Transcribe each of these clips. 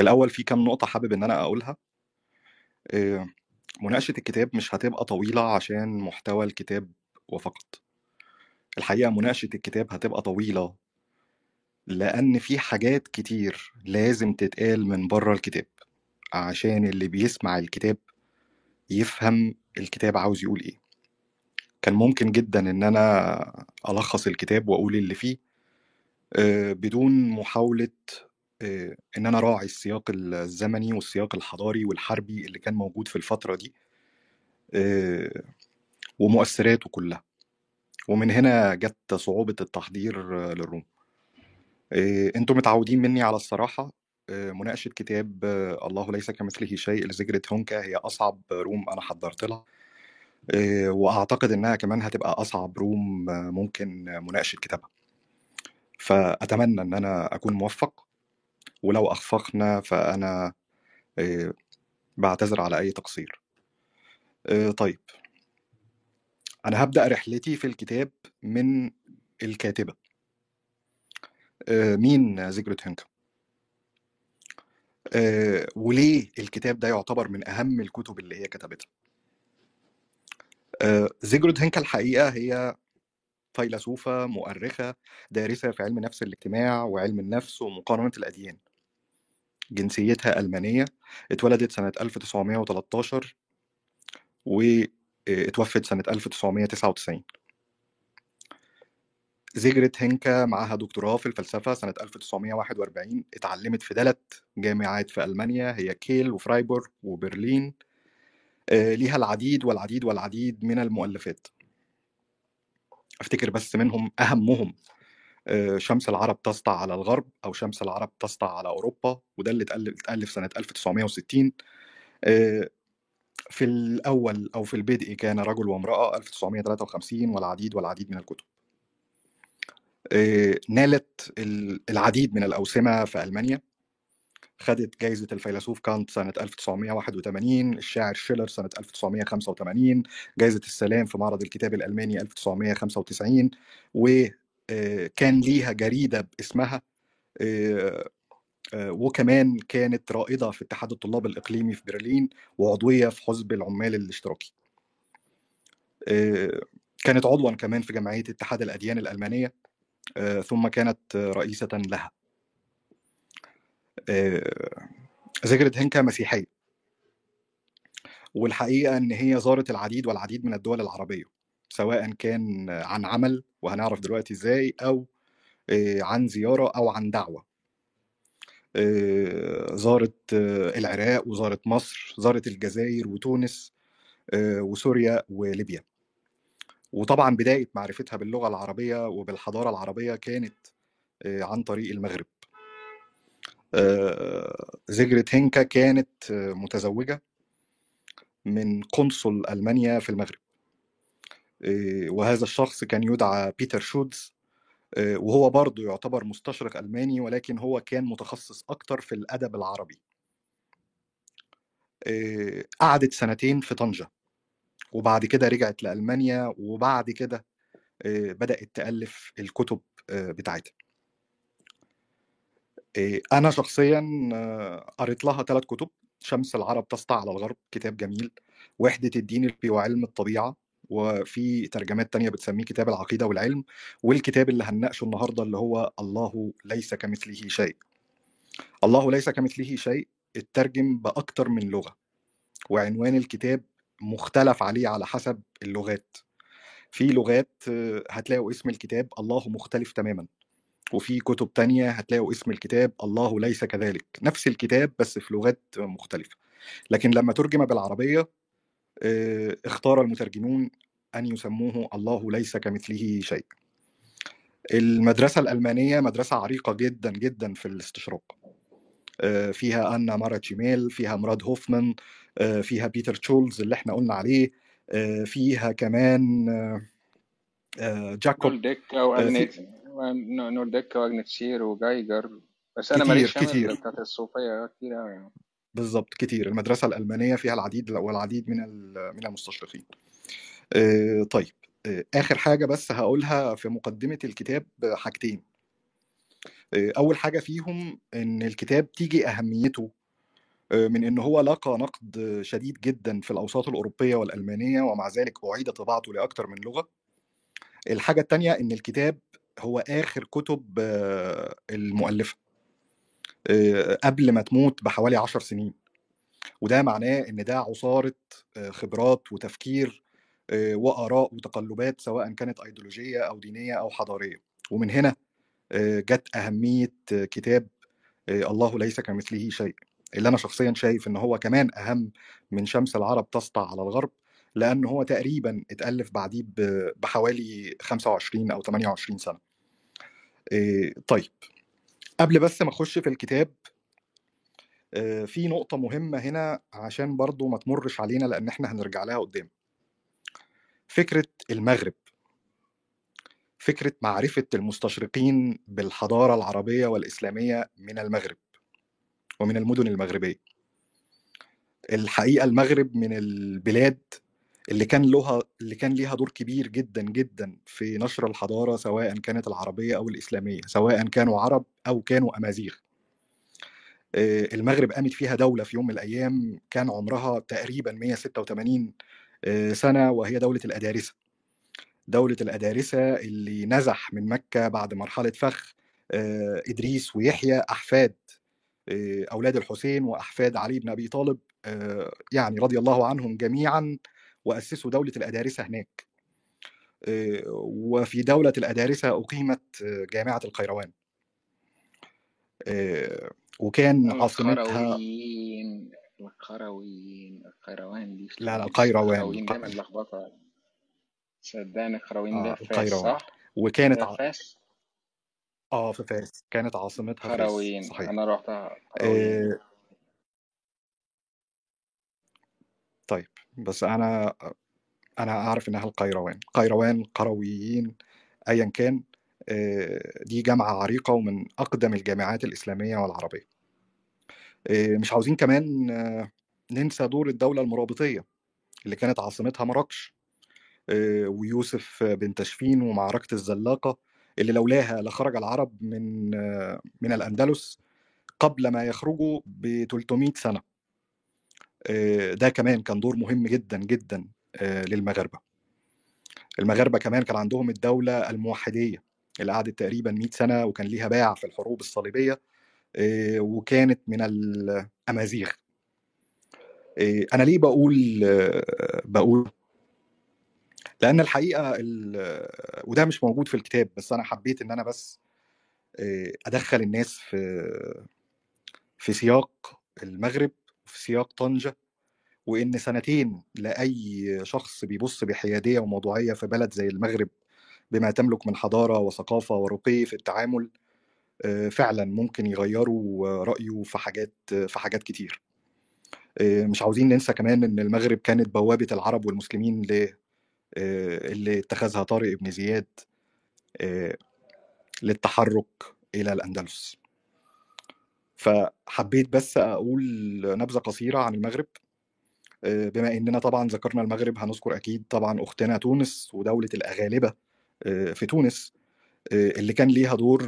في الأول في كام نقطة حابب إن أنا أقولها. آه، مناقشة الكتاب مش هتبقى طويلة عشان محتوى الكتاب وفقط. الحقيقة مناقشة الكتاب هتبقى طويلة لأن في حاجات كتير لازم تتقال من بره الكتاب عشان اللي بيسمع الكتاب يفهم الكتاب عاوز يقول إيه. كان ممكن جدا إن أنا ألخص الكتاب وأقول اللي فيه آه، بدون محاولة آه، إن أنا راعي السياق الزمني والسياق الحضاري والحربي اللي كان موجود في الفترة دي آه، ومؤثراته كلها. ومن هنا جت صعوبة التحضير للروم. أنتوا متعودين مني على الصراحة مناقشة كتاب الله ليس كمثله شيء لزجرة هونكا هي أصعب روم أنا حضرت لها. وأعتقد إنها كمان هتبقى أصعب روم ممكن مناقشة كتابها. فأتمنى إن أنا أكون موفق. ولو أخفقنا فأنا بعتذر على أي تقصير. طيب. أنا هبدأ رحلتي في الكتاب من الكاتبة. مين زيجرت هنكا وليه الكتاب ده يعتبر من أهم الكتب اللي هي كتبتها؟ زيجرود هنكا الحقيقة هي فيلسوفة مؤرخة دارسة في علم نفس الاجتماع وعلم النفس ومقارنة الأديان. جنسيتها ألمانية اتولدت سنة 1913 واتوفت سنة 1999 زيجرت هنكا معاها دكتوراه في الفلسفة سنة 1941 اتعلمت في ثلاث جامعات في ألمانيا هي كيل وفرايبورغ وبرلين آه، ليها العديد والعديد والعديد من المؤلفات. أفتكر بس منهم أهمهم. آه، شمس العرب تسطع على الغرب أو شمس العرب تسطع على أوروبا وده اللي اتالف سنة 1960 آه، في الأول أو في البدء كان رجل وامرأة 1953 والعديد والعديد من الكتب. نالت العديد من الأوسمة في ألمانيا. خدت جائزة الفيلسوف كانت سنة 1981 الشاعر شيلر سنة 1985 جائزة السلام في معرض الكتاب الألماني 1995 وكان آه، ليها جريدة باسمها آه، آه، وكمان كانت رائدة في اتحاد الطلاب الإقليمي في برلين وعضوية في حزب العمال الاشتراكي. كانت عضوا كمان في جمعية اتحاد الأديان الألمانية ثم كانت رئيسة لها. زجرة هنكا مسيحية. والحقيقة إن هي زارت العديد والعديد من الدول العربية. سواء كان عن عمل وهنعرف دلوقتي إزاي أو آه، عن زيارة أو عن دعوة. آه، زارت العراق وزارت مصر زارت الجزائر وتونس وسوريا وليبيا. وطبعا بداية معرفتها باللغة العربية وبالحضارة العربية كانت عن طريق المغرب. زيجرت هينكا كانت متزوجة من قنصل ألمانيا في المغرب. وهذا الشخص كان يدعى بيتر شودز آه، وهو برضه يعتبر مستشرق ألماني ولكن هو كان متخصص أكتر في الأدب العربي. قعدت سنتين في طنجة وبعد كده رجعت لألمانيا وبعد كده بدأت تألف الكتب بتاعتها. آه، أنا شخصيًا آه، قريت لها ثلاث كتب، شمس العرب تسطع على الغرب كتاب جميل، وحدة الدين وعلم الطبيعة، وفي ترجمات تانية بتسميه كتاب العقيدة والعلم، والكتاب اللي هنناقشه النهارده اللي هو الله ليس كمثله شيء. الله ليس كمثله شيء اترجم بأكتر من لغة، وعنوان الكتاب مختلف عليه على حسب اللغات. في لغات هتلاقوا اسم الكتاب الله مختلف تمامًا. وفي كتب تانية هتلاقوا اسم الكتاب الله ليس كذلك نفس الكتاب بس في لغات مختلفة لكن لما ترجم بالعربية اختار المترجمون أن يسموه الله ليس كمثله شيء. المدرسة الألمانية مدرسة عريقة جدا جدا في الاستشراق. آه، فيها أنا مارا جيميل فيها مراد هوفمان آه، فيها بيتر تشولز اللي إحنا قلنا عليه فيها كمان جاكوب. أو نورديكا واجنتشير وجايجر. بس أنا ماليش كتير. بتاعت الصوفية كتير قوي يعني. بالظبط كتير. المدرسة الألمانية فيها العديد والعديد من من المستشرقين. طيب آخر حاجة بس هقولها في مقدمة الكتاب حاجتين. أول حاجة فيهم إن الكتاب تيجي أهميته آه، من إن هو لقى نقد شديد جدا في الأوساط الأوروبية والألمانية ومع ذلك اعيد طباعته لاكثر من لغة. الحاجة الثانية إن الكتاب هو آخر كتب المؤلفة. آه، قبل ما تموت بحوالي عشر سنين. وده معناه إن ده عصارة آه، خبرات وتفكير آه، وآراء وتقلبات سواء كانت ايديولوجية أو دينية أو حضارية. ومن هنا آه، جت أهمية آه، كتاب آه، الله ليس كمثله شيء. اللي أنا شخصيا شايف إن هو كمان أهم من شمس العرب تسطع على الغرب لأن هو تقريبا اتألف بعديه بحوالي 25 أو 28 سنة. آه، طيب. قبل بس ما أخش في الكتاب آه، في نقطة مهمة هنا عشان برضو ما تمرش علينا لأن إحنا هنرجع لها قدام. فكرة المغرب. فكرة معرفة المستشرقين بالحضارة العربية والإسلامية من المغرب ومن المدن المغربية. الحقيقة المغرب من البلاد اللي كان لها اللي كان ليها دور كبير جدا جدا في نشر الحضارة سواء كانت العربية أو الإسلامية سواء كانوا عرب أو كانوا أمازيغ. آه، المغرب قامت فيها دولة في يوم من الأيام كان عمرها تقريبا 186 آه، سنة وهي دولة الأدارسة. دولة الأدارسة اللي نزح من مكة بعد مرحلة فخ إدريس ويحيى أحفاد آه، أولاد الحسين وأحفاد علي بن أبي طالب يعني رضي الله عنهم جميعا. وأسسوا دولة الأدارسة هناك. آه، وفي دولة الأدارسة أقيمت آه، جامعة القيروان. آه، وكان عاصمتها القرويين القرويين القيروان دي لا لا القيروان القرويين دايما الق... لخبطة. صدقني القرويين ده آه فاس القيروان صح؟ وكانت ع... فاس؟ آه في فاس. كانت عاصمتها قرويين. صحيح. أنا رحتها آه طيب بس أنا أنا أعرف إنها القيروان. قيروان قرويين ايا كان دي جامعة عريقة ومن أقدم الجامعات الإسلامية والعربية. آه مش عاوزين كمان ننسى دور الدولة المرابطية اللي كانت عاصمتها مراكش. ويوسف بن تشفين ومعركة الزلاقة اللي لولاها لخرج العرب من من الأندلس قبل ما يخرجوا ب 300 سنة. آه، ده كمان كان دور مهم جدا جدا آه، للمغاربة. المغاربة كمان كان عندهم الدولة الموحدية اللي قعدت تقريبا 100 سنة وكان ليها باع في الحروب الصليبية آه، وكانت من الأمازيغ. آه، أنا ليه بقول آه، بقول؟ لأن الحقيقة ال- وده مش موجود في الكتاب بس أنا حبيت إن أنا بس آه، أدخل الناس في في سياق المغرب في سياق طنجة وإن سنتين لأي شخص بيبص بحيادية وموضوعية في بلد زي المغرب بما تملك من حضارة وثقافة ورقي في التعامل آه، فعلا ممكن يغيروا رأيه في حاجات في حاجات كتير. آه، مش عاوزين ننسى كمان إن المغرب كانت بوابة العرب والمسلمين آه، اللي اتخذها طارق بن زياد للتحرك إلى الأندلس. فحبيت بس أقول نبذة قصيرة عن المغرب. آه، بما إننا طبعا ذكرنا المغرب هنذكر أكيد طبعا أختنا تونس ودولة الأغالبة آه، في تونس آه، اللي كان ليها دور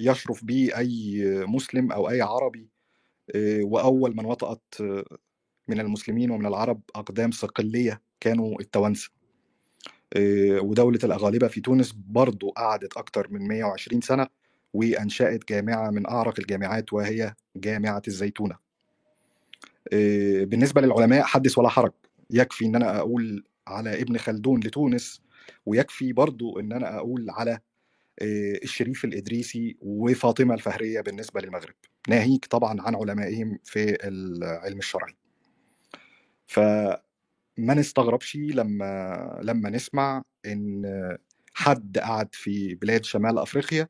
يشرف به أي مسلم أو أي عربي وأول من وطأت من المسلمين ومن العرب أقدام صقلية كانوا التوانسة. ودولة الأغالبة في تونس برضو قعدت أكتر من 120 سنة. وأنشأت جامعة من أعرق الجامعات وهي جامعة الزيتونة. آه، بالنسبة للعلماء حدث ولا حرج. يكفي إن أنا أقول على ابن خلدون لتونس ويكفي برضو إن أنا أقول على آه، الشريف الإدريسي وفاطمة الفهرية بالنسبة للمغرب. ناهيك طبعا عن علمائهم في العلم الشرعي. فما نستغربش لما لما نسمع إن حد قعد في بلاد شمال أفريقيا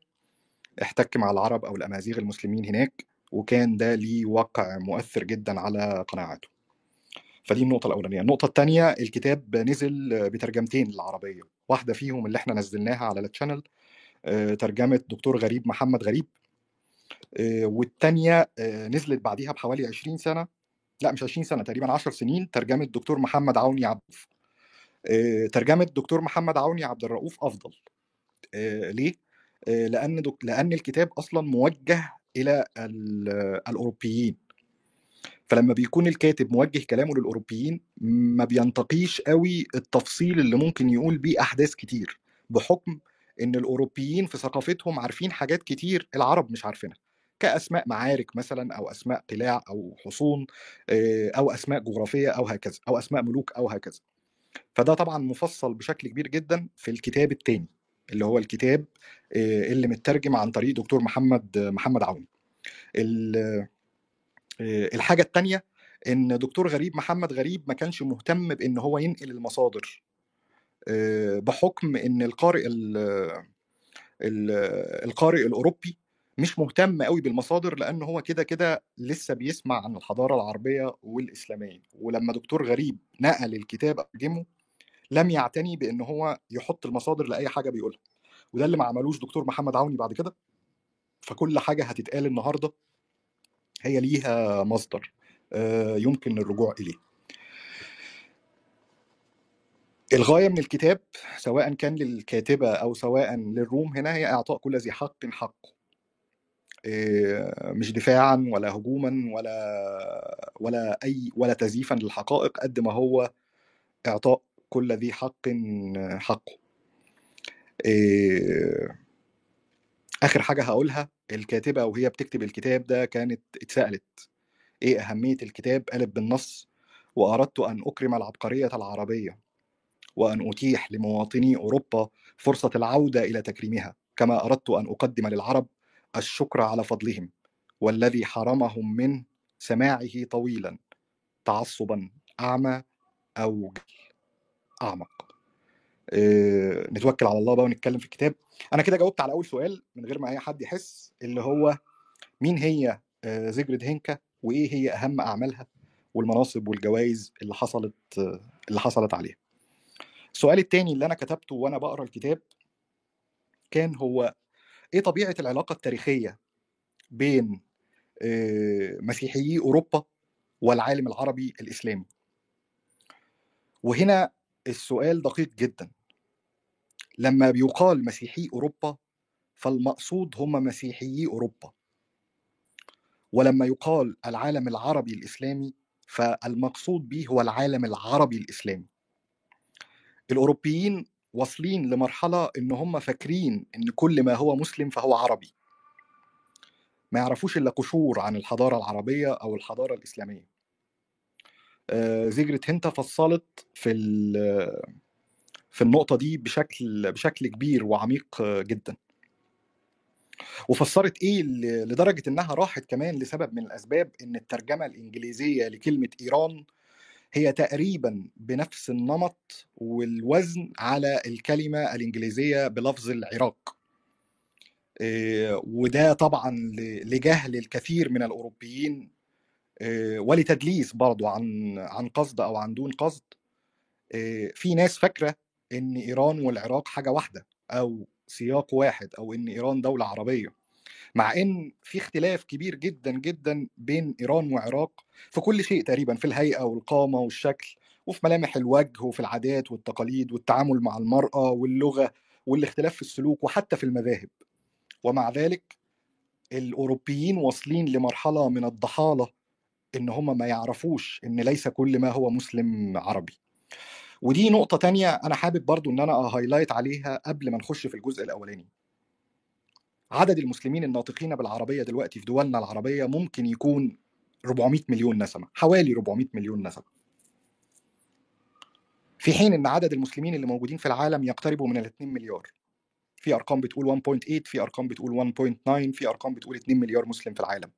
احتك مع العرب أو الأمازيغ المسلمين هناك وكان ده ليه وقع مؤثر جدا على قناعاته. فدي النقطة الأولانية، النقطة الثانية الكتاب نزل بترجمتين للعربية، واحدة فيهم اللي إحنا نزلناها على التشانل آه، ترجمة دكتور غريب محمد غريب آه، والتانية آه، نزلت بعديها بحوالي 20 سنة. لا مش 20 سنة تقريبا 10 سنين ترجمة دكتور محمد عوني عبد ترجمة دكتور محمد عوني عبد الرؤوف أفضل. ليه؟ آه، لأن دك... لأن الكتاب أصلا موجه إلى ال... الأوروبيين. فلما بيكون الكاتب موجه كلامه للأوروبيين ما بينتقيش قوي التفصيل اللي ممكن يقول بيه أحداث كتير بحكم إن الأوروبيين في ثقافتهم عارفين حاجات كتير العرب مش عارفينها. كأسماء معارك مثلا أو أسماء قلاع أو حصون آه، أو أسماء جغرافية أو هكذا أو أسماء ملوك أو هكذا. فده طبعا مفصل بشكل كبير جدا في الكتاب الثاني اللي هو الكتاب آه، اللي مترجم عن طريق دكتور محمد محمد عوني ال- آه، الحاجة الثانية إن دكتور غريب محمد غريب ما كانش مهتم بإن هو ينقل المصادر آه، بحكم إن القارئ ال- ال- القارئ الأوروبي مش مهتم قوي بالمصادر لأن هو كده كده لسه بيسمع عن الحضارة العربية والإسلامية. ولما دكتور غريب نقل الكتاب ترجمه لم يعتني بإن هو يحط المصادر لأي حاجة بيقولها. وده اللي ما عملوش دكتور محمد عوني بعد كده. فكل حاجة هتتقال النهارده هي ليها مصدر آه، يمكن الرجوع إليه. الغاية من الكتاب سواء كان للكاتبة أو سواء للروم هنا هي إعطاء كل ذي حق حقه. إيه، مش دفاعا ولا هجوما ولا ولا أي ولا تزييفا للحقائق قد ما هو إعطاء كل ذي حق حقه. إيه، آخر حاجة هقولها الكاتبة وهي بتكتب الكتاب ده كانت اتسألت إيه أهمية الكتاب؟ قالت بالنص وأردت أن أكرم العبقرية العربية وأن أتيح لمواطني أوروبا فرصة العودة إلى تكريمها كما أردت أن أقدم للعرب الشكر على فضلهم والذي حرمهم من سماعه طويلا تعصبا أعمى أو جهل أعمق. إيه، نتوكل على الله بقى ونتكلم في الكتاب. أنا كده جاوبت على أول سؤال من غير ما أي حد يحس اللي هو مين هي زيجرد هينكا وإيه هي أهم أعمالها والمناصب والجوائز اللي حصلت اللي حصلت عليها؟ السؤال التاني اللي أنا كتبته وأنا بقرأ الكتاب كان هو إيه طبيعة العلاقة التاريخية بين مسيحيي أوروبا والعالم العربي الإسلامي؟ وهنا السؤال دقيق جدا. لما بيقال مسيحي أوروبا فالمقصود هم مسيحيي أوروبا. ولما يقال العالم العربي الإسلامي فالمقصود به هو العالم العربي الإسلامي. الأوروبيين واصلين لمرحلة إن هم فاكرين إن كل ما هو مسلم فهو عربي. ما يعرفوش إلا قشور عن الحضارة العربية أو الحضارة الإسلامية. زيجرت هنتا فصلت في في النقطة دي بشكل بشكل كبير وعميق آه، جدا. وفسرت إيه لدرجة إنها راحت كمان لسبب من الأسباب إن الترجمة الإنجليزية لكلمة إيران هي تقريبا بنفس النمط والوزن على الكلمة الإنجليزية بلفظ العراق. إيه، وده طبعا لجهل الكثير من الأوروبيين ولتدليس برضو عن عن قصد أو عن دون قصد. إيه، في ناس فاكرة إن إيران والعراق حاجة واحدة أو سياق واحد أو إن إيران دولة عربية مع إن في اختلاف كبير جدا جدا بين إيران وعراق في كل شيء تقريبا في الهيئة والقامة والشكل وفي ملامح الوجه وفي العادات والتقاليد والتعامل مع المرأة واللغة والاختلاف في السلوك وحتى في المذاهب. ومع ذلك الأوروبيين واصلين لمرحلة من الضحالة إن هم ما يعرفوش إن ليس كل ما هو مسلم عربي. ودي نقطة تانية أنا حابب برضو إن أنا هايلايت عليها قبل ما نخش في الجزء الأولاني. عدد المسلمين الناطقين بالعربية دلوقتي في دولنا العربية ممكن يكون 400 مليون نسمة حوالي 400 مليون نسمة. في حين إن عدد المسلمين اللي موجودين في العالم يقتربوا من ال 2 مليار. في أرقام بتقول 1.8 في أرقام بتقول 1.9 في أرقام بتقول 2 مليار مسلم في العالم.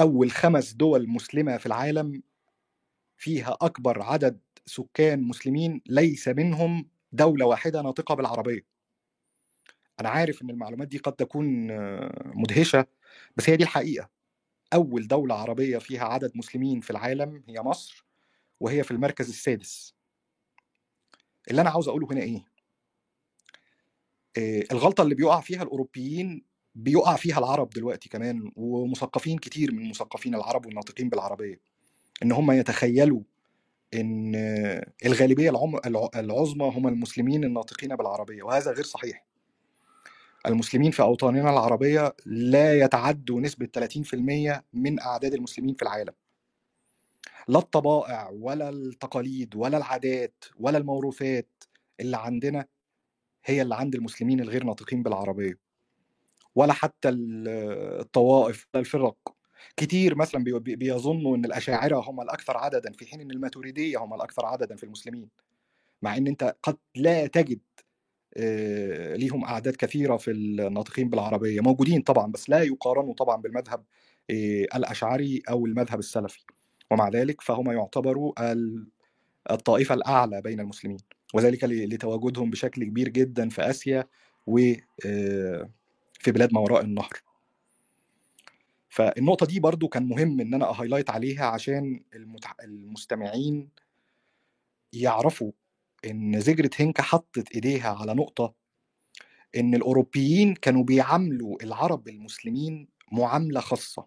أول خمس دول مسلمة في العالم فيها أكبر عدد سكان مسلمين ليس منهم دولة واحدة ناطقة بالعربية. أنا عارف إن المعلومات دي قد تكون آه، مدهشة بس هي دي الحقيقة. أول دولة عربية فيها عدد مسلمين في العالم هي مصر وهي في المركز السادس. اللي أنا عاوز أقوله هنا إيه؟ آه، الغلطة اللي بيقع فيها الأوروبيين بيقع فيها العرب دلوقتي كمان ومثقفين كتير من مثقفين العرب والناطقين بالعربية إن هم يتخيلوا إن الغالبية العظمى هم المسلمين الناطقين بالعربية وهذا غير صحيح. المسلمين في أوطاننا العربية لا يتعدوا نسبة 30% من أعداد المسلمين في العالم. لا الطبائع ولا التقاليد ولا العادات ولا الموروثات اللي عندنا هي اللي عند المسلمين الغير ناطقين بالعربية. ولا حتى الطوائف ولا الفرق كتير مثلا بيظنوا إن الأشاعرة هم الأكثر عددا في حين إن الماتريدية هم الأكثر عددا في المسلمين. مع إن أنت قد لا تجد ليهم أعداد كثيرة في الناطقين بالعربية. موجودين طبعا بس لا يقارنوا طبعا بالمذهب الأشعري أو المذهب السلفي. ومع ذلك فهم يعتبروا الطائفة الأعلى بين المسلمين. وذلك لتواجدهم بشكل كبير جدا في آسيا وفي بلاد ما وراء النهر. فالنقطة دي برضو كان مهم إن أنا أهايلايت عليها عشان المستمعين يعرفوا إن زجرة هنكا حطت إيديها على نقطة إن الأوروبيين كانوا بيعاملوا العرب المسلمين معاملة خاصة.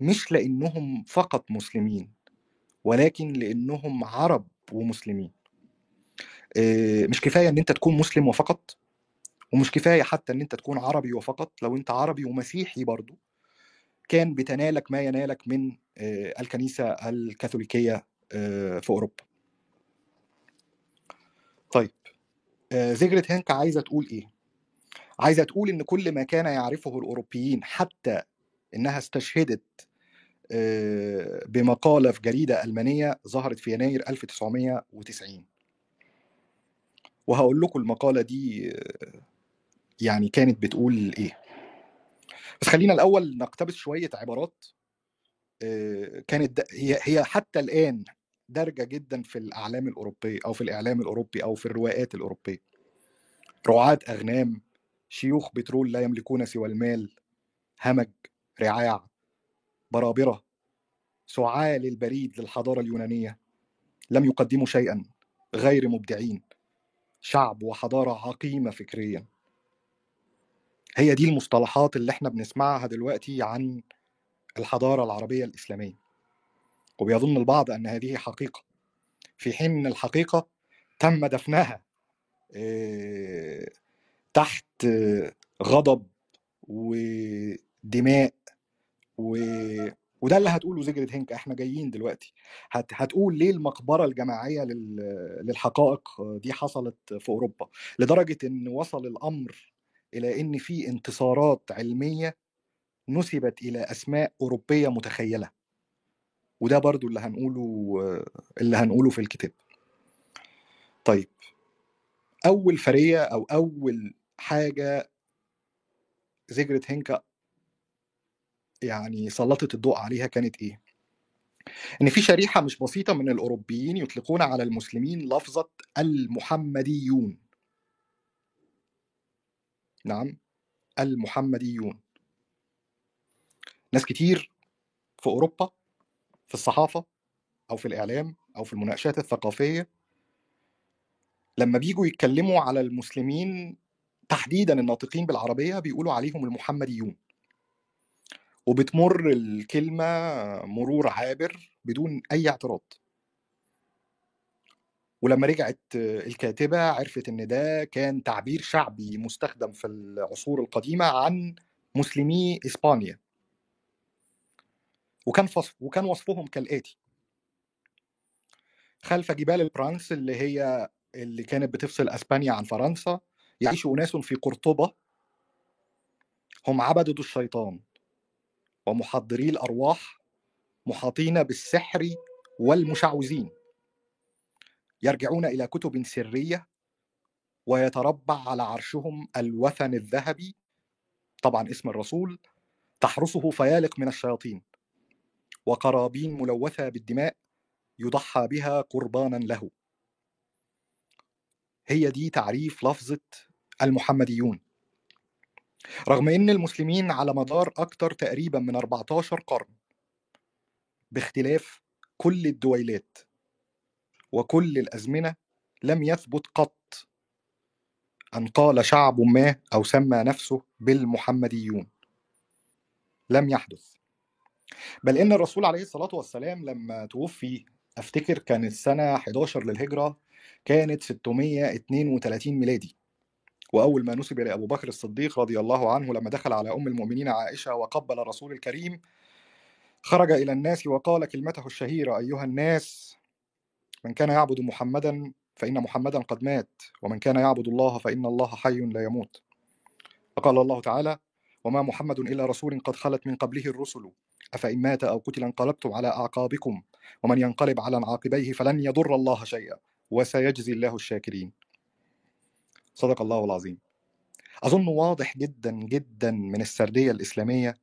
مش لإنهم فقط مسلمين ولكن لإنهم عرب ومسلمين. مش كفاية إن أنت تكون مسلم وفقط. ومش كفاية حتى إن أنت تكون عربي وفقط لو أنت عربي ومسيحي برضو كان بتنالك ما ينالك من الكنيسة الكاثوليكية في أوروبا. طيب زجرة هنك عايزة تقول إيه؟ عايزة تقول إن كل ما كان يعرفه الأوروبيين حتى إنها استشهدت بمقالة في جريدة ألمانية ظهرت في يناير 1990 وهقول لكم المقالة دي يعني كانت بتقول إيه. بس خلينا الأول نقتبس شوية عبارات كانت هي هي حتى الآن دارجة جدا في الأعلام الاوروبيه أو في الإعلام الأوروبي أو في الروايات الأوروبية. رعاة أغنام شيوخ بترول لا يملكون سوى المال همج رعاع برابرة سعال البريد للحضارة اليونانية لم يقدموا شيئا غير مبدعين شعب وحضارة عقيمة فكريا. هي دي المصطلحات اللي إحنا بنسمعها دلوقتي عن الحضارة العربية الإسلامية. وبيظن البعض أن هذه حقيقة. في حين إن الحقيقة تم دفنها تحت غضب ودماء و... وده اللي هتقوله زجرة هنك إحنا جايين دلوقتي. هت... هتقول ليه المقبرة الجماعية لل... للحقائق دي حصلت في أوروبا؟ لدرجة إن وصل الأمر إلى إن في انتصارات علمية نسبت إلى أسماء أوروبية متخيلة. وده برضو اللي هنقوله اللي هنقوله في الكتاب. طيب أول فرية أو أول حاجة زجرة هنكا يعني سلطت الضوء عليها كانت إيه؟ إن في شريحة مش بسيطة من الأوروبيين يطلقون على المسلمين لفظة المحمديون. نعم المحمديون. ناس كتير في أوروبا في الصحافة أو في الإعلام أو في المناقشات الثقافية لما بيجوا يتكلموا على المسلمين تحديدا الناطقين بالعربية بيقولوا عليهم المحمديون. وبتمر الكلمة مرور عابر بدون أي اعتراض. ولما رجعت الكاتبة عرفت إن ده كان تعبير شعبي مستخدم في العصور القديمة عن مسلمي إسبانيا. وكان فصف وكان وصفهم كالآتي. خلف جبال البرانس اللي هي اللي كانت بتفصل أسبانيا عن فرنسا يعيش أناس في قرطبة. هم عبدة الشيطان. ومحضري الأرواح محاطين بالسحر والمشعوذين. يرجعون إلى كتب سرية ويتربع على عرشهم الوثن الذهبي طبعا اسم الرسول تحرسه فيالق من الشياطين وقرابين ملوثة بالدماء يضحى بها قربانا له. هي دي تعريف لفظة المحمديون. رغم إن المسلمين على مدار أكثر تقريبا من 14 قرن باختلاف كل الدويلات وكل الأزمنة لم يثبت قط أن قال شعب ما أو سمى نفسه بالمحمديون. لم يحدث. بل إن الرسول عليه الصلاة والسلام لما توفي أفتكر كانت سنه 11 للهجرة كانت 632 ميلادي. وأول ما نسب لأبو بكر الصديق رضي الله عنه لما دخل على أم المؤمنين عائشة وقبل الرسول الكريم خرج إلى الناس وقال كلمته الشهيرة أيها الناس من كان يعبد محمدا فإن محمدا قد مات ومن كان يعبد الله فإن الله حي لا يموت. فقال الله تعالى وما محمد إلا رسول قد خلت من قبله الرسل. أفإن مات أو قتل انقلبتم على أعقابكم ومن ينقلب على عاقبيه فلن يضر الله شيئا وسيجزي الله الشاكرين. صدق الله العظيم. أظن واضح جدا جدا من السردية الإسلامية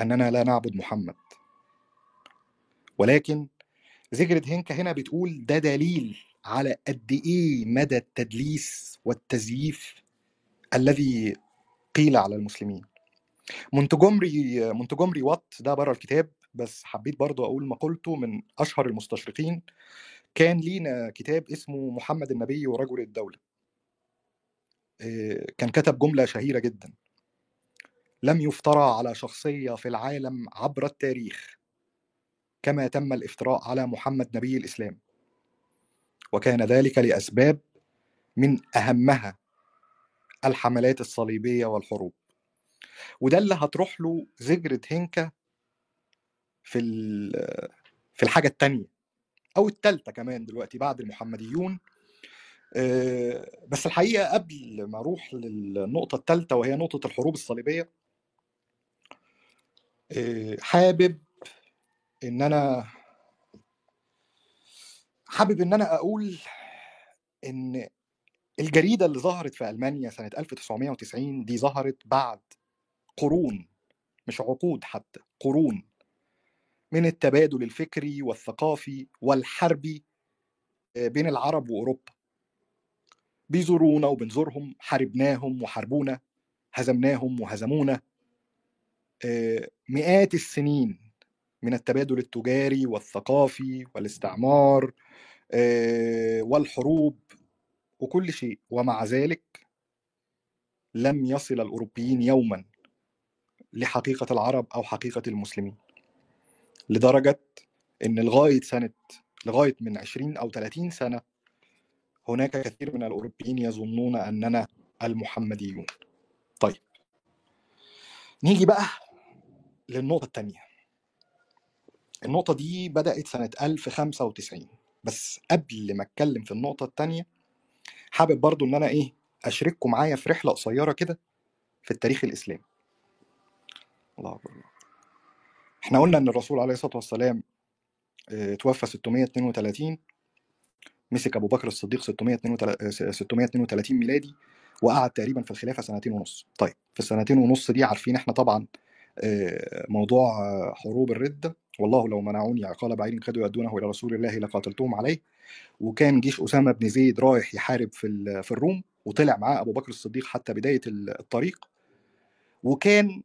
أننا لا نعبد محمد. ولكن زيجرد هينكا هنا بتقول ده دليل على قد إيه مدى التدليس والتزييف الذي قيل على المسلمين. مونتجومري مونتجومري وات ده بره الكتاب بس حبيت برضه أقول مقولته من أشهر المستشرقين. كان لينا كتاب اسمه محمد النبي ورجل الدولة. إيه، كان كتب جملة شهيرة جدا. لم يفترى على شخصية في العالم عبر التاريخ. كما تم الافتراء على محمد نبي الإسلام. وكان ذلك لأسباب من أهمها الحملات الصليبية والحروب. وده اللي هتروح له زجرة هينكا في في الحاجة التانية أو التالتة كمان دلوقتي بعد المحمديون. آه، بس الحقيقة قبل ما أروح للنقطة التالتة وهي نقطة الحروب الصليبية آه، حابب إن أنا حابب إن أنا أقول إن الجريدة اللي ظهرت في ألمانيا سنة 1990 دي ظهرت بعد قرون مش عقود حتى قرون من التبادل الفكري والثقافي والحربي آه، بين العرب وأوروبا. بيزورونا وبنزورهم حاربناهم وحاربونا هزمناهم وهزمونا آه، مئات السنين من التبادل التجاري والثقافي والاستعمار آه، والحروب وكل شيء. ومع ذلك لم يصل الأوروبيين يوما لحقيقة العرب أو حقيقة المسلمين لدرجة إن لغاية سنة لغاية من 20 أو 30 سنة هناك كثير من الأوروبيين يظنون أننا المحمديون. طيب نيجي بقى للنقطة الثانية النقطة دي بدأت سنة 1095 بس قبل ما أتكلم في النقطة الثانية حابب برضو إن أنا إيه اشارككم معايا في رحلة قصيرة كده في التاريخ الإسلامي. الله أكبر. إحنا قلنا إن الرسول عليه الصلاة والسلام آه، توفى 632 مسك أبو بكر الصديق 632 632 ميلادي وقعد تقريبا في الخلافة سنتين ونص. طيب في السنتين ونص دي عارفين إحنا طبعا آه، موضوع آه، حروب الرده والله لو منعوني عقال بعير كادوا يؤدونه إلى رسول الله لقاتلتهم عليه. وكان جيش أسامة بن زيد رايح يحارب في في الروم وطلع معاه أبو بكر الصديق حتى بداية ال- الطريق. وكان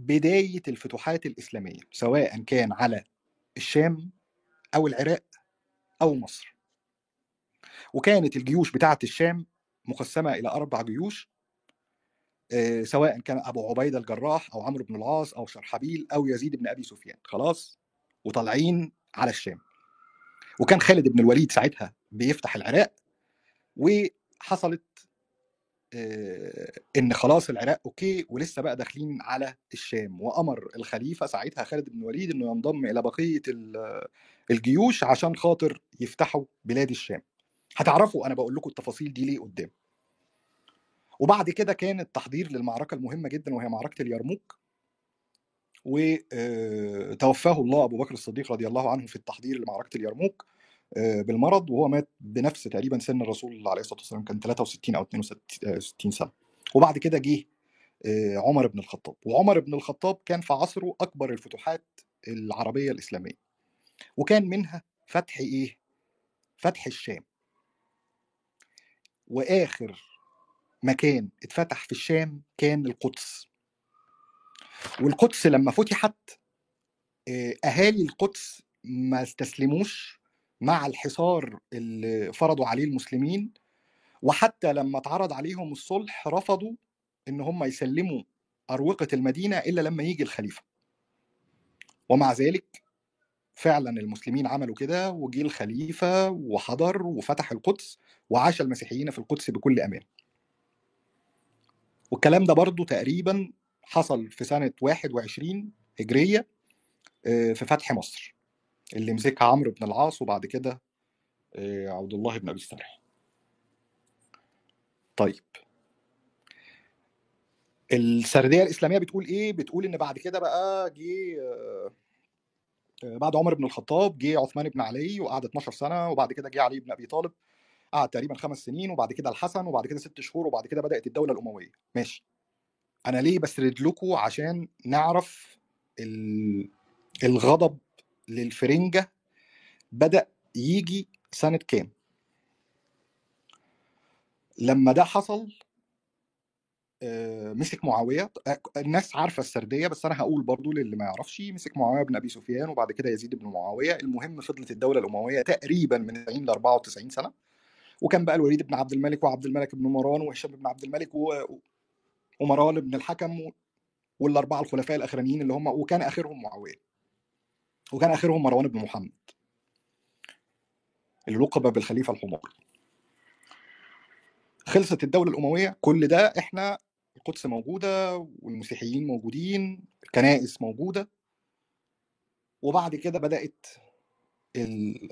بداية الفتوحات الإسلامية سواء كان على الشام أو العراق أو مصر. وكانت الجيوش بتاعة الشام مقسمة إلى أربع جيوش. سواء كان أبو عبيدة الجراح أو عمرو بن العاص أو شرحبيل أو يزيد بن أبي سفيان. خلاص؟ وطالعين على الشام. وكان خالد بن الوليد ساعتها بيفتح العراق وحصلت آه، إن خلاص العراق okay ولسه بقى داخلين على الشام. وأمر الخليفة ساعتها خالد بن الوليد إنه ينضم إلى بقية ال- الجيوش عشان خاطر يفتحوا بلاد الشام. هتعرفوا أنا بقول لكم التفاصيل دي ليه قدام. وبعد كده كان التحضير للمعركة المهمة جدا وهي معركة اليرموك. وتوفاه الله أبو بكر الصديق رضي الله عنه في التحضير لمعركة اليرموك آه، بالمرض وهو مات بنفس تقريبا سن الرسول عليه الصلاة والسلام كان 63 أو 62 سنة. وبعد كده جه آه، عمر بن الخطاب. وعمر بن الخطاب كان في عصره أكبر الفتوحات العربية الإسلامية. وكان منها فتح إيه؟ فتح الشام. وآخر مكان اتفتح في الشام كان القدس. والقدس لما فتحت آه، أهالي القدس ما استسلموش مع الحصار اللي فرضوا عليه المسلمين وحتى لما اتعرض عليهم الصلح رفضوا إن هم يسلموا أروقة المدينة إلا لما يجي الخليفة. ومع ذلك فعلا المسلمين عملوا كده وجي الخليفة وحضر وفتح القدس وعاش المسيحيين في القدس بكل أمان. والكلام ده برضو تقريبا حصل في سنة 21 هجرية آه، في فتح مصر اللي مسكها عمرو بن العاص وبعد كده آه، عبد الله بن أبي السرح. طيب. السردية الإسلامية بتقول إيه؟ بتقول إن بعد كده بقى جه آه، بعد عمر بن الخطاب جه عثمان بن علي وقعد 12 سنة وبعد كده جه علي بن أبي طالب. قعد تقريبا خمس سنين وبعد كده الحسن وبعد كده ست شهور وبعد كده بدأت الدولة الأموية. ماشي. أنا ليه بسرد لكم عشان نعرف ال- الغضب للفرنجة بدأ يجي سنة كام؟ لما ده حصل آه، مسك معاوية. الناس عارفة السردية بس أنا هقول برضو للي ما يعرفش. مسك معاوية بن أبي سفيان وبعد كده يزيد بن معاوية. المهم فضلت الدولة الأموية تقريبا من 90 ل 94 سنة. وكان بقى الوليد بن عبد الملك وعبد الملك بن مروان وهشام بن عبد الملك ومروان بن الحكم والأربعة الخلفاء الأخرانيين اللي هم وكان آخرهم معاوية. وكان آخرهم مروان بن محمد. اللي لقب بالخليفة الحمار. خلصت الدولة الأموية كل ده إحنا القدس موجودة والمسيحيين موجودين الكنائس موجودة. وبعد كده بدأت ال-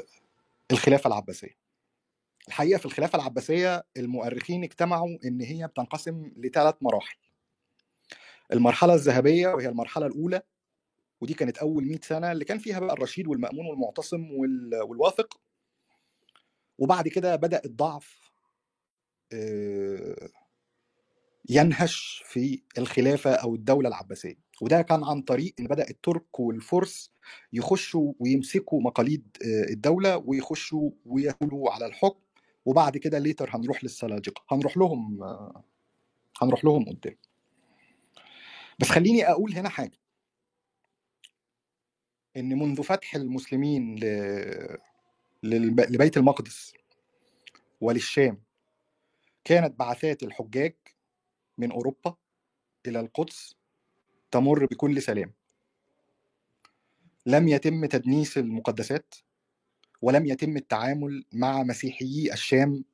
الخلافة العباسية. الحقيقة في الخلافة العباسية المؤرخين اجتمعوا إن هي بتنقسم لثلاث مراحل. المرحلة الذهبية وهي المرحلة الأولى ودي كانت أول 100 سنة اللي كان فيها بقى الرشيد والمأمون والمعتصم وال- والواثق. وبعد كده بدأ الضعف ينهش في الخلافة أو الدولة العباسية. وده كان عن طريق إن بدأ الترك والفرس يخشوا ويمسكوا مقاليد الدولة ويخشوا ويهولوا على الحكم. وبعد كده ليتر هنروح للسلاجقه هنروح لهم هنروح لهم قدام. بس خليني أقول هنا حاجة. إن منذ فتح المسلمين ل... لبيت المقدس وللشام كانت بعثات الحجاج من أوروبا إلى القدس تمر بكل سلام. لم يتم تدنيس المقدسات ولم يتم التعامل مع مسيحيي الشام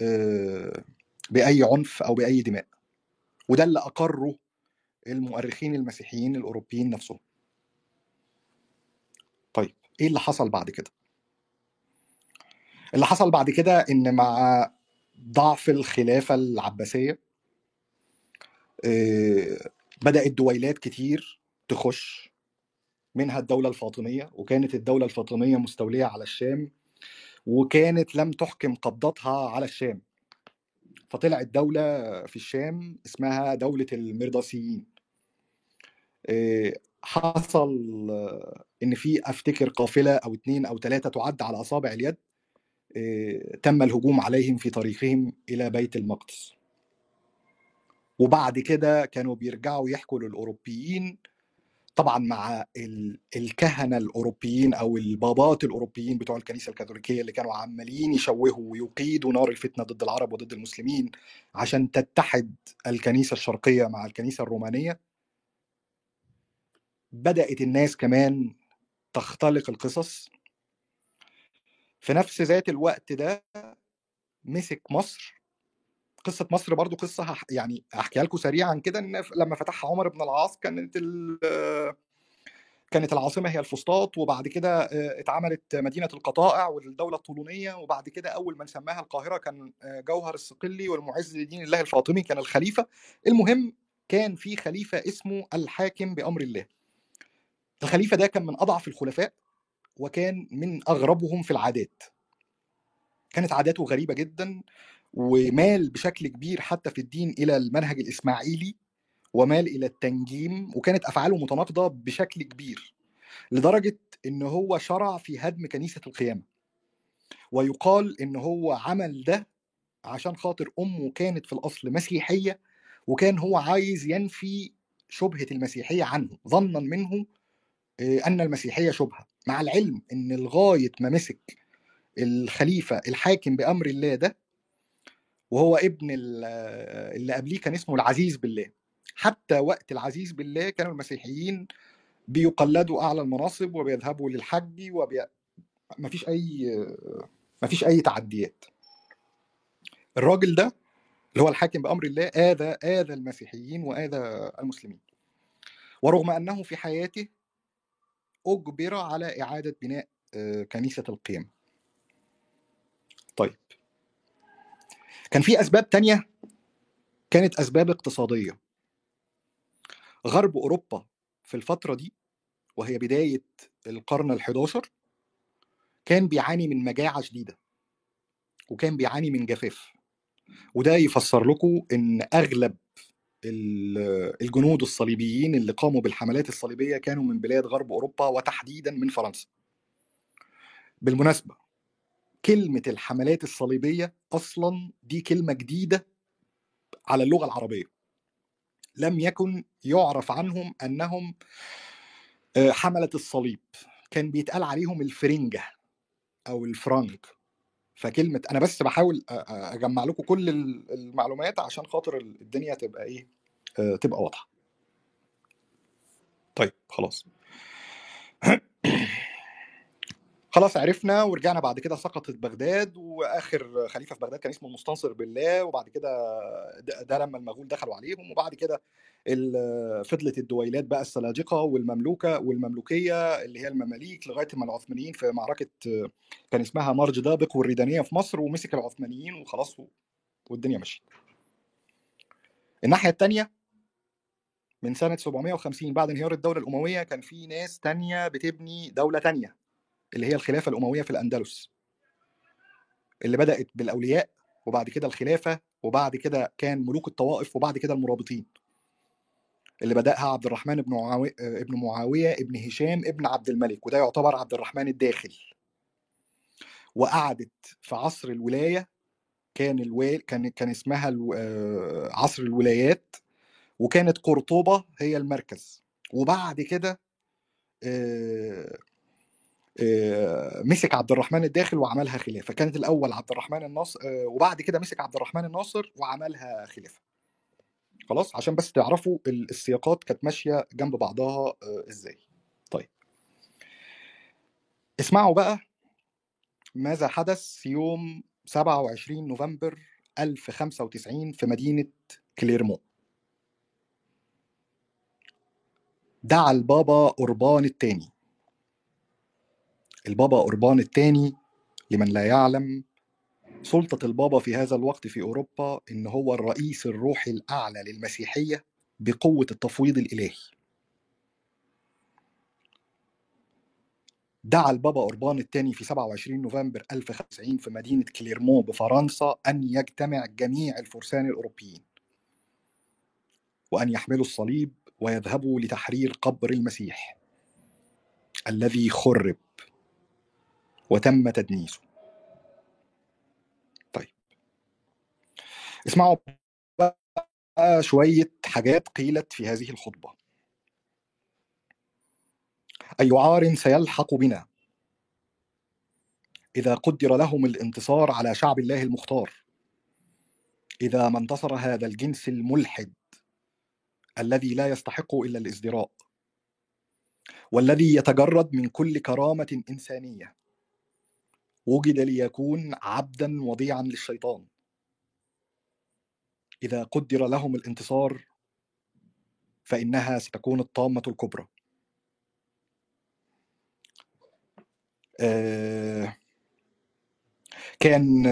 آه، بأي عنف أو بأي دماء. وده اللي أقره المؤرخين المسيحيين الأوروبيين نفسهم. طيب إيه اللي حصل بعد كده؟ اللي حصل بعد كده إن مع ضعف الخلافة العباسية آه، بدأت دويلات كتير تخش منها الدولة الفاطمية وكانت الدولة الفاطمية مستولية على الشام وكانت لم تحكم قبضتها على الشام. فطلعت دولة في الشام اسمها دولة المرداسيين. آه، حصل آه، إن في أفتكر قافلة أو اتنين أو ثلاثة تعد على أصابع اليد آه، تم الهجوم عليهم في طريقهم إلى بيت المقدس. وبعد كده كانوا بيرجعوا يحكوا للأوروبيين طبعا مع ال- الكهنة الأوروبيين أو البابات الأوروبيين بتوع الكنيسة الكاثوليكية اللي كانوا عمالين يشوهوا ويقيدوا نار الفتنة ضد العرب وضد المسلمين عشان تتحد الكنيسة الشرقية مع الكنيسة الرومانية. بدأت الناس كمان تختلق القصص. في نفس ذات الوقت ده مسك مصر قصة مصر برضو قصة يعني هحكيها لكم سريعا كده إن لما فتحها عمر بن العاص كانت كانت العاصمة هي الفسطاط وبعد كده اتعملت مدينة القطائع والدولة الطولونية وبعد كده أول من سماها القاهرة كان جوهر الصقلي والمعز لدين الله الفاطمي كان الخليفة. المهم كان في خليفة اسمه الحاكم بأمر الله. الخليفة ده كان من أضعف الخلفاء وكان من أغربهم في العادات. كانت عاداته غريبة جدا. ومال بشكل كبير حتى في الدين إلى المنهج الإسماعيلي ومال إلى التنجيم وكانت أفعاله متناقضة بشكل كبير لدرجة إن هو شرع في هدم كنيسة القيامة. ويقال إن هو عمل ده عشان خاطر أمه كانت في الأصل مسيحية وكان هو عايز ينفي شبهة المسيحية عنه ظنا منه آه، أن المسيحية شبهة. مع العلم إن لغاية ما مسك الخليفة الحاكم بأمر الله ده وهو ابن ال- اللي قبليه كان اسمه العزيز بالله. حتى وقت العزيز بالله كانوا المسيحيين بيقلدوا أعلى المناصب وبيذهبوا للحج وبي... مفيش أي مفيش أي تعديات. الراجل ده اللي هو الحاكم بأمر الله آذى آذى المسيحيين وآذى المسلمين. ورغم أنه في حياته أجبر على إعادة بناء آه، كنيسة القيم طيب كان في أسباب تانية كانت أسباب اقتصادية. غرب أوروبا في الفترة دي وهي بداية القرن ال11 كان بيعاني من مجاعة شديدة وكان بيعاني من جفاف. وده يفسر لكم إن أغلب ال- الجنود الصليبيين اللي قاموا بالحملات الصليبية كانوا من بلاد غرب أوروبا وتحديدا من فرنسا. بالمناسبة كلمة الحملات الصليبية أصلا دي كلمة جديدة على اللغة العربية. لم يكن يعرف عنهم أنهم آه، حملة الصليب. كان بيتقال عليهم الفرنجة أو الفرنك فكلمة أنا بس بحاول أجمع لكم كل ال- المعلومات عشان خاطر الدنيا تبقى إيه آه، تبقى واضحة. طيب خلاص. خلاص عرفنا ورجعنا بعد كده سقطت بغداد وآخر خليفة في بغداد كان اسمه المستنصر بالله وبعد كده ده, ده لما المغول دخلوا عليهم وبعد كده فضلت الدويلات بقى السلاجقة والمملوكة والمملوكية اللي هي المماليك لغاية ما العثمانيين في معركة كان اسمها مرج دابق والريدانية في مصر ومسك العثمانيين وخلاص والدنيا مشيت. الناحية الثانية من سنة 750 بعد انهيار الدولة الأموية كان في ناس تانية بتبني دولة تانية اللي هي الخلافة الأموية في الأندلس اللي بدأت بالأولياء وبعد كده الخلافة وبعد كده كان ملوك الطوائف وبعد كده المرابطين اللي بدأها عبد الرحمن بن معاويه ابن معاوية ابن هشام ابن عبد الملك وده يعتبر عبد الرحمن الداخل وقعدت في عصر الولاية كان الوا... كان كان اسمها. آه، عصر الولايات وكانت قرطبة هي المركز وبعد كده آه، مسك عبد الرحمن الداخل وعملها خلافة. كانت الأول عبد الرحمن الناصر آه، وبعد كده مسك عبد الرحمن الناصر وعملها خلافة. خلاص؟ عشان بس تعرفوا ال- السياقات كانت ماشية جنب بعضها آه، إزاي. طيب. اسمعوا بقى ماذا حدث يوم 27 نوفمبر 1095 في مدينة كليرمو دعا البابا أوربان الثاني البابا أوربان الثاني لمن لا يعلم سلطة البابا في هذا الوقت في أوروبا إن هو الرئيس الروحي الأعلى للمسيحية بقوة التفويض الإلهي. دعا البابا أوربان الثاني في 27 نوفمبر 1095 في مدينة كليرمو بفرنسا أن يجتمع جميع الفرسان الأوروبيين وأن يحملوا الصليب ويذهبوا لتحرير قبر المسيح الذي خرب وتم تدنيسه. طيب. اسمعوا بقى شوية حاجات قيلت في هذه الخطبة. أي عار سيلحق بنا. إذا قدر لهم الانتصار على شعب الله المختار. إذا ما انتصر هذا الجنس الملحد. الذي لا يستحق إلا الازدراء. والذي يتجرد من كل كرامة إنسانية. وجد ليكون عبدا وضيعا للشيطان. إذا قدر لهم الانتصار فإنها ستكون الطامة الكبرى. آه، كان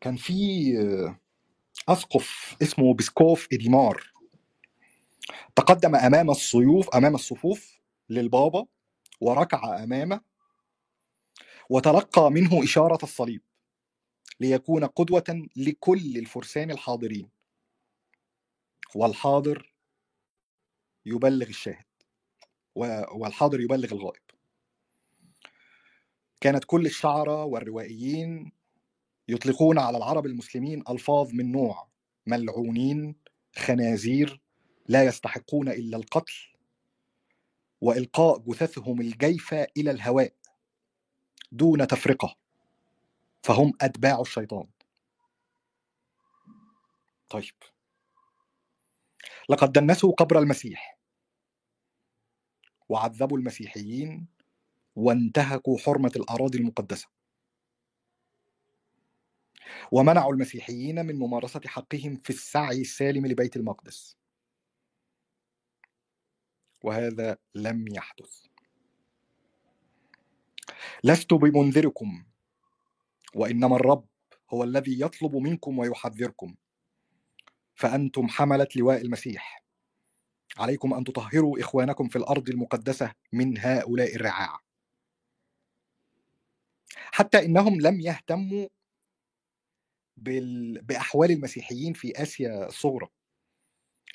كان في أسقف اسمه بسكوف إديمار. تقدم أمام الصيوف أمام الصفوف للبابا وركع أمامه وتلقى منه إشارة الصليب ليكون قدوة لكل الفرسان الحاضرين. والحاضر يبلغ الشاهد والحاضر يبلغ الغائب. كانت كل الشعراء والروائيين يطلقون على العرب المسلمين ألفاظ من نوع ملعونين خنازير لا يستحقون إلا القتل وإلقاء جثثهم الجيفة إلى الهواء. دون تفرقة. فهم أتباع الشيطان. طيب. لقد دنسوا قبر المسيح. وعذبوا المسيحيين وانتهكوا حرمة الأراضي المقدسة. ومنعوا المسيحيين من ممارسة حقهم في السعي السالم لبيت المقدس. وهذا لم يحدث. لست بمنذركم وإنما الرب هو الذي يطلب منكم ويحذركم. فأنتم حملة لواء المسيح. عليكم أن تطهروا إخوانكم في الأرض المقدسة من هؤلاء الرعاع. حتى إنهم لم يهتموا بال... بأحوال المسيحيين في آسيا الصغرى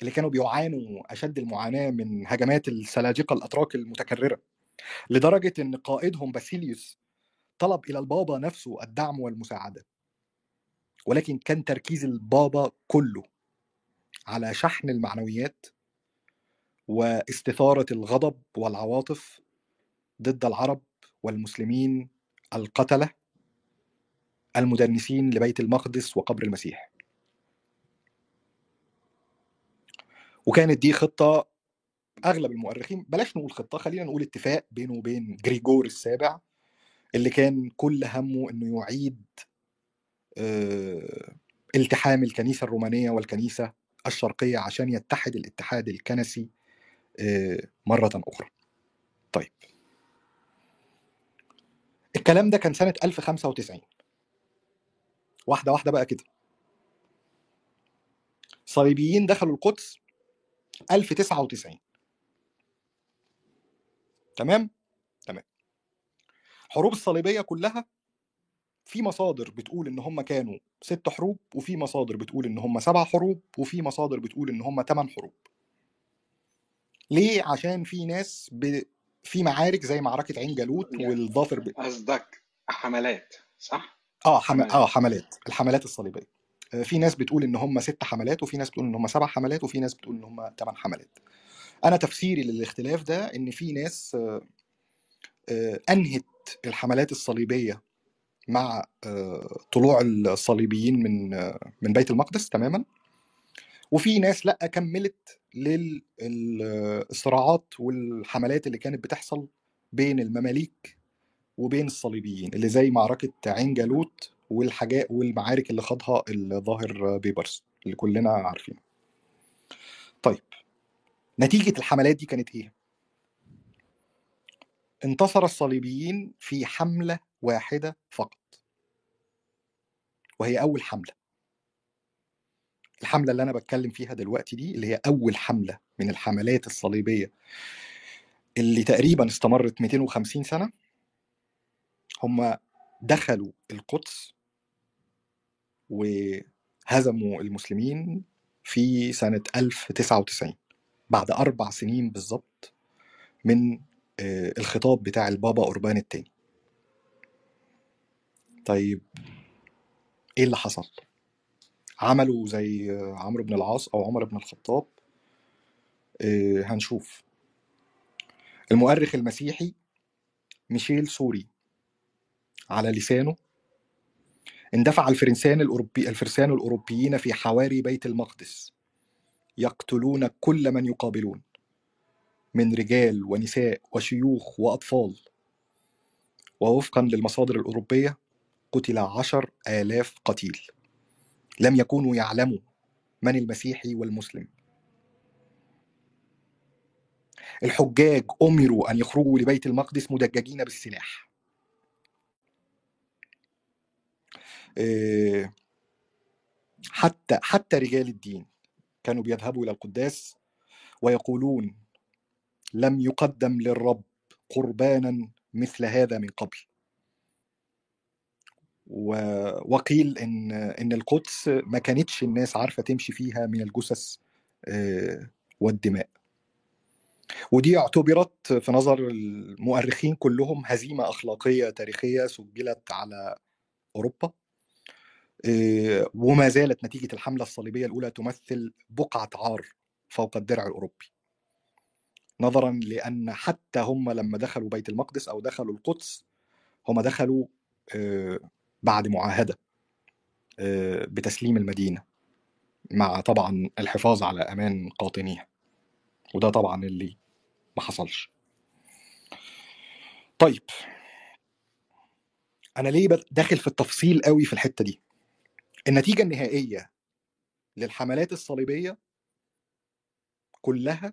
اللي كانوا بيعانوا أشد المعاناة من هجمات السلاجقة الأتراك المتكررة. لدرجة إن قائدهم باسيليوس طلب إلى البابا نفسه الدعم والمساعدة ولكن كان تركيز البابا كله على شحن المعنويات واستثارة الغضب والعواطف ضد العرب والمسلمين القتلة المدنسين لبيت المقدس وقبر المسيح. وكانت دي خطة أغلب المؤرخين بلاش نقول خطة خلينا نقول اتفاق بينه وبين جريجور السابع اللي كان كل همه إنه يعيد آه، التحام الكنيسة الرومانية والكنيسة الشرقية عشان يتحد الاتحاد الكنسي آه، مرة أخرى. طيب. الكلام ده كان سنة 1095 واحدة واحدة بقى كده. الصليبيين دخلوا القدس 1099 تمام؟ تمام. حروب الصليبية كلها في مصادر بتقول إن هم كانوا ست حروب وفي مصادر بتقول إن هم سبع حروب وفي مصادر بتقول إن هم ثمان حروب. ليه؟ عشان في ناس ب... في معارك زي معركة عين جالوت يعني والظافر ب... قصدك حملات صح؟ آه حم... حملات. آه حملات الحملات الصليبية. آه، في ناس بتقول إن هم ست حملات وفي ناس بتقول إن هم سبع حملات وفي ناس بتقول إن هم ثمان حملات. أنا تفسيري للاختلاف ده إن في ناس آه، أنهت الحملات الصليبية مع آه، طلوع الصليبيين من آه، من بيت المقدس تماما وفي ناس لأ كملت للصراعات والحملات اللي كانت بتحصل بين المماليك وبين الصليبيين اللي زي معركة عين جالوت والحاجات والمعارك اللي خاضها الظاهر بيبرس اللي كلنا عارفينه. طيب نتيجة الحملات دي كانت إيه؟ انتصر الصليبيين في حملة واحدة فقط وهي أول حملة. الحملة اللي أنا بتكلم فيها دلوقتي دي اللي هي أول حملة من الحملات الصليبية اللي تقريبا استمرت 250 سنة هم دخلوا القدس وهزموا المسلمين في سنة 1099 بعد أربع سنين بالظبط من آه، الخطاب بتاع البابا أوربان الثاني طيب إيه اللي حصل؟ عملوا زي عمرو بن العاص أو عمر بن الخطاب آه، هنشوف. المؤرخ المسيحي ميشيل سوري على لسانه اندفع الفرنسان الأوروبي الفرسان الأوروبيين في حواري بيت المقدس. يقتلون كل من يقابلون من رجال ونساء وشيوخ وأطفال. ووفقا للمصادر الأوروبية قتل عشر آلاف قتيل. لم يكونوا يعلموا من المسيحي والمسلم. الحجاج أمروا أن يخرجوا لبيت المقدس مدججين بالسلاح. إيه، حتى حتى رجال الدين. كانوا بيذهبوا إلى القداس ويقولون لم يقدم للرب قربانا مثل هذا من قبل. وقيل إن إن القدس ما كانتش الناس عارفة تمشي فيها من الجثث آه، والدماء. ودي اعتبرت في نظر المؤرخين كلهم هزيمة أخلاقية تاريخية سجلت على أوروبا. وما زالت نتيجة الحملة الصليبية الأولى تمثل بقعة عار فوق الدرع الأوروبي. نظرا لأن حتى هم لما دخلوا بيت المقدس أو دخلوا القدس هم دخلوا آه، بعد معاهدة آه، بتسليم المدينة مع طبعا الحفاظ على أمان قاطنيها. وده طبعا اللي ما حصلش. طيب. أنا ليه داخل في التفصيل قوي في الحتة دي؟ النتيجة النهائية للحملات الصليبية كلها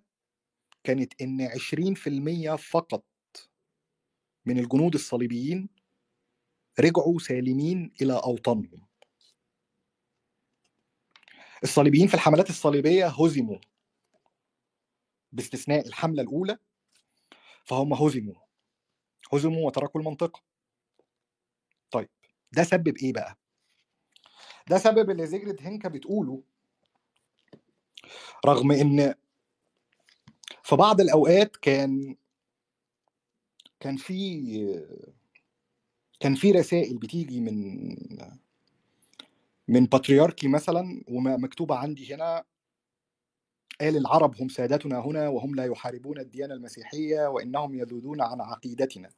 كانت إن 20% فقط من الجنود الصليبيين رجعوا سالمين إلى أوطانهم الصليبيين في الحملات الصليبية هزموا باستثناء الحملة الأولى فهم هزموا هزموا وتركوا المنطقة طيب ده سبب إيه بقى؟ ده سبب اللي زيجرد هنكا بتقوله رغم إن في بعض الأوقات كان كان في كان في رسائل بتيجي من من بطريركي مثلا ومكتوبة عندي هنا قال العرب هم سادتنا هنا وهم لا يحاربون الديانة المسيحية وإنهم يذودون عن عقيدتنا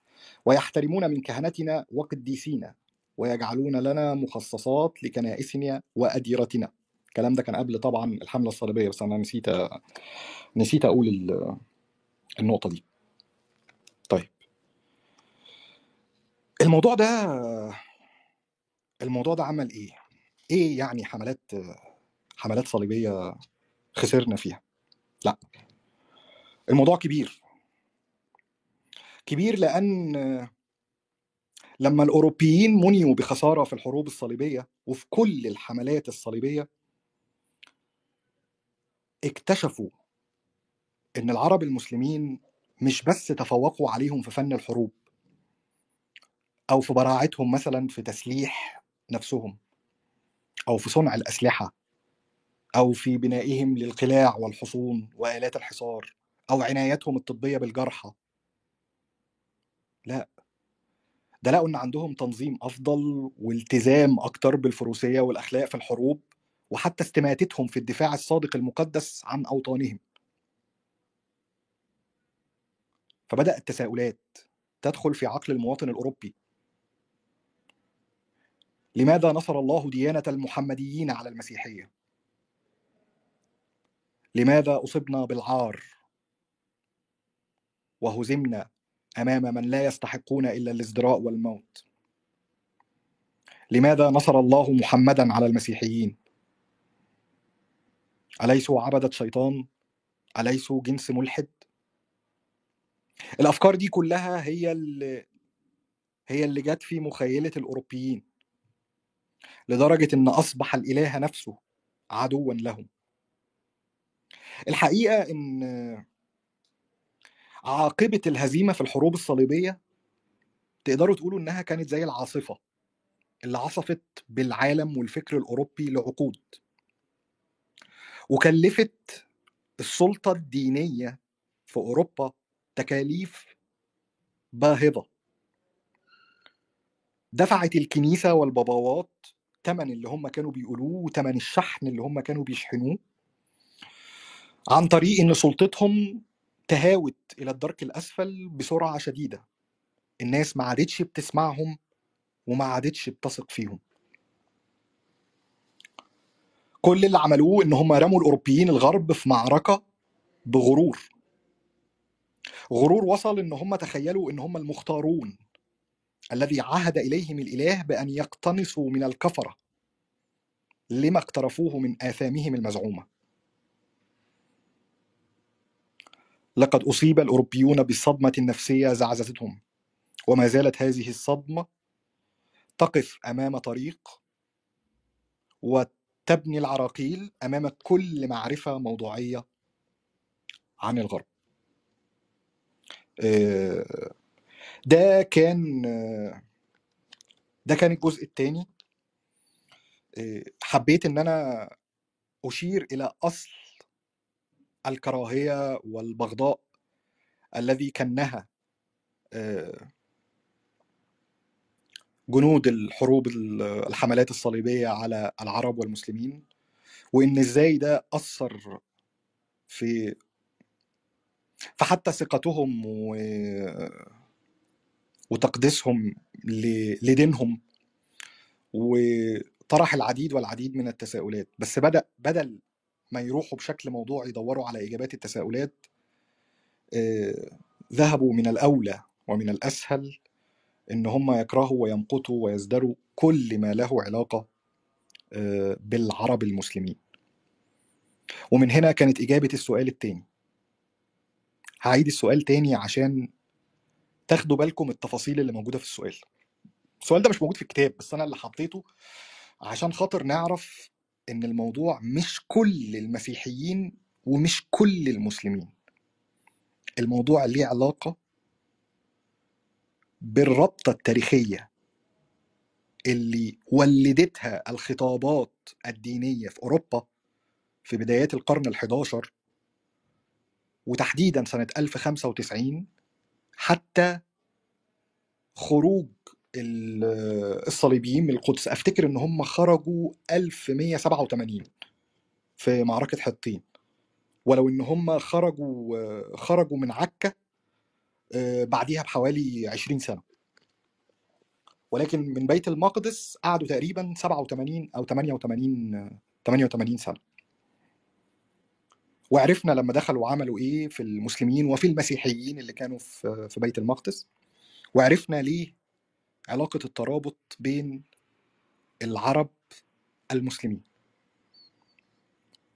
ويحترمون من كهنتنا وقديسينا. ويجعلون لنا مخصصات لكنائسنا وأديرتنا. الكلام ده كان قبل طبعا الحملة الصليبية بس أنا نسيت نسيت أقول ال- النقطة دي. طيب. الموضوع ده الموضوع ده عمل إيه؟ إيه يعني حملات حملات صليبية خسرنا فيها؟ لا. الموضوع كبير. كبير لأن لما الأوروبيين منيوا بخسارة في الحروب الصليبية وفي كل الحملات الصليبية اكتشفوا إن العرب المسلمين مش بس تفوقوا عليهم في فن الحروب أو في براعتهم مثلا في تسليح نفسهم أو في صنع الأسلحة أو في بنائهم للقلاع والحصون وآلات الحصار أو عنايتهم الطبية بالجرحى. لا ده لقوا إن عندهم تنظيم أفضل والتزام أكتر بالفروسية والأخلاق في الحروب وحتى استماتتهم في الدفاع الصادق المقدس عن أوطانهم. فبدأ التساؤلات تدخل في عقل المواطن الأوروبي. لماذا نصر الله ديانة المحمديين على المسيحية؟ لماذا أصبنا بالعار؟ وهزمنا أمام من لا يستحقون إلا الإزدراء والموت؟ لماذا نصر الله محمدا على المسيحيين؟ أليسوا عبدة شيطان؟ أليسوا جنس ملحد؟ الأفكار دي كلها هي اللي هي اللي جت في مخيلة الأوروبيين لدرجة إن أصبح الإله نفسه عدوا لهم الحقيقة إن عاقبة الهزيمة في الحروب الصليبية؟ تقدروا تقولوا إنها كانت زي العاصفة اللي عصفت بالعالم والفكر الأوروبي لعقود. وكلفت السلطة الدينية في أوروبا تكاليف باهظة. دفعت الكنيسة والباباوات تمن اللي هم كانوا بيقولوه وتمن الشحن اللي هم كانوا بيشحنوه عن طريق إن سلطتهم تهاوت إلى الدرك الأسفل بسرعة شديدة. الناس ما عادتش بتسمعهم وما عادتش بتثق فيهم. كل اللي عملوه إن هم رموا الأوروبيين الغرب في معركة بغرور. غرور وصل إن هم تخيلوا إن هم المختارون الذي عهد إليهم الإله بأن يقتنصوا من الكفرة لما اقترفوه من آثامهم المزعومة. لقد أصيب الأوروبيون بصدمة نفسية زعزعتهم. وما زالت هذه الصدمة تقف أمام طريق وتبني العراقيل أمام كل معرفة موضوعية عن الغرب. آه، ده كان آه، ده كان الجزء الثاني. حبيت إن أنا أشير إلى أصل الكراهية والبغضاء الذي كنها آه، جنود الحروب ال- الحملات الصليبية على العرب والمسلمين وإن إزاي ده أثر في فحتى ثقتهم و... وتقديسهم ل... لدينهم وطرح العديد والعديد من التساؤلات. بس بدأ بدل ما يروحوا بشكل موضوعي يدوروا على إجابات التساؤلات آه، ذهبوا من الأولى ومن الأسهل إن هم يكرهوا ويمقتوا ويزدروا كل ما له علاقة آه، بالعرب المسلمين. ومن هنا كانت إجابة السؤال التاني. هعيد السؤال تاني عشان تاخدوا بالكم التفاصيل اللي موجودة في السؤال. السؤال ده مش موجود في الكتاب بس أنا اللي حطيته عشان خاطر نعرف إن الموضوع مش كل المسيحيين ومش كل المسلمين. الموضوع ليه علاقة بالربطة التاريخية اللي ولدتها الخطابات الدينية في أوروبا في بدايات القرن الحداشر وتحديدا سنة 1095 حتى خروج الصليبيين من القدس. أفتكر إن هم خرجوا 1187 في معركة حطين. ولو إن هم خرجوا خرجوا من عكا آه، بعديها بحوالي 20 سنة. ولكن من بيت المقدس قعدوا تقريبا 87 أو 88 88 سنة. وعرفنا لما دخلوا عملوا إيه في المسلمين وفي المسيحيين اللي كانوا في في بيت المقدس. وعرفنا ليه علاقة الترابط بين العرب المسلمين.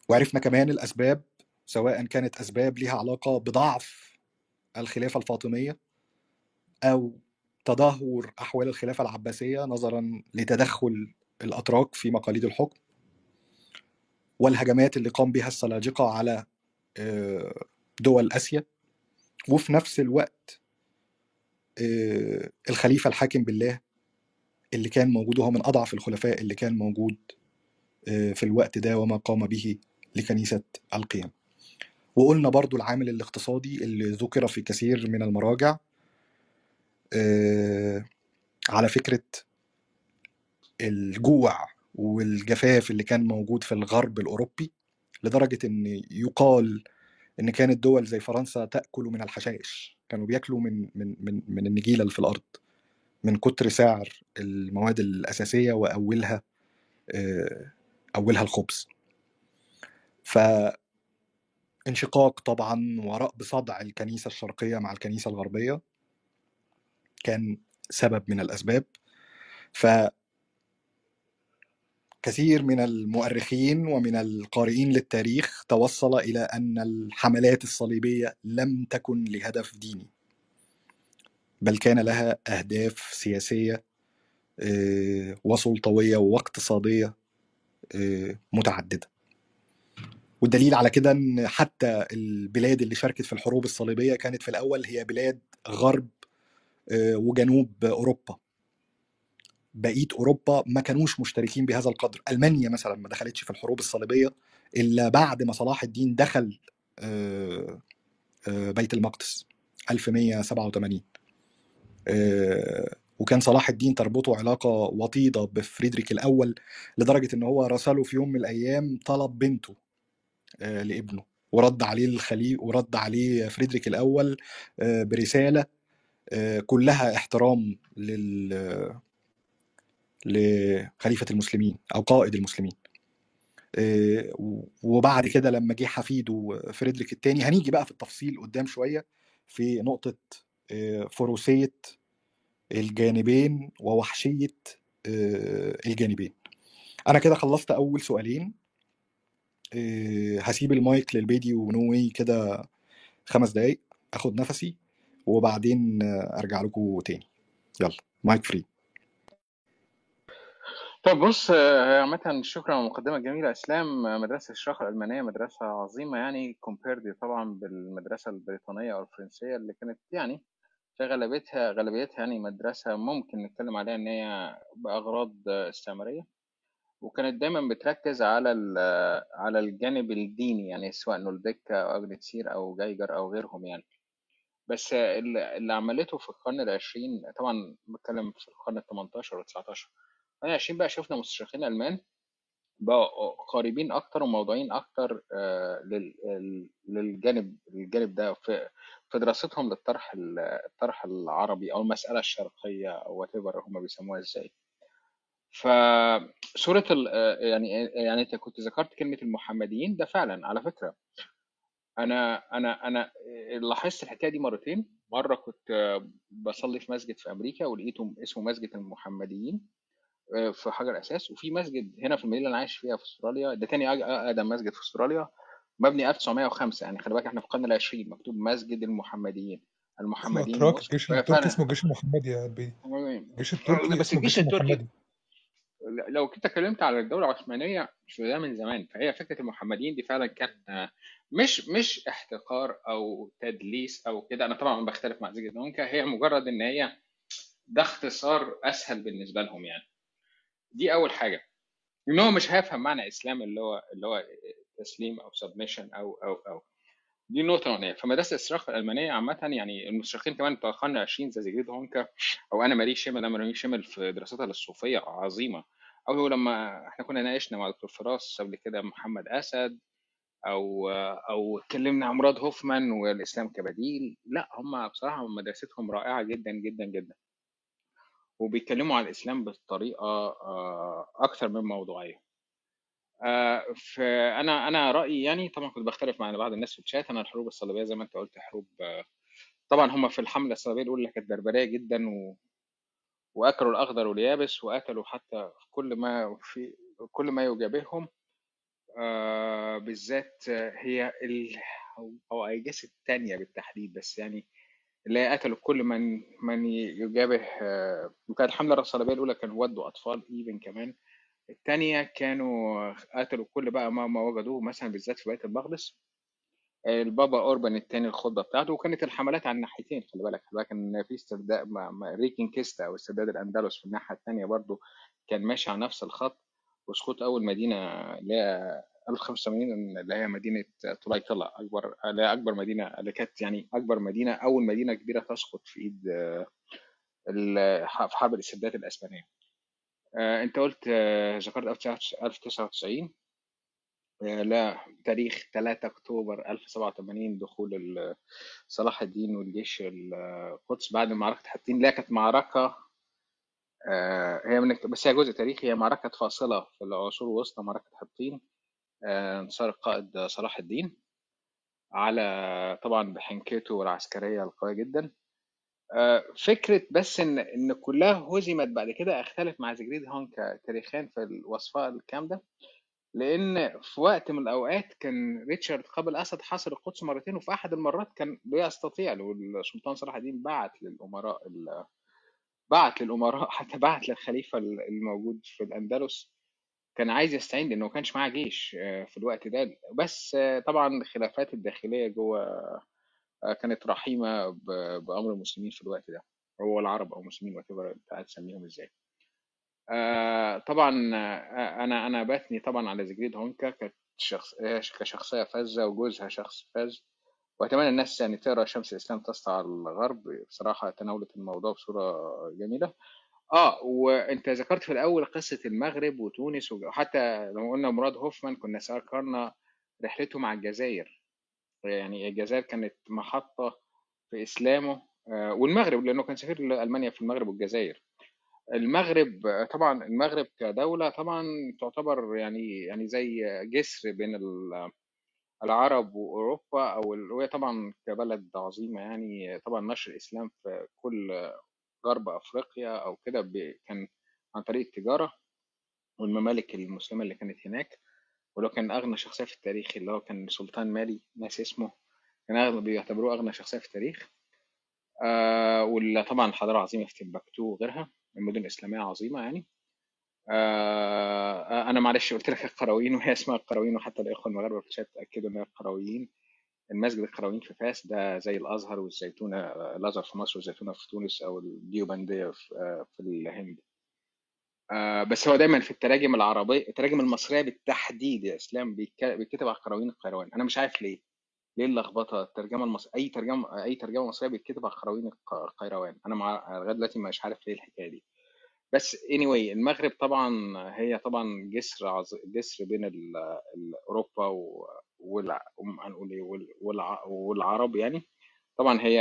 وعرفنا كمان الأسباب سواء كانت أسباب لها علاقة بضعف الخلافة الفاطمية أو تدهور أحوال الخلافة العباسية نظرا لتدخل الأتراك في مقاليد الحكم والهجمات اللي قام بها السلاجقة على آه، دول آسيا. وفي نفس الوقت آه، الخليفة الحاكم بالله اللي كان موجود وهو من أضعف الخلفاء اللي كان موجود آه، في الوقت ده وما قام به لكنيسة القيام. وقلنا برضو العامل الاقتصادي اللي ذكر في كثير من المراجع آه، على فكرة الجوع والجفاف اللي كان موجود في الغرب الأوروبي لدرجة إن يقال إن كانت دول زي فرنسا تأكل من الحشائش. كانوا بياكلوا من من من من النجيلة اللي في الأرض من كتر سعر المواد الأساسية وأولها آه، أولها الخبز. فانشقاق طبعا وراء بصدع الكنيسة الشرقية مع الكنيسة الغربية كان سبب من الأسباب. فكثير من المؤرخين ومن القارئين للتاريخ توصل إلى أن الحملات الصليبية لم تكن لهدف ديني بل كان لها أهداف سياسية آه، وسلطوية واقتصادية آه، متعددة. والدليل على كده إن حتى البلاد اللي شاركت في الحروب الصليبية كانت في الأول هي بلاد غرب آه، وجنوب أوروبا. بقية أوروبا ما كانوش مشتركين بهذا القدر. ألمانيا مثلا ما دخلتش في الحروب الصليبية إلا بعد ما صلاح الدين دخل آه، آه، بيت المقدس 1187 آه، وكان صلاح الدين تربطه علاقة وطيدة بفريدريك الأول لدرجة إن هو راسله في يوم من الأيام طلب بنته لابنه ورد عليه الخليفة ورد عليه فريدريك الأول برسالة كلها احترام لل لخليفة المسلمين أو قائد المسلمين. آه، وبعد كده لما جه حفيده فريدريك الثاني هنيجي بقى في التفصيل قدام شوية في نقطة آه، فروسية الجانبين ووحشية آه، الجانبين. أنا كده خلصت أول سؤالين. هسيب المايك للبيدي ونوي كده خمس دقايق أخد نفسي وبعدين أرجع لكم تاني. يلا mic free. طب بص عامة شكرا على المقدمة الجميلة. إسلام مدرسة الشرق الألمانية مدرسة عظيمة يعني كومبيرد طبعا بالمدرسة البريطانية أو الفرنسية اللي كانت يعني في غالبيتها غالبيتها يعني مدرسة ممكن نتكلم عليها إن هي بأغراض استعمارية. وكانت دايما بتركز على على الجانب الديني يعني سواء نولديك أو أجنتسير أو جايجر أو غيرهم يعني. بس اللي اللي عملته في القرن العشرين طبعا بتكلم في القرن التمنتاشر والتسعتاشر القرن العشرين بقى شفنا مستشرقين ألمان بقوا قريبين أكتر وموضوعين أكتر آه، للجانب الجانب ده في في دراستهم للطرح ال- الطرح العربي أو المسألة الشرقية أو وات ايفر هم بيسموها إزاي. فسورة ال- آه، يعني يعني أنت كنت ذكرت كلمة المحمديين ده فعلا على فكرة. أنا أنا أنا لاحظت الحكاية دي مرتين. مرة كنت بصلي في مسجد في أمريكا ولقيته اسمه مسجد المحمديين. في حجر أساس وفي مسجد هنا في المدينة اللي أنا عايش فيها في أستراليا ده تاني أقدم مسجد في أستراليا مبني 1905 يعني خلي بالك إحنا في القرن العشرين مكتوب مسجد المحمديين. المحمديين موسك الجيش التركي اسمه الجيش المحمدي يا قلبي الجيش التركي بس اسمه الجيش التركي لو كنت اتكلمت على الدولة العثمانية فده من زمان. فهي فكرة المحمديين دي فعلا كان آه، مش مش احتقار أو تدليس أو كده. أنا طبعا بختلف مع زيجريد هونكا هي مجرد إن هي ده اختصار أسهل بالنسبة لهم يعني. دي أول حاجة. إن هو مش هيفهم معنى إسلام اللي هو اللي هو تسليم أو submission أو أو أو. دي نقطة أولانية فمدرسة الاستشراق الألمانية عامة يعني المستشرقين كمان بتوع القرن العشرين زي زيجريد هونكا أو أنا ماري شيمل أنا ماري شيمل في دراساتها الصوفية عظيمة. أو هو لما إحنا كنا ناقشنا مع دكتور فراس قبل كده محمد أسد أو أو اتكلمنا عن مراد هوفمان والإسلام كبديل لا هم بصراحة مدرستهم رائعة جدا جدا جدا. وبيتكلموا عن الإسلام بطريقة آه، أكثر من موضوعية. آه، فأنا أنا رأيي يعني طبعا كنت بختلف مع بعض الناس في الشات أنا الحروب الصليبية زي ما أنت قلت حروب آه، طبعا هم في الحملة الصليبية الأولى كانت بربرية جدا و... وأكلوا الأخضر واليابس وأكلوا حتى كل ما في كل ما يجابههم بالذات هي ال... أو أو أيجاس الثانية بالتحديد بس يعني اللي قتلوا كل من من يجابه آه، وكانت الحملة الصليبية الأولى كانوا ودوا اطفال إيفن كمان. الثانية كانوا قتلوا كل بقى ما, ما وجدوه مثلا بالذات في بيت المقدس. البابا أوربن الثاني الخطبة بتاعته وكانت الحملات على الناحيتين خلي بالك. خلي بالك كان في استرداد ريكنكيستا أو استرداد الأندلس في الناحية الثانية برضو كان ماشي على نفس الخط. وسقوط أول مدينة اللي 1580 اللي هي مدينة طليطله أكبر أكبر مدينة اللي كانت يعني أكبر مدينة أول مدينة كبيرة تسقط في إيد في حرب الاستبداد الأسبانية. آه، أنت قلت آه، ذكرت 1099 آه، لا تاريخ 3 أكتوبر 1087 دخول صلاح الدين والجيش القدس بعد معركة حطين. لا كانت معركة هي من بس هي جزء تاريخي هي معركة فاصلة في العصور الوسطى معركة حطين. انتصار القائد صلاح الدين على طبعا بحنكته العسكرية القوية جدا. آه، فكرة بس إن إن كلها هزمت بعد كده أختلف مع زجريد هونكا تاريخيا في الوصفة الكلام ده لأن في وقت من الأوقات كان ريتشارد قبل أسد حاصر القدس مرتين وفي أحد المرات كان بيستطيع والسلطان صلاح الدين بعت للأمراء بعت للأمراء حتى بعت للخليفة الموجود في الأندلس. كان عايز يستعين لأنه ما كانش معاه جيش آه، في الوقت ده. بس آه، طبعا الخلافات الداخلية جوه آه، كانت رحيمة ب- بأمر المسلمين في الوقت ده. هو العرب أو المسلمين وات انت عايز تسميهم إزاي. آه، طبعا أنا أنا بثني طبعا على زجريد هونكا كشخص كشخصية فذة وجوزها شخص فذ. وأتمنى الناس يعني تقرأ شمس الإسلام تسطع الغرب. بصراحة تناولت الموضوع بصورة جميلة. آه وأنت ذكرت في الأول قصة المغرب وتونس وحتى لما قلنا مراد هوفمان كنا ذكرنا رحلته مع الجزائر. يعني الجزائر كانت محطة في إسلامه آه، والمغرب لأنه كان سفير لألمانيا في المغرب والجزائر. المغرب طبعا المغرب كدولة طبعا تعتبر يعني يعني زي جسر بين ال- العرب وأوروبا أو وهي طبعا كبلد عظيمة يعني طبعا نشر الإسلام في كل غرب أفريقيا أو كده كان عن طريق التجارة والممالك المسلمة اللي كانت هناك ولو كان أغنى شخصية في التاريخ اللي هو كان سلطان مالي ناس اسمه كان أغنى بيعتبروه أغنى شخصية في التاريخ. آه وطبعا الحضارة عظيمة في تمبكتو وغيرها المدن الإسلامية عظيمة يعني. آه أنا معلش قلت لك القرويين وهي اسمها القرويين وحتى الإخوة المغاربة في الشات أكدوا ان القرويين المسجد القرويين في فاس ده زي الأزهر والزيتونة الأزهر في مصر والزيتونة في تونس أو الديوبندية في, الهند. آه بس هو دايما في التراجم العربيه التراجم المصرية بالتحديد يا إسلام بيتك- بيتكتب على القرويين القيروان. أنا مش عارف ليه. ليه اللخبطة؟ الترجمة المص... أي ترجمة أي ترجمة مصرية بيتكتب على القرويين الق- القيروان. أنا مع... لغاية دلوقتي مش عارف ليه الحكاية دي. بس anyway المغرب طبعا هي طبعا جسر عظ... جسر بين. ال- أوروبا و... والع... هنقول إيه وال... والع... والعرب يعني. طبعا هي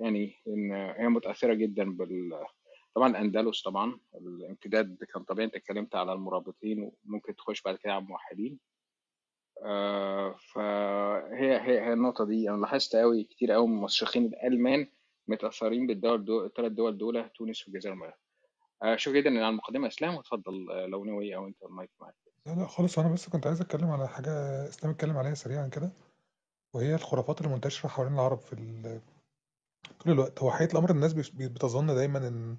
يعني إن هي متأثرة جدا بال طبعا الأندلس طبعا الامتداد كان طبيعي أنت اتكلمت على المرابطين وممكن تخش بعد كده على الموحدين. آه، فهي هي هي النقطة دي. أنا لاحظت قوي كتير قوي من الألمان متأثرين بالدول دول الثلاث دول دول تونس والجزائر والمغرب آه، شكرا جدا على المقدمة. أسلام وتفضل لو نوي أو أنت المايك معاك. لا لا خالص أنا بس كنت عايز أتكلم على حاجة اسلام اتكلم عليها سريعا كده وهي الخرافات المنتشرة حوالين العرب في ال- طول الوقت. هو حقيقة الأمر الناس بتظن دايما إن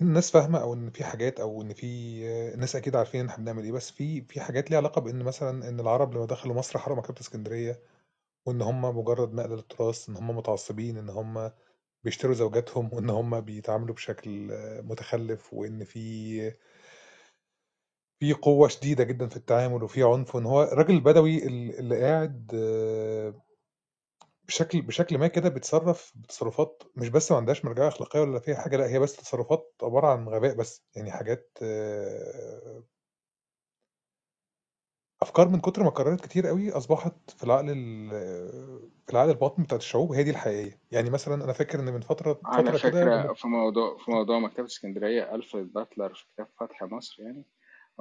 الناس فاهمة أو إن في حاجات أو إن في الناس أكيد عارفين إن إحنا بنعمل إيه. بس في في حاجات ليها علاقة بإن مثلا إن العرب لما دخلوا مصر حرقوا مكتبة اسكندرية وإن هم مجرد نقل للتراث إن هم متعصبين إن هم بيشتروا زوجاتهم وإن هم بيتعاملوا بشكل متخلف وإن في في قوة شديدة جدا في التعامل وفي عنف وإن هو الراجل البدوي ال- اللي قاعد آه، بشكل بشكل ما كده بيتصرف بتصرفات مش بس ما عندهاش مرجعية أخلاقية ولا فيها حاجة لأ هي بس تصرفات عبارة عن غباء بس يعني حاجات آه، أفكار من كتر ما اتكررت كتير قوي أصبحت في العقل ال- في العقل الباطن بتاعت الشعوب هي دي الحقيقية. يعني مثلا أنا فاكر إن من فترة على فترة كده فكرة في موضوع في موضوع مكتبة اسكندرية ألفريد باتلر في كتاب فتح مصر يعني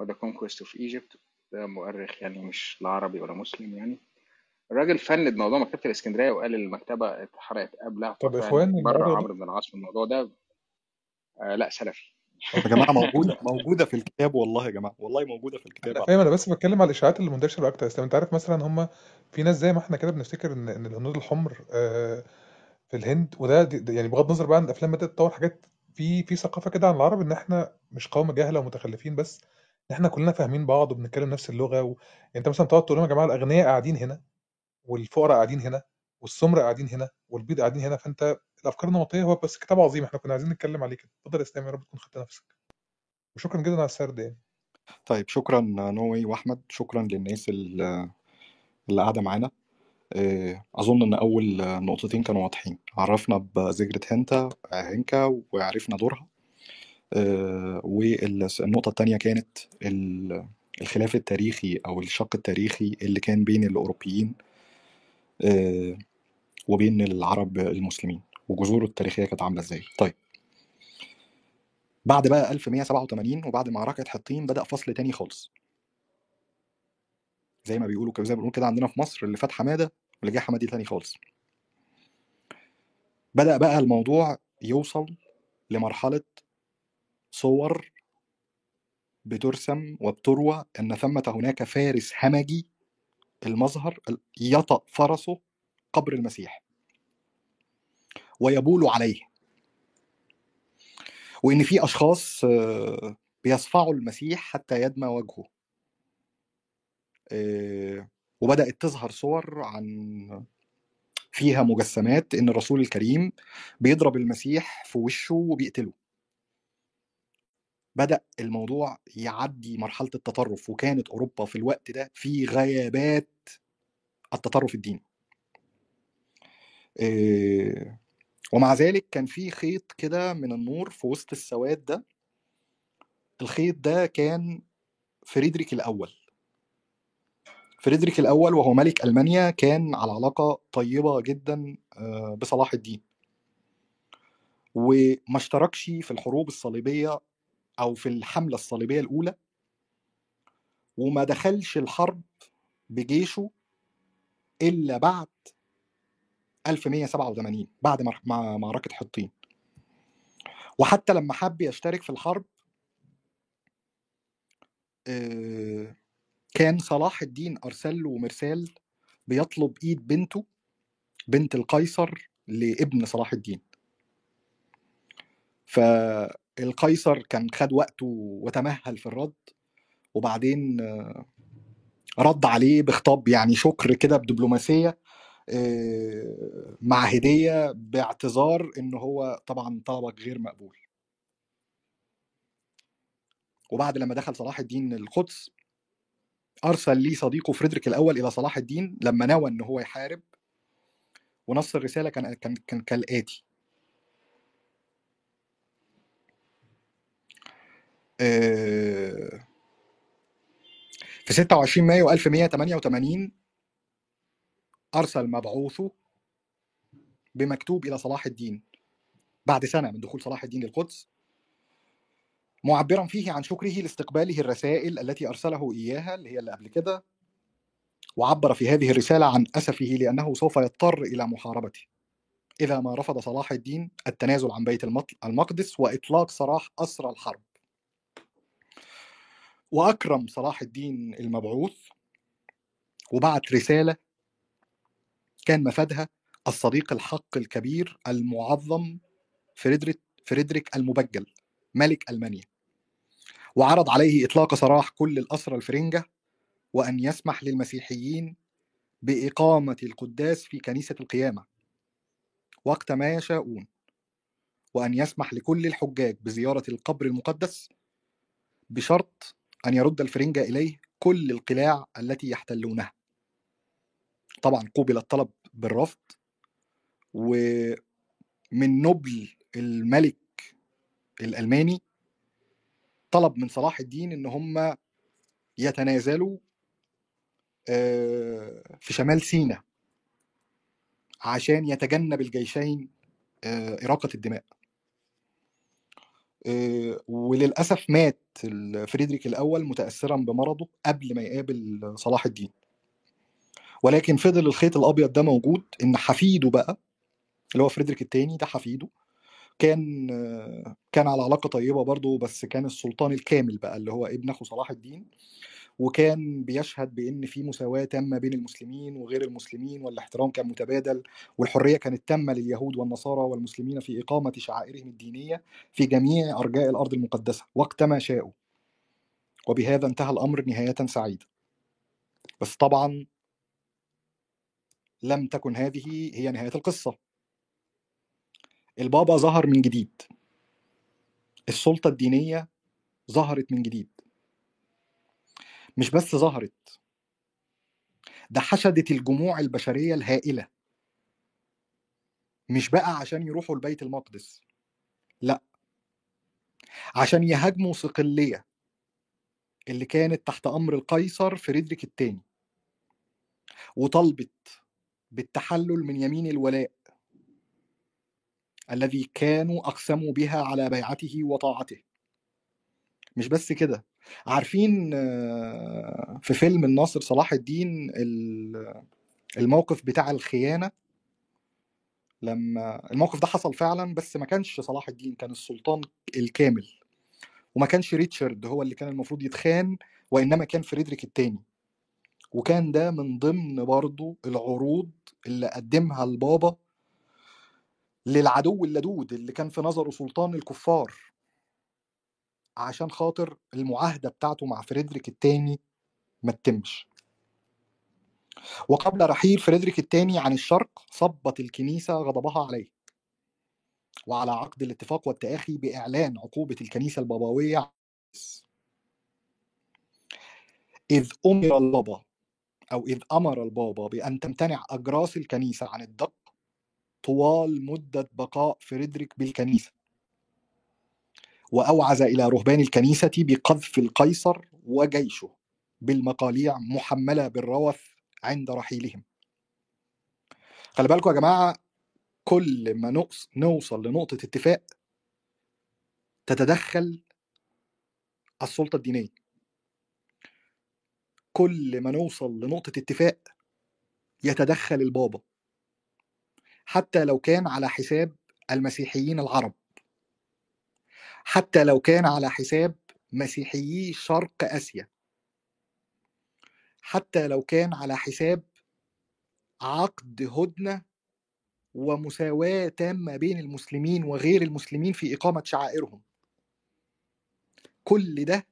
The Conquest of Egypt ده مؤرخ يعني مش لا عربي ولا مسلم يعني. الراجل فند موضوع مكتبة الإسكندرية وقال المكتبة اتحرقت قبلها طب إخوان بره عمرو بن العاص في الموضوع ده. آه لا سلفي. يا جماعة موجوده موجودة في الكتاب والله يا جماعة. والله موجودة في الكتاب أنا فاهم أنا بس بتكلم على الإشاعات اللي منتشرة أكتر. أصل أنت عارف مثلا هم في ناس زي ما إحنا كده بنفتكر إن إن الهنود الحمر آه، في الهند. وده دي- يعني بغض النظر بقى عن الأفلام بدأت تطور حاجات في في ثقافة كده عن العرب إن إحنا مش قوم جهلة ومتخلفين بس. ان إحنا كلنا فاهمين بعض وبنتكلم نفس اللغة و... أنت مثلا تقعد تقول لهم يا جماعة الأغنياء قاعدين هنا والفقراء قاعدين هنا والسمر قاعدين هنا والبيض قاعدين هنا فأنت الأفكار النمطية هو بس كتاب عظيم إحنا كنا عايزين نتكلم عليه كده. اتفضل يا إسلام يا رب تكون خدت نفسك. وشكرا جدا على السرد يعني. طيب شكرا نوي وأحمد شكرا للناس اللي قاعدة معانا. آه، أظن إن أول نقطتين كانوا واضحين. عرفنا بذكرة هنتا هنكا وعرفنا دورها. والنقطة الثانية كانت ال- الخلاف التاريخي أو الشق التاريخي اللي كان بين الأوروبيين آه، وبين العرب المسلمين. وجذوره التاريخية كانت عاملة إزاي؟ طيب. بعد بقى 1187 وبعد معركه حطين بدأ فصل تاني خالص. زي ما بيقولوا زي ما بنقول كده عندنا في مصر اللي فات حماده واللي جه حمادي تاني خالص. بدأ بقى الموضوع يوصل لمرحلة صور بترسم وبتروى أن ثمة هناك فارس همجي المظهر يطأ فرسه قبر المسيح. ويبول عليه. وإن في أشخاص آه، بيصفعوا المسيح حتى يدمى وجهه. آه، وبدأت تظهر صور عن فيها مجسمات إن الرسول الكريم بيضرب المسيح في وشه وبيقتله. بدأ الموضوع يعدي مرحلة التطرف وكانت أوروبا في الوقت ده في غيابات التطرف الديني. إيه، ومع ذلك كان في خيط كده من النور في وسط السواد ده. الخيط ده كان فريدريك الأول. فريدريك الأول وهو ملك ألمانيا كان على علاقة طيبة جدا آه، بصلاح الدين. وما اشتركش في الحروب الصليبية أو في الحملة الصليبية الأولى وما دخلش الحرب بجيشه إلا بعد 1187 بعد مر- مع معركة حطين. وحتى لما حب يشترك في الحرب آه، كان صلاح الدين أرسل له مرسال بيطلب إيد بنته بنت القيصر لابن صلاح الدين. فالقيصر كان خد وقته وتمهل في الرد وبعدين رد عليه بخطاب يعني شكر كده بدبلوماسية آه، مع هدية باعتذار إن هو طبعا طلبك غير مقبول. وبعد لما دخل صلاح الدين القدس أرسل لي صديقه فريدريك الأول إلى صلاح الدين لما نوى إن هو يحارب ونص الرسالة كان كان كان كالآتي. في 26 مايو 1188 أرسل مبعوثه بمكتوب إلى صلاح الدين. بعد سنة من دخول صلاح الدين للقدس معبرا فيه عن شكره لاستقباله الرسائل التي أرسله إياها اللي هي اللي قبل كده وعبر في هذه الرسالة عن أسفه لأنه سوف يضطر إلى محاربته. إذا ما رفض صلاح الدين التنازل عن بيت المقدس وإطلاق سراح أسرى الحرب. وأكرم صلاح الدين المبعوث وبعت رسالة كان مفادها الصديق الحق الكبير المعظم فريدريك فريدريك المبجل ملك ألمانيا. وعرض عليه إطلاق سراح كل الأسرى الفرنجة وأن يسمح للمسيحيين بإقامة القداس في كنيسة القيامة. وقت ما يشاءون. وأن يسمح لكل الحجاج بزيارة القبر المقدس بشرط أن يرد الفرنجة إليه كل القلاع التي يحتلونها. طبعا قوبل الطلب بالرفض ومن نبل الملك الألماني طلب من صلاح الدين إن هم يتنازلوا آه، في شمال سيناء عشان يتجنب الجيشين آه، إراقة الدماء. آه، وللأسف مات فريدريك الأول متأثرا بمرضه قبل ما يقابل صلاح الدين. ولكن فضل الخيط الأبيض ده موجود إن حفيده بقى اللي هو فريدريك الثاني ده حفيده كان آه، كان على علاقة طيبة برضه بس كان السلطان الكامل بقى اللي هو ابن أخو صلاح الدين. وكان بيشهد بإن في مساواة تامة بين المسلمين وغير المسلمين والاحترام كان متبادل والحرية كانت تامة لليهود والنصارى والمسلمين في إقامة شعائرهم الدينية في جميع أرجاء الأرض المقدسة وقت ما شاءوا. وبهذا انتهى الأمر نهاية سعيدة. بس طبعا لم تكن هذه هي نهاية القصة. البابا ظهر من جديد. السلطة الدينية ظهرت من جديد. مش بس ظهرت ده حشدت الجموع البشرية الهائلة. مش بقى عشان يروحوا لبيت المقدس لا. عشان يهاجموا صقلية اللي كانت تحت أمر القيصر فريدريك الثاني وطلبت بالتحلل من يمين الولاء الذي كانوا أقسموا بها على بيعته وطاعته. مش بس كده. عارفين آه، في فيلم الناصر صلاح الدين ال- الموقف بتاع الخيانة؟ لما الموقف ده حصل فعلا بس ما كانش صلاح الدين كان السلطان الكامل. وما كانش ريتشارد هو اللي كان المفروض يتخان وإنما كان فريدريك الثاني وكان ده من ضمن برضو العروض اللي قدمها البابا للعدو اللدود اللي كان في نظره سلطان الكفار. عشان خاطر المعاهدة بتاعته مع فريدريك الثاني ما تتمش. وقبل رحيل فريدريك الثاني عن الشرق صبت الكنيسة غضبها عليه. وعلى عقد الاتفاق والتآخي بإعلان عقوبة الكنيسة البابوية إذ أمر البابا أو إذ أمر البابا بأن تمتنع أجراس الكنيسة عن الدق طوال مدة بقاء فريدريك بالكنيسة. وأوعز إلى رهبان الكنيسة بقذف القيصر وجيشه بالمقاليع محملة بالروث عند رحيلهم. خلي بالكم يا جماعة كل ما نقص نوصل لنقطة اتفاق تتدخل السلطة الدينية. كل ما نوصل لنقطة اتفاق يتدخل البابا. حتى لو كان على حساب المسيحيين العرب. حتى لو كان على حساب مسيحيي شرق آسيا. حتى لو كان على حساب عقد هدنة ومساواة تامة بين المسلمين وغير المسلمين في إقامة شعائرهم. كل ده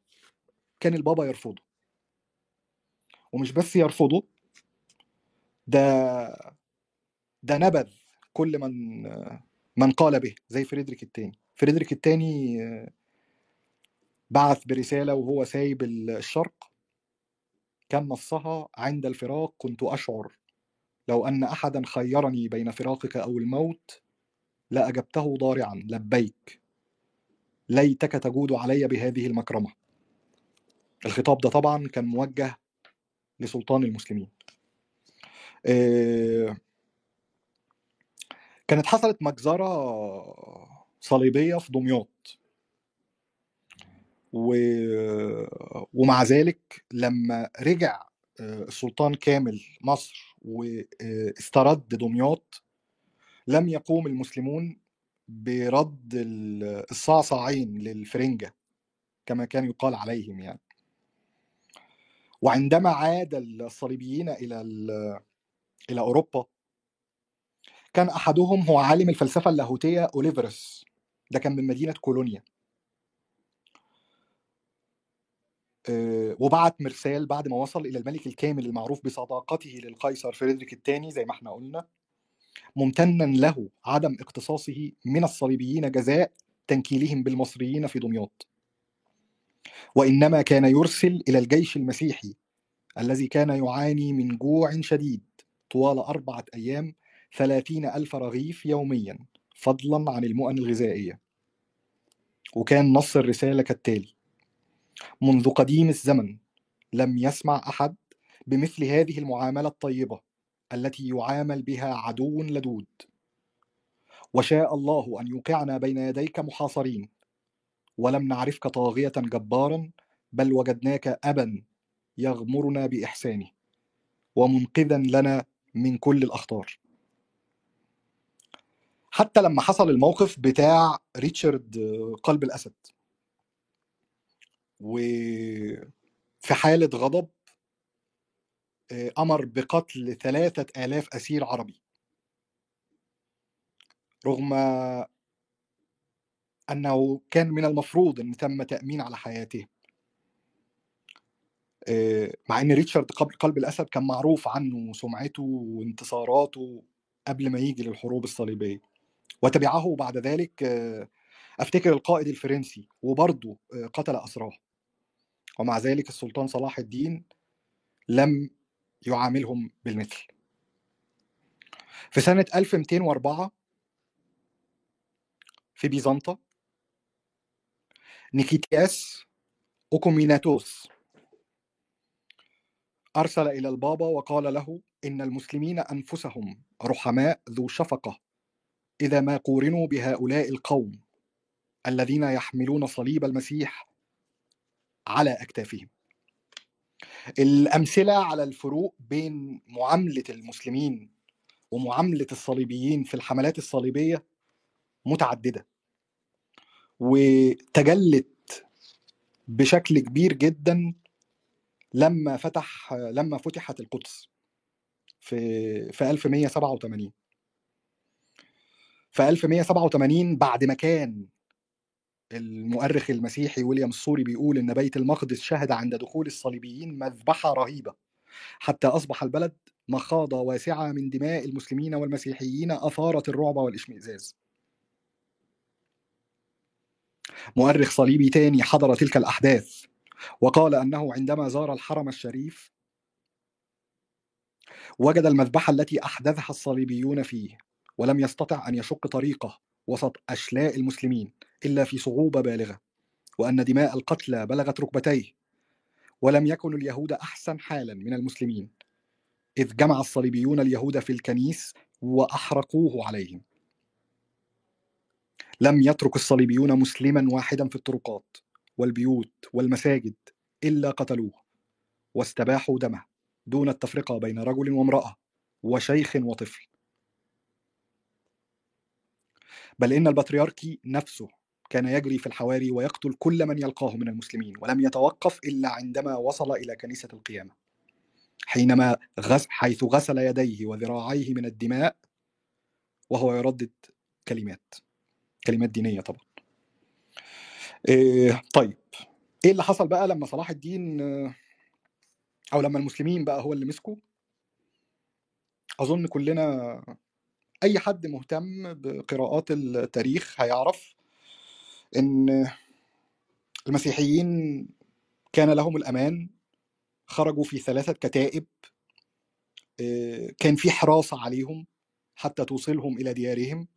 كان البابا يرفضه. ومش بس يرفضه ده ده نبذ كل من من قال به زي فريدريك الثاني فريدريك الثاني بعث برسالة وهو سايب الشرق كان نصها عند الفراق كنت أشعر لو أن أحدا خيرني بين فراقك أو الموت لأجبته ضارعا لبيك ليتك تجود علي بهذه المكرمة. الخطاب ده طبعا كان موجه لسلطان المسلمين. آه، كانت حصلت مجزرة صليبية في دمياط. و... ومع ذلك لما رجع آه، السلطان كامل مصر واسترد دمياط لم يقوم المسلمون برد ال- الصعصعين للفرنجة كما كان يقال عليهم يعني. وعندما عاد الصليبيين إلى إلى أوروبا كان أحدهم هو عالم الفلسفة اللاهوتية أوليفرس. ده كان من مدينة كولونيا. آه، وبعت مرسال بعد ما وصل إلى الملك الكامل المعروف بصداقته للقيصر فريدريك الثاني زي ما إحنا قلنا ممتنا له عدم اقتصاصه من الصليبيين جزاء تنكيلهم بالمصريين في دمياط. وإنما كان يرسل إلى الجيش المسيحي الذي كان يعاني من جوع شديد طوال أربعة أيام ثلاثين ألف رغيف يوميا. فضلا عن المؤن الغذائية. وكان نص الرسالة كالتالي منذ قديم الزمن لم يسمع أحد بمثل هذه المعاملة الطيبة التي يعامل بها عدو لدود. وشاء الله أن يوقعنا بين يديك محاصرين ولم نعرفك طاغية جبارا بل وجدناك أبا يغمرنا بإحسانه ومنقذا لنا من كل الأخطار. حتى لما حصل الموقف بتاع ريتشارد قلب الأسد. وفي حالة غضب أمر بقتل ثلاثة آلاف أسير عربي. رغم أنه كان من المفروض أن تم تأمين على حياته. مع أن ريتشارد قلب الأسد كان معروف عنه سمعته وانتصاراته قبل ما يجي للحروب الصليبية. وتبعه بعد ذلك أفتكر القائد الفرنسي وبرضه قتل أسراه. ومع ذلك السلطان صلاح الدين لم يعاملهم بالمثل. في سنة 1204 في بيزنطة نيكيتياس أوكوميناتوس أرسل إلى البابا وقال له إن المسلمين أنفسهم رحماء ذو شفقة. إذا ما قورنوا بهؤلاء القوم الذين يحملون صليب المسيح على أكتافهم. الأمثلة على الفروق بين معاملة المسلمين ومعاملة الصليبيين في الحملات الصليبية متعددة وتجلت بشكل كبير جدا لما فتح لما فتحت القدس في في 1187 في 1187 بعد ما كان المؤرخ المسيحي ويليام السوري بيقول إن بيت المقدس شهد عند دخول الصليبيين مذبحة رهيبة حتى أصبح البلد مخاضة واسعة من دماء المسلمين والمسيحيين أثارت الرعب والإشمئزاز. مؤرخ صليبي تاني حضر تلك الأحداث وقال أنه عندما زار الحرم الشريف وجد المذبحة التي أحدثها الصليبيون فيه ولم يستطع أن يشق طريقه وسط أشلاء المسلمين إلا في صعوبة بالغة وأن دماء القتلى بلغت ركبتيه ولم يكن اليهود أحسن حالا من المسلمين إذ جمع الصليبيون اليهود في الكنيس وأحرقوه عليهم. لم يترك الصليبيون مسلما واحدا في الطرقات والبيوت والمساجد إلا قتلوه واستباحوا دمه دون التفرقة بين رجل وامرأة وشيخ وطفل. بل إن البطريركي نفسه كان يجري في الحواري ويقتل كل من يلقاه من المسلمين ولم يتوقف إلا عندما وصل إلى كنيسة القيامة. حينما غس حيث غسل يديه وذراعيه من الدماء وهو يردد كلمات كلمات دينية طبعا. إيه طيب. إيه اللي حصل بقى لما صلاح الدين أو لما المسلمين بقى هو اللي مسكوا؟ أظن كلنا أي حد مهتم بقراءات التاريخ هيعرف إن المسيحيين كان لهم الأمان خرجوا في ثلاثة كتائب كان في حراسة عليهم حتى توصلهم إلى ديارهم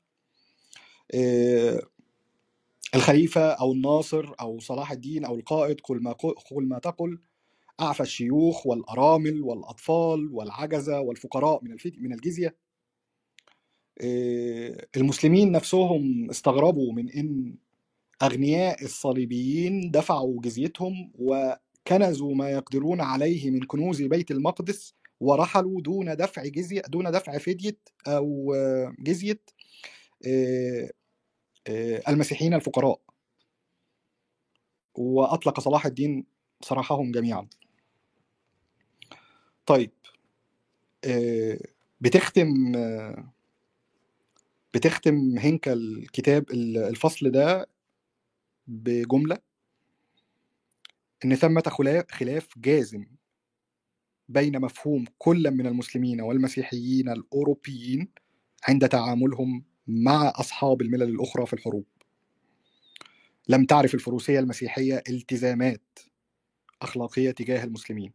الخليفة أو الناصر أو صلاح الدين أو القائد قل ما قل ما تقل أعفى الشيوخ والأرامل والأطفال والعجزة والفقراء من من الجزية. المسلمين نفسهم استغربوا من إن أغنياء الصليبيين دفعوا جزيتهم وكنزوا ما يقدرون عليه من كنوز بيت المقدس ورحلوا دون دفع جزية دون دفع فدية أو جزية آه، آه، المسيحيين الفقراء. وأطلق صلاح الدين سراحهم جميعا. طيب آه، بتختم بتختم هنكا الكتاب الفصل ده بجملة إن ثمة خلاف جازم بين مفهوم كل من المسلمين والمسيحيين الأوروبيين عند تعاملهم مع أصحاب الملل الأخرى في الحروب. لم تعرف الفروسية المسيحية التزامات أخلاقية تجاه المسلمين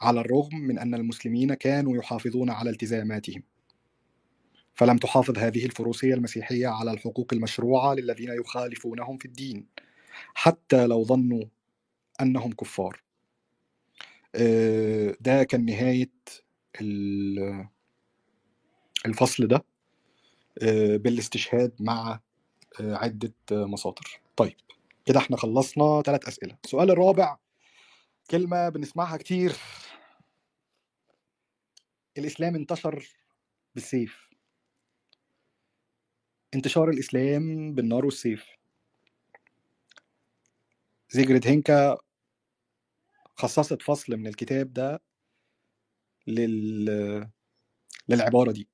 على الرغم من أن المسلمين كانوا يحافظون على التزاماتهم. فلم تحافظ هذه الفروسية المسيحية على الحقوق المشروعة للذين يخالفونهم في الدين حتى لو ظنوا أنهم كفار. آه، ده كان نهاية الفصل ده آه، بالاستشهاد مع آه، عدة مصادر طيب كده إحنا خلصنا ثلاث أسئلة. السؤال الرابع كلمة بنسمعها كتير. الإسلام انتشر بالسيف. انتشار الإسلام بالنار والسيف. زيجرد هينكا خصصت فصل من الكتاب ده لل... للعبارة دي.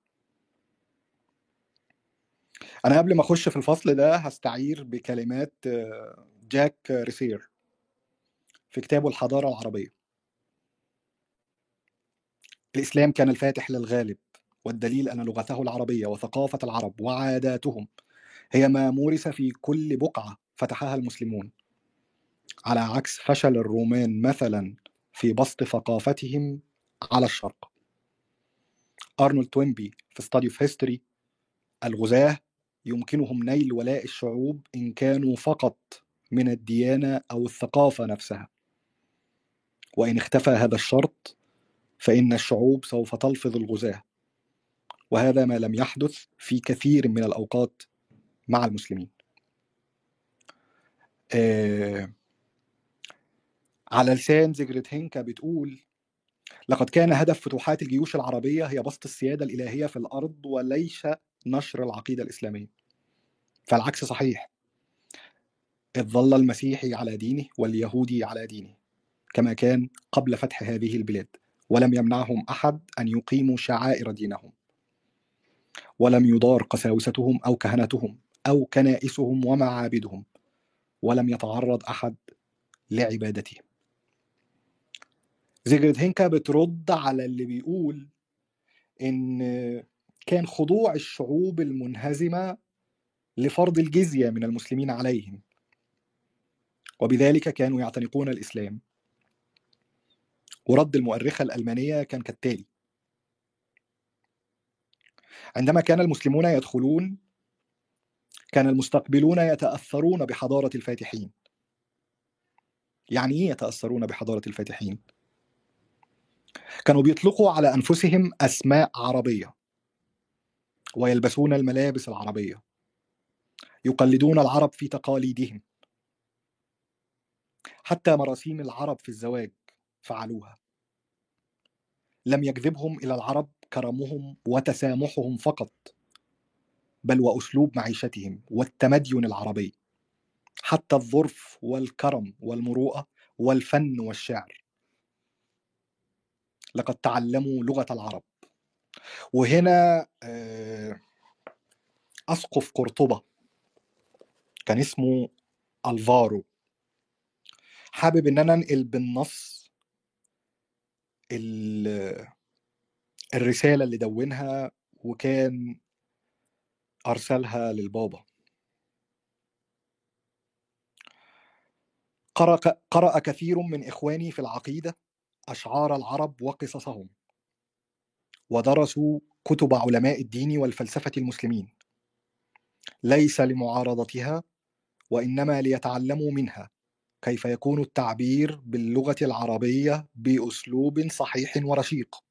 أنا قبل ما أخش في الفصل ده هستعير بكلمات جاك ريسير في كتابه الحضارة العربية. الإسلام كان الفاتح للغالب. والدليل أن لغته العربية وثقافة العرب وعاداتهم هي ما مورس في كل بقعة فتحها المسلمون. على عكس فشل الرومان مثلا في بسط ثقافتهم على الشرق. أرنولد توينبي في Study of History الغزاة يمكنهم نيل ولاء الشعوب إن كانوا فقط من الديانة أو الثقافة نفسها. وإن اختفى هذا الشرط فإن الشعوب سوف تلفظ الغزاة. وهذا ما لم يحدث في كثير من الأوقات مع المسلمين. آه على لسان زيجريد هونكا بتقول لقد كان هدف فتوحات الجيوش العربية هي بسط السيادة الإلهية في الأرض وليس نشر العقيدة الإسلامية. فالعكس صحيح. إذ ظل المسيحي على دينه واليهودي على دينه كما كان قبل فتح هذه البلاد ولم يمنعهم أحد أن يقيموا شعائر دينهم. ولم يضار قساوستهم أو كهنتهم أو كنائسهم ومعابدهم ولم يتعرض أحد لعبادتهم زيجرد هينكا بترد على اللي بيقول إن كان خضوع الشعوب المنهزمة لفرض الجزية من المسلمين عليهم. وبذلك كانوا يعتنقون الإسلام. ورد المؤرخة الألمانية كان كالتالي عندما كان المسلمون يدخلون كان المستقبلون يتأثرون بحضارة الفاتحين. يعني إيه يتأثرون بحضارة الفاتحين؟ كانوا بيطلقوا على أنفسهم أسماء عربية ويلبسون الملابس العربية يقلدون العرب في تقاليدهم. حتى مراسيم العرب في الزواج فعلوها. لم يجذبهم إلى العرب كرمهم وتسامحهم فقط بل وأسلوب معيشتهم والتمدين العربي. حتى الظرف والكرم والمروءة والفن والشعر. لقد تعلموا لغة العرب. وهنا آه، أسقف قرطبة كان اسمه ألفارو. حابب إن أنا أنقل بالنص الرسالة اللي دونها وكان أرسلها للبابا. قرأ كثير من إخواني في العقيدة أشعار العرب وقصصهم. ودرسوا كتب علماء الدين والفلسفة المسلمين. ليس لمعارضتها وإنما ليتعلموا منها كيف يكون التعبير باللغة العربية بأسلوب صحيح ورشيق.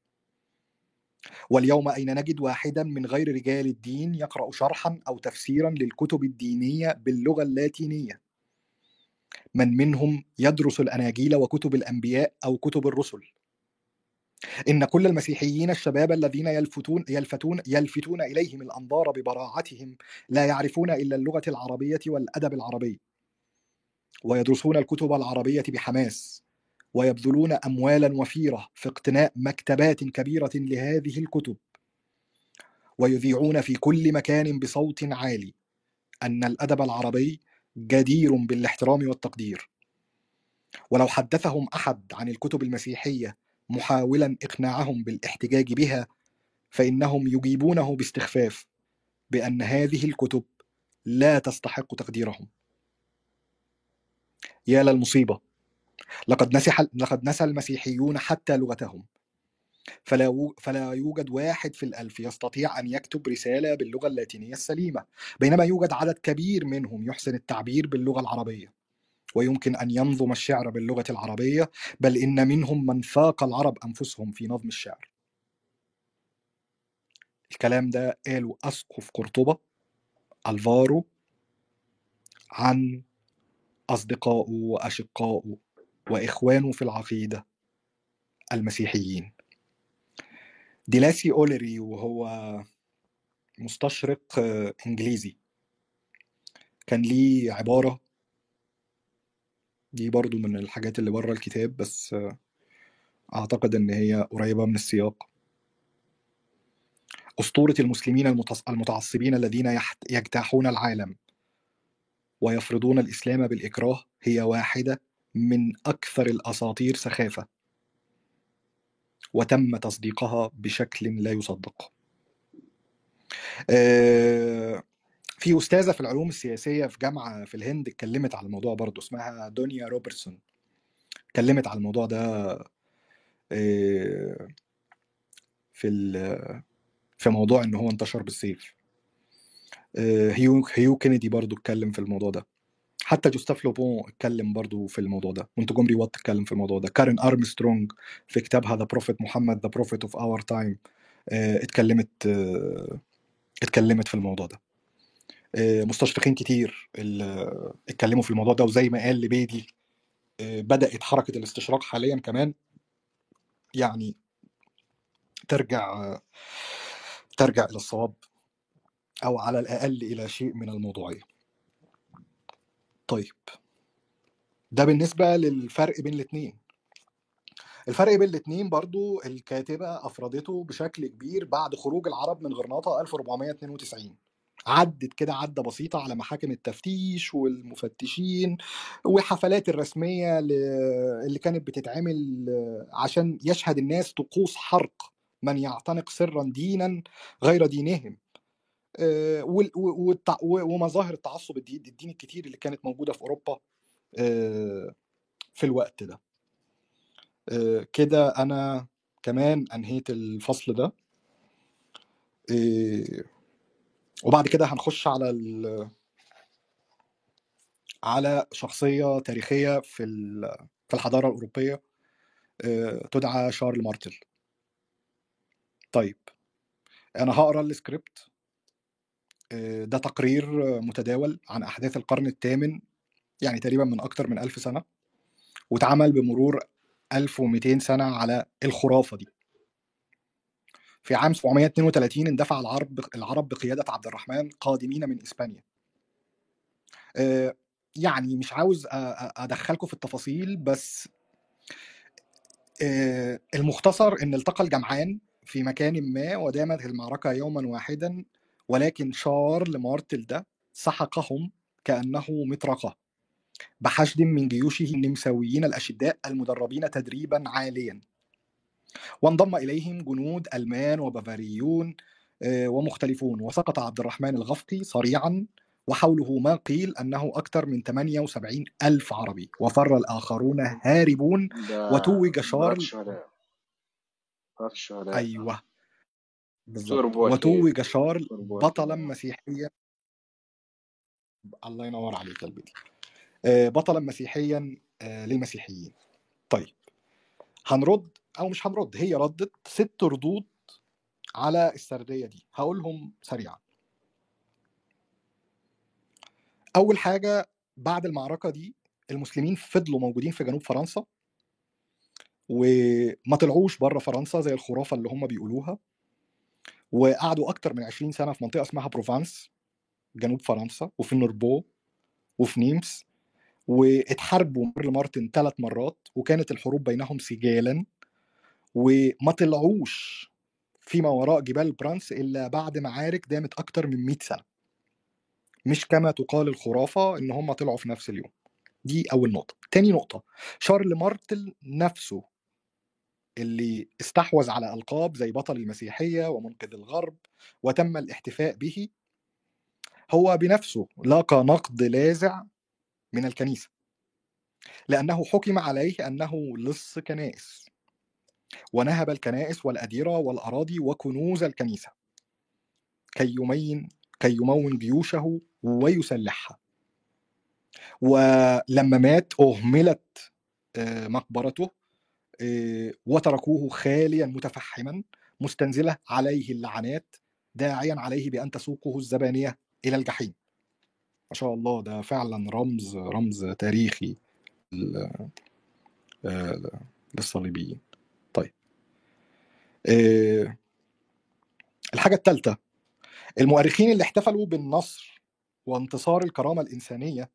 واليوم أين نجد واحدا من غير رجال الدين يقرأ شرحا أو تفسيرا للكتب الدينية باللغة اللاتينية؟ من منهم يدرس الأناجيل وكتب الأنبياء أو كتب الرسل؟ إن كل المسيحيين الشباب الذين يلفتون يلفتون يلفتون إليهم الأنظار ببراعتهم لا يعرفون إلا اللغة العربية والأدب العربي ويدرسون الكتب العربية بحماس. ويبذلون أموالا وفيرة في اقتناء مكتبات كبيرة لهذه الكتب. ويذيعون في كل مكان بصوت عالي أن الأدب العربي جدير بالاحترام والتقدير. ولو حدثهم أحد عن الكتب المسيحية محاولا إقناعهم بالاحتجاج بها فإنهم يجيبونه باستخفاف بأن هذه الكتب لا تستحق تقديرهم. يا للمصيبة لقد نسح لقد نسى المسيحيون حتى لغتهم. فلا. فلا يوجد واحد في الألف يستطيع أن يكتب رسالة باللغة اللاتينية السليمة بينما يوجد عدد كبير منهم يحسن التعبير باللغة العربية. ويمكن أن ينظم الشعر باللغة العربية بل إن منهم من فاق العرب أنفسهم في نظم الشعر. الكلام ده قاله أسقف قرطبة ألفارو عن أصدقائه وأشقائه. وإخوانه في العقيدة المسيحيين. ديلاسي أوليري وهو مستشرق إنجليزي كان ليه عبارة دي برضو من الحاجات اللي بره الكتاب بس أعتقد إن هي قريبة من السياق. أسطورة المسلمين المتعصبين الذين يجتاحون العالم ويفرضون الإسلام بالإكراه هي واحدة من أكثر الأساطير سخافة. وتم تصديقها بشكل لا يصدق. آه، في أستاذة في العلوم السياسية في جامعة في الهند اتكلمت على الموضوع برضو اسمها دنيا روبرتسون. اتكلمت على الموضوع ده آه، في في موضوع إن هو انتشر بالسيف. آه، هيو هيو كينيدي برضو اتكلم في الموضوع ده. حتى جوستاف لوبون اتكلم برضو في الموضوع ده مونتجومري وات اتكلم في الموضوع ده كارين أرمسترونج في كتابها The Prophet محمد The Prophet of Our Time اتكلمت آه، اتكلمت في الموضوع ده. آه، مستشرقين كتير اللي اتكلموا في الموضوع ده وزي ما قال لبيدي آه، بدأت حركة الاستشراق حاليا كمان يعني ترجع آه، ترجع إلى الصواب أو على الأقل إلى شيء من الموضوعية. طيب ده بالنسبة للفرق بين الاتنين. الفرق بين الاتنين برضو الكاتبة أفردته بشكل كبير بعد خروج العرب من غرناطة 1492 عدت كده عدة بسيطة على محاكم التفتيش والمفتشين وحفلات الرسمية اللي كانت بتتعمل عشان يشهد الناس طقوس حرق من يعتنق سرا دينا غير دينهم. ومظاهر التعصب الدين الديني الكتير اللي كانت موجودة في أوروبا آه، في الوقت ده. آه، كده أنا كمان أنهيت الفصل ده. آه، وبعد كده هنخش على على شخصية تاريخية في في الحضارة الأوروبية آه، تدعى شارل مارتل. طيب أنا هقرأ السكريبت آه، ده تقرير آه، متداول عن أحداث القرن الثامن يعني تقريبا من أكتر من ألف سنة واتعمل بمرور 1200 سنة على الخرافة دي. في عام 732 اندفع العرب العرب بقيادة عبد الرحمن قادمين من إسبانيا. آه، يعني مش عاوز أدخلكم في التفاصيل بس آه، المختصر إن التقى الجمعان في مكان ما ودامت المعركة يوما واحدا ولكن شارل مارتل ده سحقهم كأنه مطرقة. بحشد من جيوشه النمساويين الأشداء المدربين تدريبا عاليا. وانضم إليهم جنود ألمان وبافاريون آه، ومختلفون. وسقط عبد الرحمن الغفقي صريعا وحوله ما قيل أنه أكثر من 78 ألف عربي. وفر الآخرون هاربون وتوج شارل الشهداء مباراة الشهداء أيوه. بالظبط وتوج شارل بطلا أكيد مسيحيا الله ينور عليك يا آه، بطلا مسيحيا آه، للمسيحيين. طيب. هنرد أو مش هنرد هي ردت ست ردود على السردية دي. هقولهم سريعا. أول حاجة بعد المعركة دي المسلمين فضلوا موجودين في جنوب فرنسا وما طلعوش بره فرنسا زي الخرافة اللي هم بيقولوها. وقعدوا أكتر من 20 سنة في منطقة اسمها بروفانس جنوب فرنسا وفي نوربو وفي نيمس واتحاربوا شارل مارتل ثلاث مرات وكانت الحروب بينهم سجالا وما طلعوش فيما وراء جبال البرانس إلا بعد معارك دامت أكتر من 100 سنة. مش كما تقال الخرافة إن هم طلعوا في نفس اليوم. دي أول نقطة. تاني نقطة. شارل مارتل نفسه اللي استحوذ على ألقاب زي بطل المسيحية ومنقذ الغرب وتم الاحتفاء به هو بنفسه لاقى نقد لاذع من الكنيسة لأنه حكم عليه أنه لص كنائس ونهب الكنائس والأديرة والأراضي وكنوز الكنيسة كي يمين كي يمون جيوشه ويسلحها. ولما مات أهملت آه، مقبرته وتركوه خاليا متفحما مستنزله عليه اللعنات داعيا عليه بان تسوقه الزبانيه إلى الجحيم. ما شاء الله ده فعلا رمز رمز تاريخي آه، للصليبيين. طيب. آه، الحاجة الثالثه المؤرخين اللي احتفلوا بالنصر وانتصار الكرامة الإنسانية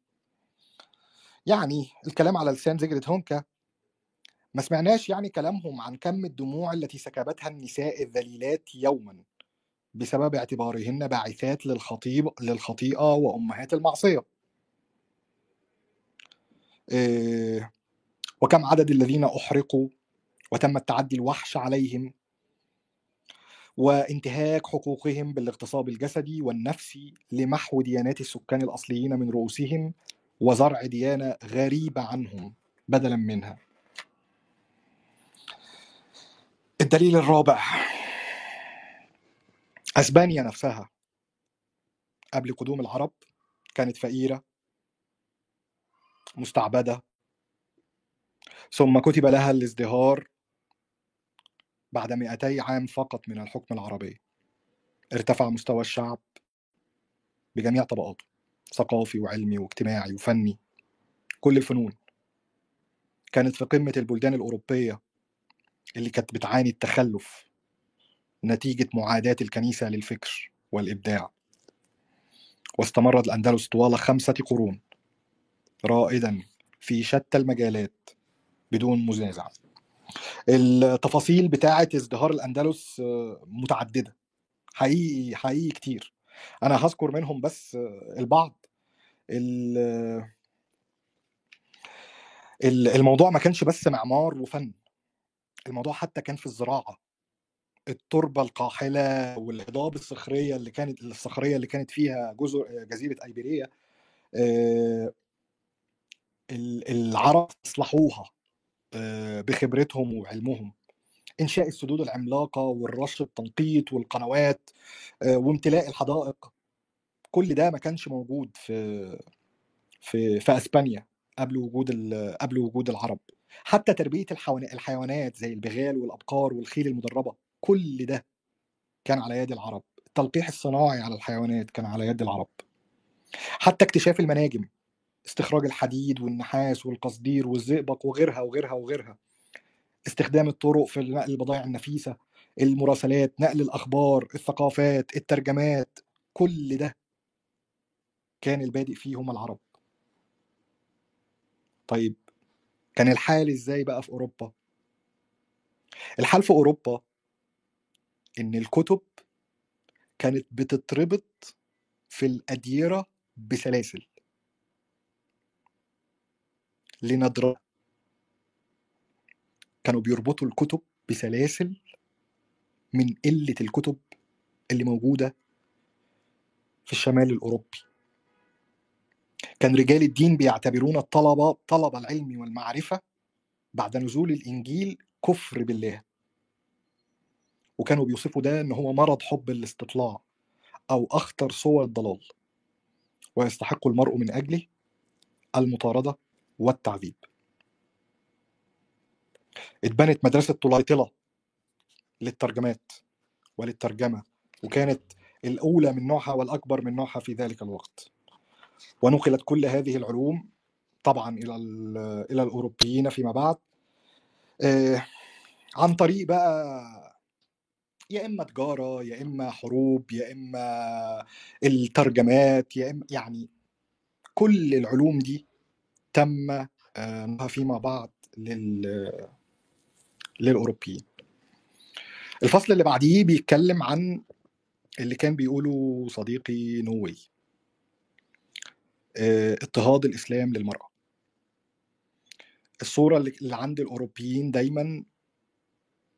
يعني الكلام على لسان زيجرد هونكا ما سمعناش يعني كلامهم عن كم الدموع التي سكبتها النساء الذليلات يوما بسبب اعتبارهن باعثات للخطيب للخطيئة وأمهات المعصية. إيه، وكم عدد الذين أحرقوا وتم التعدي الوحش عليهم وانتهاك حقوقهم بالاغتصاب الجسدي والنفسي لمحو ديانات السكان الأصليين من رؤوسهم وزرع ديانة غريبة عنهم بدلا منها. الدليل الرابع. أسبانيا نفسها قبل قدوم العرب كانت فقيرة مستعبدة ثم كتب لها الازدهار بعد 200 عام فقط من الحكم العربي. ارتفع مستوى الشعب بجميع طبقاته ثقافي وعلمي واجتماعي وفني كل الفنون. كانت في قمة البلدان الأوروبية اللي كانت بتعاني التخلف نتيجة معاداة الكنيسة للفكر والإبداع. واستمرت الأندلس طوال خمسة قرون رائدا في شتى المجالات بدون منازع التفاصيل بتاعة ازدهار الأندلس آه، متعددة. حقيقي حقيقي كتير. أنا هذكر منهم بس آه، البعض. ال- ال- الموضوع ما كانش بس معمار وفن. الموضوع حتى كان في الزراعة. التربة القاحلة والهضاب الصخرية اللي كانت الصخرية اللي كانت فيها جزر جزيرة أيبيرية آه، ال- العرب أصلحوها آه، بخبرتهم وعلمهم. إنشاء السدود العملاقة والرش التنقيط والقنوات آه، وامتلاء الحدائق. كل ده ما كانش موجود في في في أسبانيا قبل وجود قبل وجود العرب. حتى تربية الحيوان- الحيوانات زي البغال والأبقار والخيل المدربة كل ده كان على يد العرب. التلقيح الصناعي على الحيوانات كان على يد العرب. حتى اكتشاف المناجم استخراج الحديد والنحاس والقصدير والزئبق وغيرها وغيرها وغيرها. استخدام الطرق في نقل البضائع النفيسة المراسلات نقل الأخبار الثقافات الترجمات كل ده كان البادئ فيه هم العرب. طيب كان الحال إزاي بقى في أوروبا؟ الحال في أوروبا إن الكتب كانت بتتربط في الأديرة بسلاسل. لندرة كانوا بيربطوا الكتب بسلاسل من قلة الكتب اللي موجودة في الشمال الأوروبي. كان رجال الدين بيعتبرون الطلبة طلب العلم والمعرفة بعد نزول الإنجيل كفر بالله. وكانوا بيوصفوا ده إن هو مرض حب الاستطلاع أو أخطر صور الضلال. ويستحق المرء من أجله المطاردة والتعذيب. اتبنت مدرسة طليطلة للترجمات وللترجمة وكانت الأولى من نوعها والأكبر من نوعها في ذلك الوقت. ونقلت كل هذه العلوم طبعا إلى ال- إلى الأوروبيين فيما بعد. آه، عن طريق بقى يا إما تجارة يا إما حروب يا إما الترجمات يا اما يعني كل العلوم دي تم آه، فيما بعد لل للأوروبيين. الفصل اللي بعديه بيتكلم عن اللي كان بيقوله صديقي نووي. اضطهاد الإسلام للمرأة. الصورة اللي اللي عند الأوروبيين دايما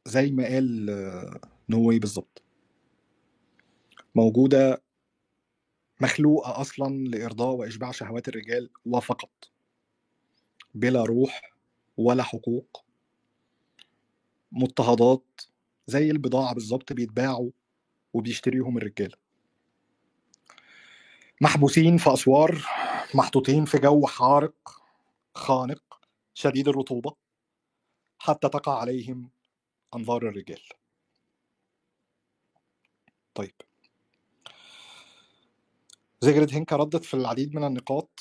زي ما قال آه، نووي بالظبط. موجودة مخلوقة أصلا لإرضاء وإشباع شهوات الرجال وفقط. بلا روح ولا حقوق. مضطهدات زي البضاعة بالظبط بيتباعوا وبيشتريهم الرجالة. محبوسين في أسوار محطوطين في جو حارق خانق شديد الرطوبة حتى تقع عليهم أنظار الرجال. طيب. زيجرد هينكا ردت في العديد من النقاط.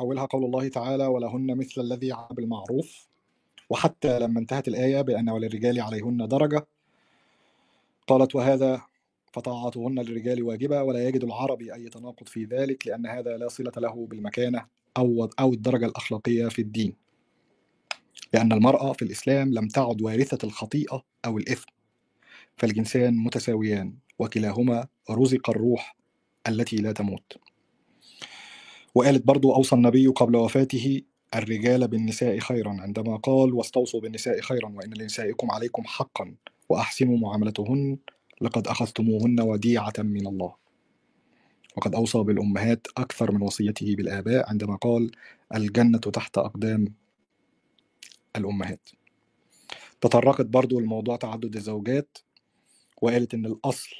أولها قول الله تعالى ولهن مثل الذي بالمعروف. وحتى لما انتهت الآية بأن وللرجال عليهن درجة قالت وهذا فطاعتهن للرجال واجبة ولا يجد العربي أي تناقض في ذلك لأن هذا لا صلة له بالمكانة أو أو الدرجة الأخلاقية في الدين. لأن المرأة في الإسلام لم تعد وارثة الخطيئة أو الإثم. فالجنسان متساويان وكلاهما رزق الروح التي لا تموت. وقالت برضو أوصى النبي قبل وفاته الرجال بالنساء خيرا. عندما قال واستوصوا بالنساء خيرا وإن لنسائكم عليكم حقا وأحسنوا معاملتهن لقد أخذتموهن وديعة من الله. وقد أوصى بالأمهات أكثر من وصيته بالآباء عندما قال الجنة تحت أقدام الأمهات. تطرقت برضو لموضوع تعدد الزوجات وقالت إن الأصل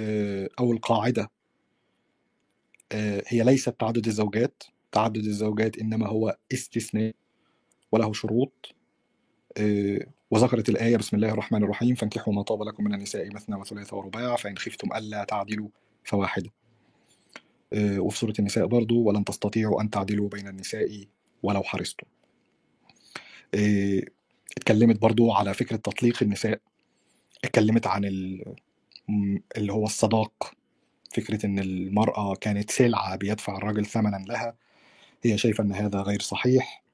آه، أو القاعدة آه، هي ليست تعدد الزوجات. تعدد الزوجات إنما هو استثناء وله شروط آه، وذكرت الآية بسم الله الرحمن الرحيم فانكحوا ما طاب لكم من النساء مثنى وثلاث ورباع فإن خفتم ألا تعدلوا. فواحدة آه، وفي سورة النساء برضو ولن تستطيعوا أن تعدلوا بين النساء ولو حرصتم. آه، اتكلمت برضو على فكرة تطليق النساء اتكلمت عن اللي هو الصداق فكرة إن المرأة كانت سلعة بيدفع الرجل ثمنا لها هي شايفة إن هذا غير صحيح.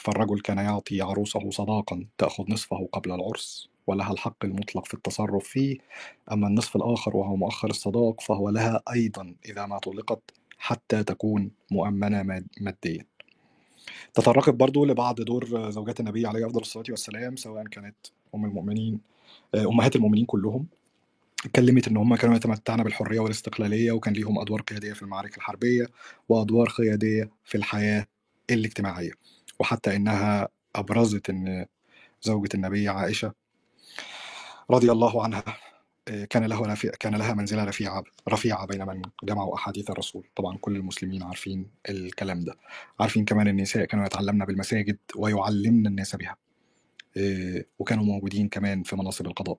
فالرجل كان يعطي عروسه صداقا تأخذ نصفه قبل العرس ولها الحق المطلق في التصرف فيه. أما النصف الآخر وهو مؤخر الصداق فهو لها أيضا إذا ما طلقت حتى تكون مؤمنة ماد- ماديا. تطرقت برضو لبعض دور زوجات النبي عليه أفضل الصلاة والسلام سواء كانت أم المؤمنين آه، أمهات المؤمنين كلهم. اتكلمت إن هم كانوا يتمتعن بالحرية والاستقلالية وكان ليهم أدوار قيادية في المعارك الحربية وأدوار قيادية في الحياة الاجتماعية. وحتى إنها أبرزت إن زوجة النبي عائشة رضي الله عنها آه، كان له كان لها منزلة رفيعة رفيعة بين من جمعوا أحاديث الرسول. طبعا كل المسلمين عارفين الكلام ده. عارفين كمان النساء كانوا يتعلمن بالمساجد ويعلمن الناس بها. آه، وكانوا موجودين كمان في مناصب القضاء.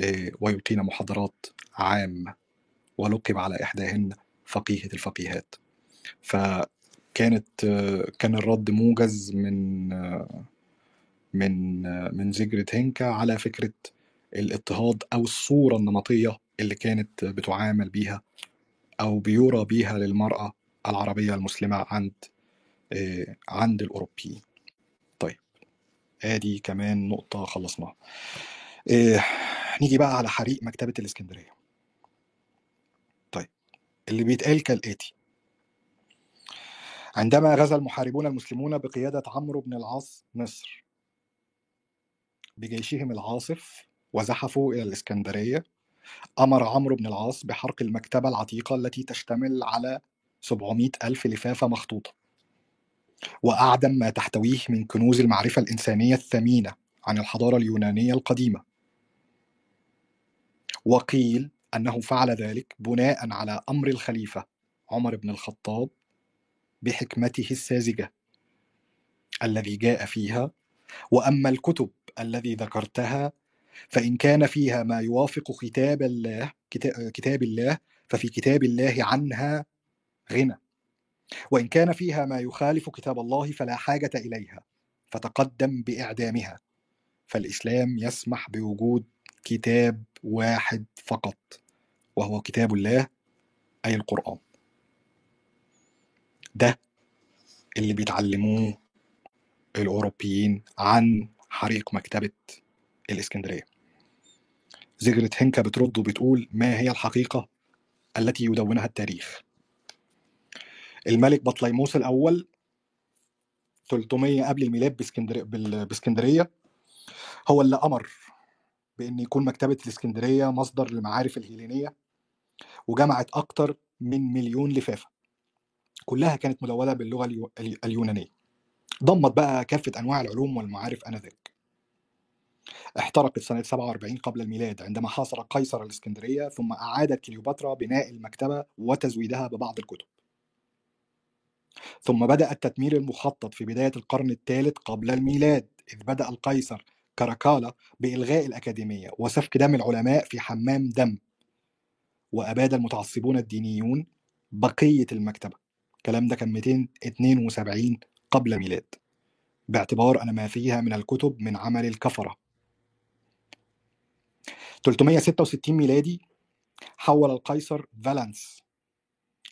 آه، ويلقين محاضرات عامة ولقب على إحداهن فقيهة الفقيهات. آه، كان الرد موجز من من من زيجرد هينكا على فكرة الاضطهاد أو الصورة النمطية اللي كانت بتعامل بيها أو بيرى بيها للمرأة العربية المسلمة عند عند الأوروبيين. طيب آدي كمان نقطة خلصناها. نيجي بقى على حريق مكتبة الإسكندرية. طيب اللي بيتقال كالآتي. عندما غزا المحاربون المسلمون بقيادة عمرو بن العاص مصر. بجيشهم العاصف وزحفوا إلى الإسكندرية أمر عمرو بن العاص بحرق المكتبة العتيقة التي تشتمل على 700 ألف لفافة مخطوطة. وأعدم ما تحتويه من كنوز المعرفة الإنسانية الثمينة عن الحضارة اليونانية القديمة. وقيل أنه فعل ذلك بناء على أمر الخليفة عمر بن الخطاب بحكمته الساذجة الذي جاء فيها وأما الكتب الذي ذكرتها فإن كان فيها ما يوافق كتاب الله كتا- كتاب الله ففي كتاب الله عنها غنى. وإن كان فيها ما يخالف كتاب الله فلا حاجة إليها فتقدم بإعدامها. فالإسلام يسمح بوجود كتاب واحد فقط وهو كتاب الله أي القرآن. ده اللي بيتعلموه الأوروبيين عن حريق مكتبة الإسكندرية. زيجرت هنكا بترد وبتقول ما هي الحقيقة التي يدونها التاريخ. الملك بطليموس الأول 300 قبل الميلاد بإسكندرية هو اللي أمر بأن يكون مكتبة الإسكندرية مصدر للمعارف الهيلينية وجمعت أكتر من مليون لفافة. كلها كانت مدونة باللغة اليو- اليونانية. ضمت بقى كافة أنواع العلوم والمعارف آنذاك. احترقت سنة 47 قبل الميلاد عندما حاصر قيصر الإسكندرية ثم أعادت كليوباترا بناء المكتبة وتزويدها ببعض الكتب. ثم بدأ التدمير المخطط في بداية القرن الثالث قبل الميلاد إذ بدأ القيصر كاراكالا بإلغاء الأكاديمية وسفك دم العلماء في حمام دم وأباد المتعصبون الدينيون بقية المكتبة. الكلام ده كان 272 قبل ميلاد باعتبار أن ما فيها من الكتب من عمل الكفرة. 366 ميلادي حول القيصر فالنس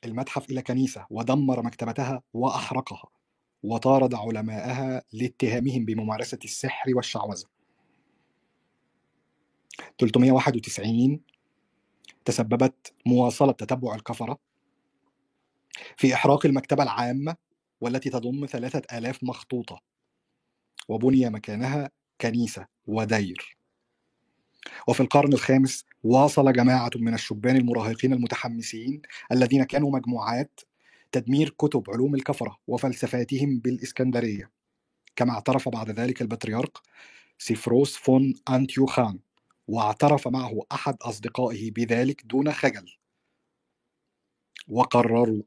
المتحف إلى كنيسة ودمر مكتبتها وأحرقها وطارد علماءها لاتهامهم بممارسة السحر والشعوذة. 391 تسببت مواصلة تتبع الكفرة في إحراق المكتبة العامة والتي تضم ثلاثة آلاف مخطوطة وبني مكانها كنيسة ودير وفي القرن الخامس واصل جماعة من الشبان المراهقين المتحمسين الذين كانوا مجموعات تدمير كتب علوم الكفرة وفلسفاتهم بالإسكندرية. كما اعترف بعد ذلك البطريرك سيفروس فون أنتيوخان واعترف معه أحد أصدقائه بذلك دون خجل وقرروا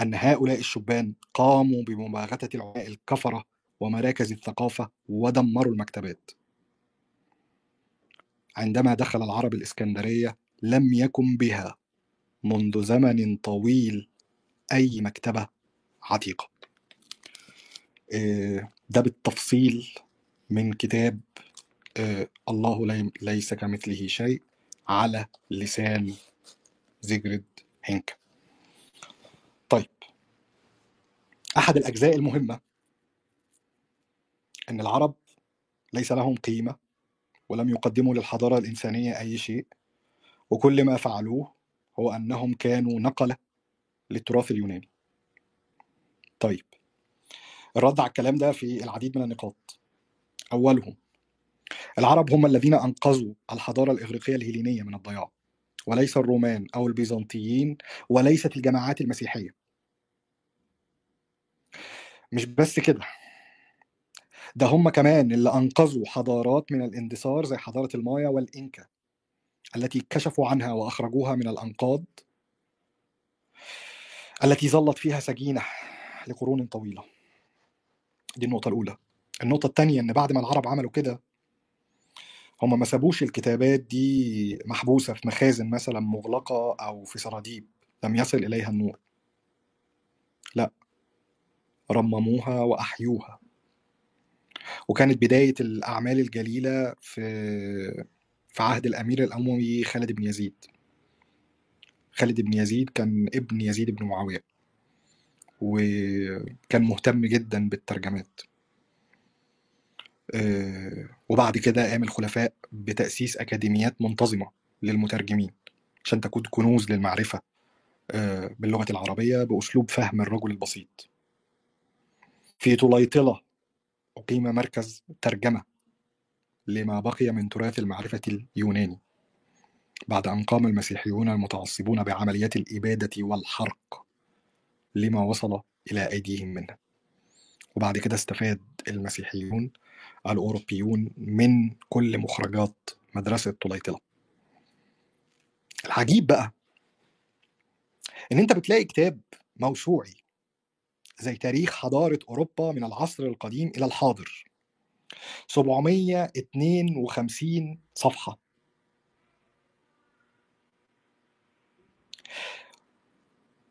أن هؤلاء الشبان قاموا بمباغتة العلماء الكفرة ومراكز الثقافة ودمروا المكتبات. عندما دخل العرب الإسكندرية لم يكن بها منذ زمن طويل أي مكتبة عتيقة. إيه، ده بالتفصيل من كتاب إيه، الله لي- ليس كمثله شيء على لسان زيجريد هينكا طيب أحد الأجزاء المهمة أن العرب ليس لهم قيمة ولم يقدموا للحضارة الإنسانية أي شيء وكل ما فعلوه هو أنهم كانوا نقلة للتراث اليوناني. طيب الرد على الكلام ده في العديد من النقاط. أولهم العرب هم الذين أنقذوا الحضارة الإغريقية الهيلينية من الضياع وليس الرومان أو البيزنطيين وليست الجماعات المسيحية. مش بس كده. ده هم كمان اللي أنقذوا حضارات من الاندثار زي حضارة المايا والإنكا التي كشفوا عنها وأخرجوها من الأنقاض التي ظلت فيها سجينة لقرون طويلة. دي النقطة الأولى. النقطة الثانية إن بعد ما العرب عملوا كده هم ما سابوش الكتابات دي محبوسة في مخازن مثلا مغلقة أو في سراديب لم يصل إليها النور. رمموها وأحيوها. وكانت بداية الأعمال الجليلة في في عهد الأمير الأموي خالد بن يزيد. خالد بن يزيد كان ابن يزيد بن معاوية وكان مهتم جدا بالترجمات. آه، وبعد كده قام الخلفاء بتأسيس أكاديميات منتظمة للمترجمين عشان تكون كنوز للمعرفة آه، باللغة العربية بأسلوب فهم الرجل البسيط. في طليطلة. أقيم مركز ترجمة لما بقي من تراث المعرفة اليوناني بعد أن قام المسيحيون المتعصبون بعمليات الإبادة والحرق لما وصل إلى أيديهم منها وبعد كده استفاد المسيحيون الأوروبيون من كل مخرجات مدرسة طليطلة. العجيب بقى إن أنت بتلاقي كتاب موسوعي زي تاريخ حضارة أوروبا من العصر القديم إلى الحاضر. 752 صفحة.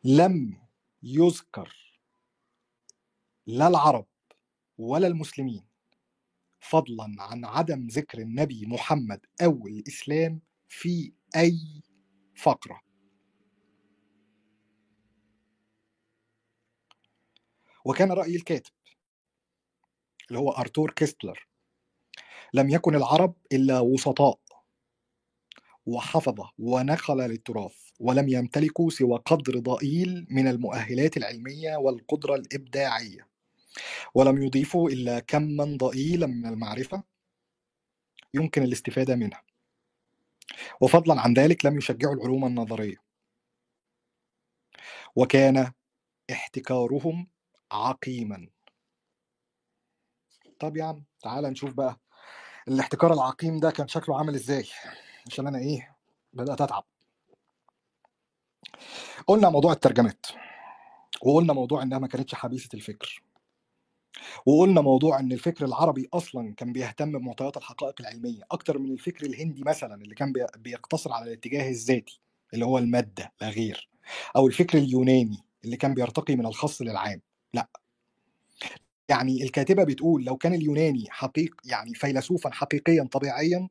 لم يذكر لا العرب ولا المسلمين فضلا عن عدم ذكر النبي محمد أو الإسلام في أي فقرة. وكان رأي الكاتب اللي هو أرتور كيستلر. لم يكن العرب إلا وسطاء وحفظة ونقل للتراث ولم يمتلكوا سوى قدر ضئيل من المؤهلات العلمية والقدرة الإبداعية. ولم يضيفوا إلا كما ضئيلا من المعرفة يمكن الاستفادة منها. وفضلا عن ذلك لم يشجعوا العلوم النظرية. وكان احتكارهم عقيما. طب يا عم تعال نشوف بقى الاحتكار العقيم ده كان شكله عامل إزاي عشان أنا إيه بدأت أتعب. قلنا موضوع الترجمات وقلنا موضوع إنها ما كانتش حبيسه الفكر وقلنا موضوع إن الفكر العربي أصلا كان بيهتم بمعطيات الحقائق العلمية أكتر من الفكر الهندي مثلا اللي كان بي- بيقتصر على الاتجاه الذاتي اللي هو المادة لا غير أو الفكر اليوناني اللي كان بيرتقي من الخاص للعام. لأ. يعني الكاتبة بتقول لو كان اليوناني حقيق يعني فيلسوفا حقيقيا طبيعيا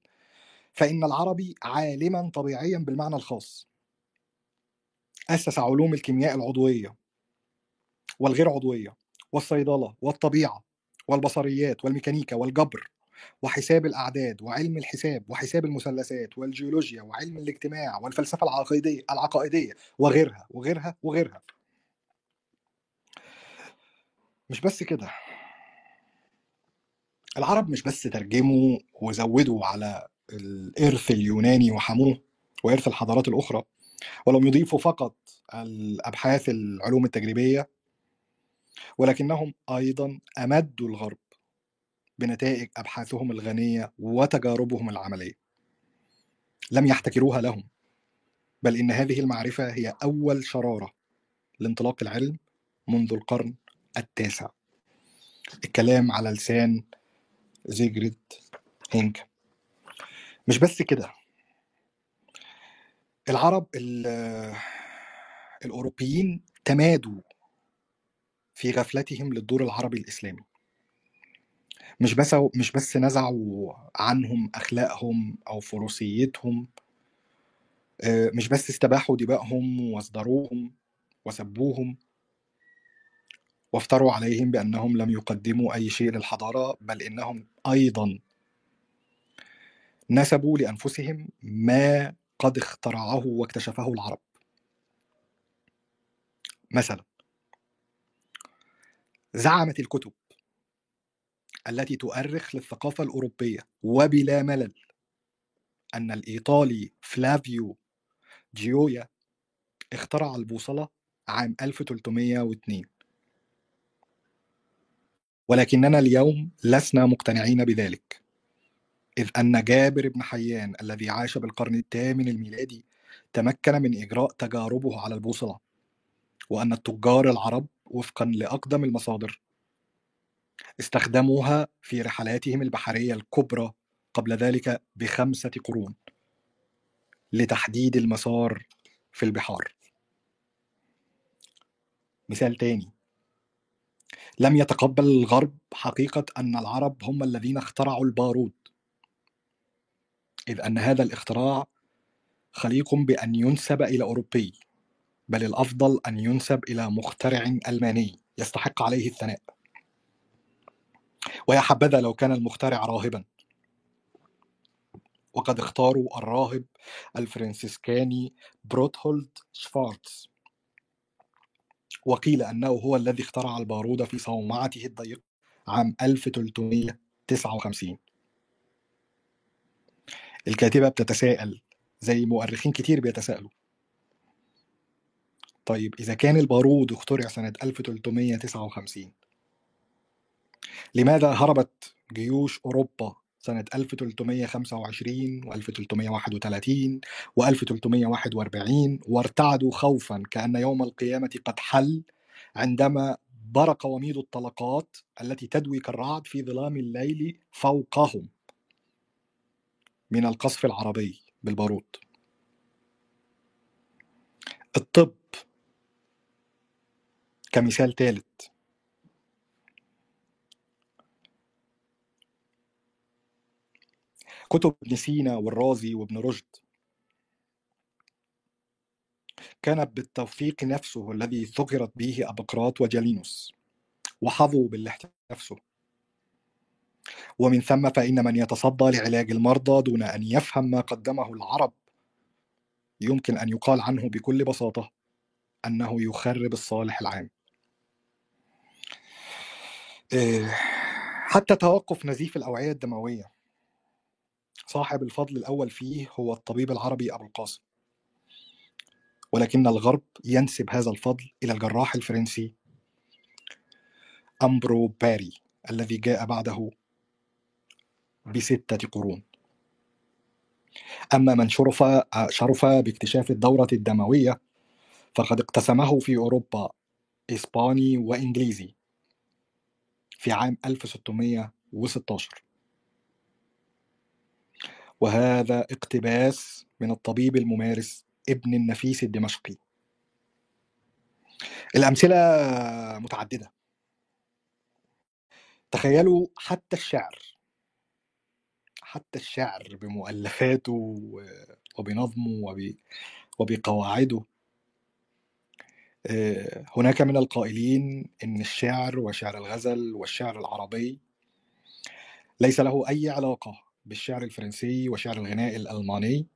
فإن العربي عالما طبيعيا بالمعنى الخاص. أسس علوم الكيمياء العضوية والغير عضوية والصيدلة والطبيعة والبصريات والميكانيكا والجبر وحساب الأعداد وعلم الحساب وحساب المثلثات والجيولوجيا وعلم الاجتماع والفلسفة العقيديه العقائدية وغيرها وغيرها وغيرها. مش بس كده. العرب مش بس ترجموا وزودوا على الإرث اليوناني وحموه وإرث الحضارات الأخرى ولم يضيفوا فقط الأبحاث العلوم التجريبية ولكنهم أيضا أمدوا الغرب بنتائج أبحاثهم الغنية وتجاربهم العملية. لم يحتكروها لهم بل إن هذه المعرفة هي أول شرارة لانطلاق العلم منذ القرن التاسع. الكلام على لسان زيجريد هينك. مش بس كده. العرب ال- الأوروبيين تمادوا في غفلتهم للدور العربي الإسلامي. مش بس مش بس نزعوا عنهم أخلاقهم أو فروسيتهم آه، مش بس استباحوا دمائهم وأصدروهم وسبوهم. وافتروا عليهم بأنهم لم يقدموا أي شيء للحضارة بل إنهم أيضا نسبوا لأنفسهم ما قد اخترعه واكتشفه العرب. مثلا زعمت الكتب التي تؤرخ للثقافة الأوروبية وبلا ملل أن الإيطالي فلافيو جيويا اخترع البوصلة عام 1302 ولكننا اليوم لسنا مقتنعين بذلك. إذ أن جابر بن حيان الذي عاش بالقرن الثامن الميلادي تمكن من إجراء تجاربه على البوصلة وأن التجار العرب وفقا لأقدم المصادر استخدموها في رحلاتهم البحرية الكبرى قبل ذلك بخمسة قرون لتحديد المسار في البحار. مثال تاني لم يتقبل الغرب حقيقة أن العرب هم الذين اخترعوا البارود. إذ أن هذا الاختراع خليق بأن ينسب إلى أوروبي بل الأفضل أن ينسب إلى مخترع ألماني يستحق عليه الثناء. ويا حبذا لو كان المخترع راهبا. وقد اختاروا الراهب الفرنسيسكاني بروتهولد شفارتز. وقيل أنه هو الذي اخترع البارود في صومعته الضيقة عام 1359 الكاتبة بتتساءل زي مؤرخين كتير بيتساءلوا. طيب إذا كان البارود اخترع سنة 1359 لماذا هربت جيوش أوروبا سنة 1325 و 1331 و 1341 وارتعدوا خوفا كأن يوم القيامة قد حل عندما برق وميض الطلقات التي تدوي كالرعد في ظلام الليل فوقهم من القصف العربي بالبارود. الطب كمثال ثالث كتب ابن سينا والرازي وابن رشد. كانت بالتوثيق نفسه الذي ذكرت به أبقراط وجالينوس وحظوا بالاحتفاء نفسه ومن ثم فإن من يتصدى لعلاج المرضى دون أن يفهم ما قدمه العرب يمكن أن يقال عنه بكل بساطة أنه يخرب الصالح العام. إيه، حتى توقف نزيف الأوعية الدموية. صاحب الفضل الأول فيه هو الطبيب العربي أبو القاسم. ولكن الغرب ينسب هذا الفضل إلى الجراح الفرنسي أمبرو باري الذي جاء بعده بستة قرون. أما من شرف شرف باكتشاف الدورة الدموية فقد اقتسمه في أوروبا إسباني وإنجليزي في عام 1616 وهذا اقتباس من الطبيب الممارس ابن النفيس الدمشقي. الأمثلة متعددة. تخيلوا حتى الشعر. حتى الشعر بمؤلفاته وبنظمه وبقواعده. آه، هناك من القائلين إن الشعر وشعر الغزل والشعر العربي ليس له أي علاقة بالشعر الفرنسي وشعر الغناء الألماني.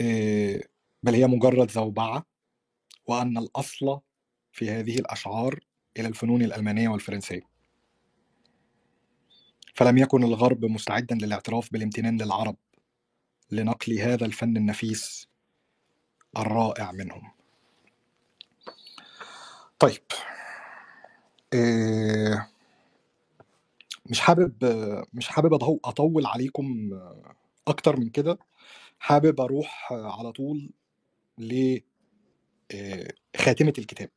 آه، بل هي مجرد زوبعة وأن الأصل في هذه الأشعار إلى الفنون الألمانية والفرنسية. فلم يكن الغرب مستعدا للاعتراف بالامتنان للعرب لنقل هذا الفن النفيس الرائع منهم. طيب إيه مش حابب مش حابب أطول عليكم أكتر من كده. حابب أروح على طول ل إيه، خاتمة الكتاب.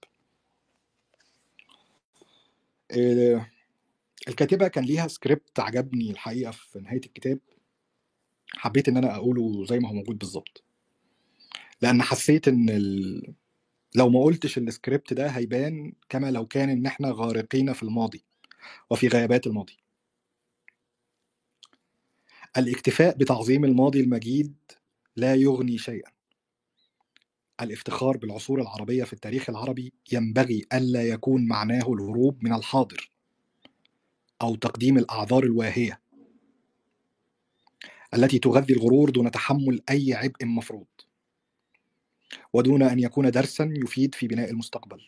إيه الكاتبة كان ليها سكريبت عجبني الحقيقة في نهاية الكتاب. حبيت إن أنا أقوله زي ما هو موجود بالظبط لأن حسيت إن ال... لو ما قلتش السكريبت ده هيبان كما لو كان إن إحنا غارقين في الماضي وفي غيابات الماضي. الاكتفاء بتعظيم الماضي المجيد لا يغني شيئا. الافتخار بالعصور العربية في التاريخ العربي ينبغي ألا يكون معناه الهروب من الحاضر أو تقديم الأعذار الواهية التي تغذي الغرور دون تحمل أي عبء مفروض ودون أن يكون درسا يفيد في بناء المستقبل.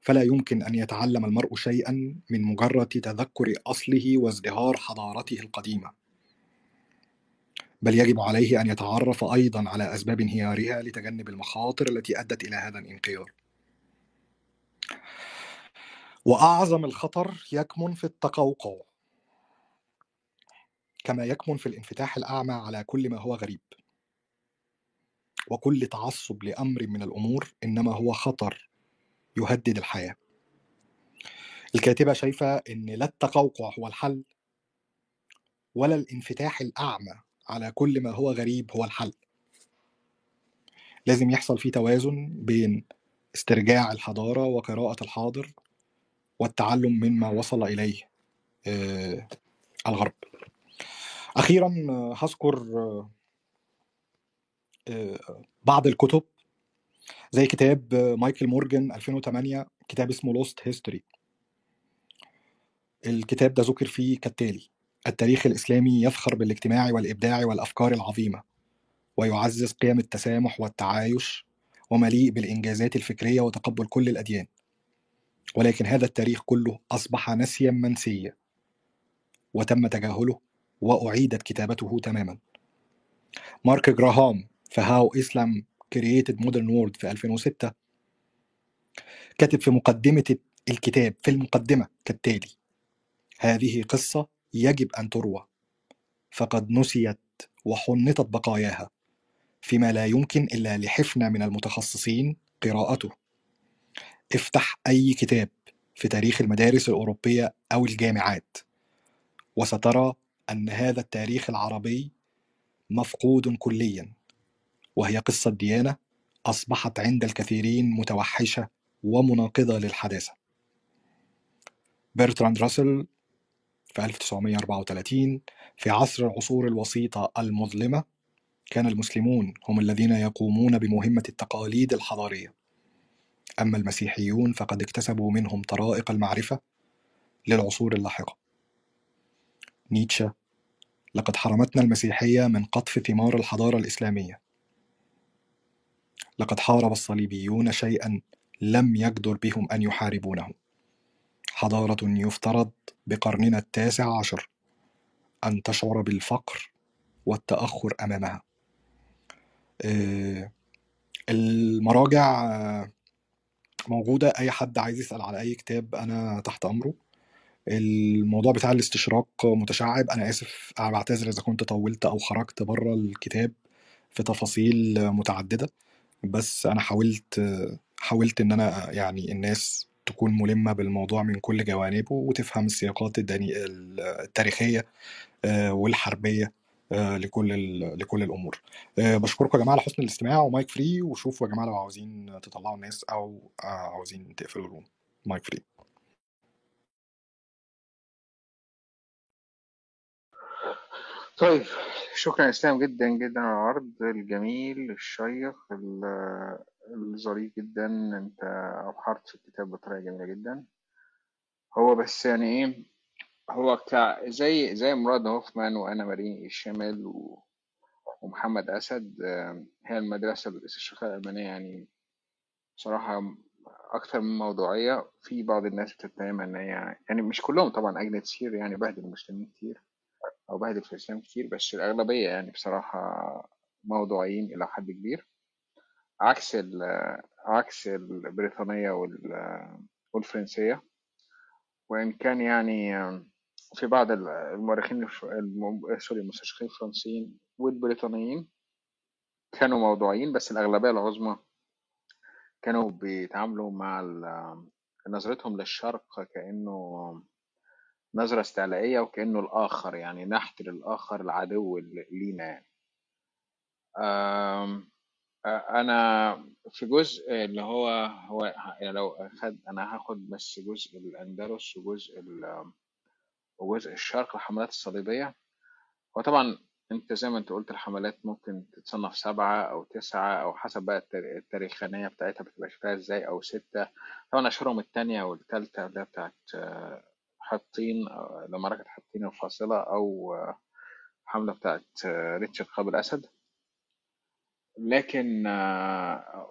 فلا يمكن أن يتعلم المرء شيئا من مجرد تذكر أصله وازدهار حضارته القديمة. بل يجب عليه أن يتعرف أيضا على أسباب انهيارها لتجنب المخاطر التي أدت إلى هذا الانقيار وأعظم الخطر يكمن في التقوقع كما يكمن في الانفتاح الأعمى على كل ما هو غريب. وكل تعصب لأمر من الأمور إنما هو خطر يهدد الحياة. الكاتبة شايفة إن لا التقوقع هو الحل ولا الانفتاح الأعمى على كل ما هو غريب هو الحل. لازم يحصل فيه توازن بين استرجاع الحضارة وقراءة الحاضر والتعلم مما وصل إليه آه، الغرب. أخيرا هذكر آه، بعض الكتب زي كتاب مايكل مورجان 2008 كتاب اسمه Lost History الكتاب ده ذكر فيه كالتالي التاريخ الإسلامي يفخر بالاجتماع والإبداع والأفكار العظيمة ويعزز قيم التسامح والتعايش ومليء بالإنجازات الفكرية وتقبل كل الأديان. ولكن هذا التاريخ كله أصبح نسيا منسيا وتم تجاهله وأعيدت كتابته تماما. مارك جراهام في How Islam Created Modern World في 2006 كاتب في مقدمة الكتاب في المقدمة كالتالي هذه قصة يجب أن تروى فقد نسيت وحنطت بقاياها فيما لا يمكن إلا لحفنة من المتخصصين قراءته. افتح أي كتاب في تاريخ المدارس الأوروبية أو الجامعات وسترى أن هذا التاريخ العربي مفقود كليا وهي قصة ديانة أصبحت عند الكثيرين متوحشة ومناقضة للحداثة. برتراند راسل في 1934 في عصر العصور الوسيطة المظلمة كان المسلمون هم الذين يقومون بمهمة التقاليد الحضارية. أما المسيحيون فقد اكتسبوا منهم طرائق المعرفة للعصور اللاحقة. نيتشه لقد حرمتنا المسيحية من قطف ثمار الحضارة الإسلامية. لقد حارب الصليبيون شيئا لم يجدر بهم أن يحاربونه. حضارة يفترض بقرننا التاسع عشر أن تشعر بالفقر والتأخر أمامها. آه، المراجع آه، موجودة أي حد عايز يسأل على أي كتاب أنا تحت أمره. الموضوع بتاع الاستشراق متشعب. أنا آسف أنا بعتذر إذا كنت طولت أو خرجت بره الكتاب في تفاصيل متعددة. بس أنا حاولت حاولت إن أنا يعني الناس تكون ملمة بالموضوع من كل جوانبه وتفهم السياقات التاريخية آه، والحربية آه، لكل لكل الأمور. آه، بشكركم يا جماعة على حسن الاستماع و mic free وشوفوا يا جماعة لو عاوزين تطلعوا الناس آه، عاوزين تقفلوا ال room. mic free. طيب شكرا إسلام جدا جدا على العرض الجميل الشيق الظريف جدا أنت أبحرت في الكتاب بطريقة جميلة جدا. هو بس يعني إيه هو بتاع زي زي مراد هوفمان وأنا مارين الشامل و- ومحمد أسد آه، هي المدرسة الاستشراقيه الألمانية يعني بصراحة أكثر من موضوعية. في بعض الناس بتتهم إن هي يعني مش كلهم طبعا اجنبي كتير يعني بهدل المسلمين كتير أو بهدل في الإسلام كتير بس الأغلبية يعني بصراحة موضوعيين إلى حد كبير. عكس ال عكس البريطانية وال- والفرنسية. وإن كان يعني في بعض المؤرخين سوري المستشرقين الفرنسيين والبريطانيين كانوا موضوعيين بس الأغلبية العظمى كانوا بيتعاملوا مع نظرتهم للشرق كأنه نظرة استعلائية وكأنه الآخر يعني نحت للآخر العدو لينا يعني. آه، أنا في جزء اللي هو هو يعني لو أخد أنا هاخد بس جزء الأندلس وجزء وجزء الشرق الحملات الصليبية. وطبعا أنت زي ما أنت قلت الحملات ممكن تتصنف سبعة أو تسعة أو حسب بقى التار- التاريخانية بتاعتها بتبقى شكلها إزاي أو ستة. طبعا أشهرهم التانية والتالتة اللي هي بتاعت آه، حطين آه، لمعركة حطين الفاصلة أو آه، حملة بتاعت ريتشارد قابل أسد لكن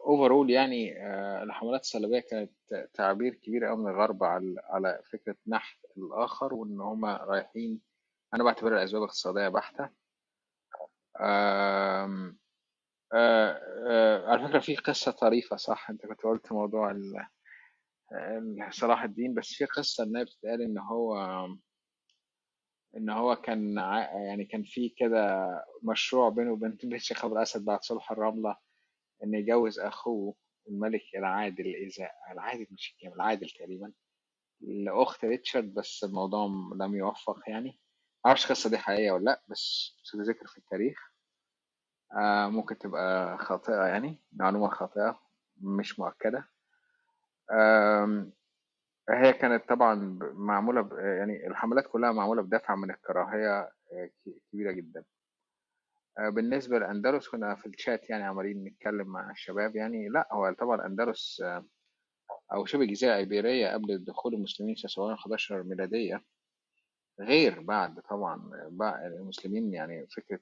اوفرول يعني آه، الحملات الصليبية كانت تعبير كبير قوي من الغرب على على فكرة نحت الآخر وإن هما رايحين أنا بعتبرها أسباب اقتصادية بحتة. آم، آه، آه، على فكرة في قصة طريفة صح؟ أنت كنت قلت موضوع صلاح الدين بس في قصة إنها بتتقال إن هو إن هو كان يعني كان في كده مشروع بينه وبين بين شيخ أبو الأسد بعد صلح الرملة إن يجوز أخوه الملك العادل إذا العادل مش الكامل العادل تقريبا لأخت ريتشارد بس الموضوع لم يوفق يعني. معرفش القصة دي حقيقية ولا لأ بس بتذكر في التاريخ. آه ممكن تبقى خاطئة يعني معلومة خاطئة مش مؤكدة. آم، هي كانت طبعا معمولة ب- يعني الحملات كلها معمولة بدافع من الكراهية آه، كبيرة جدا. آه، بالنسبة للأندلس كنا في الشات يعني عمالين نتكلم مع الشباب يعني. لا هو طبعا الأندلس آه، أو شبه جزيرة إيبيرية قبل دخول المسلمين في 711 ميلادية. غير بعد طبعا بعد المسلمين يعني فكرة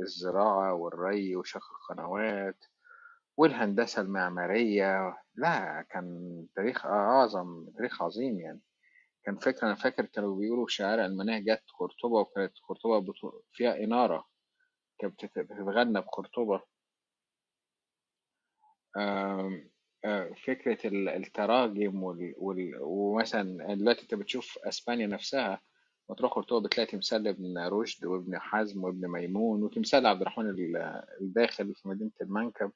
الزراعة والري وشق القنوات والهندسة المعمارية لا كان تاريخ أعظم تاريخ عظيم يعني. كان فكرة أنا فاكر كانوا بيقولوا شعار المناهج جت قرطبة وكانت قرطبة فيها إنارة كانت بتت- بتتغنى بقرطبة آه، فكرة ال- التراجم وال... وال... ومثلا دلوقتي أنت بتشوف أسبانيا نفسها وتروح قرطبة بتلاقي تمثال لابن رشد وابن حزم وابن ميمون وتمثال عبد الرحمن ال- الداخل في مدينة المنكب.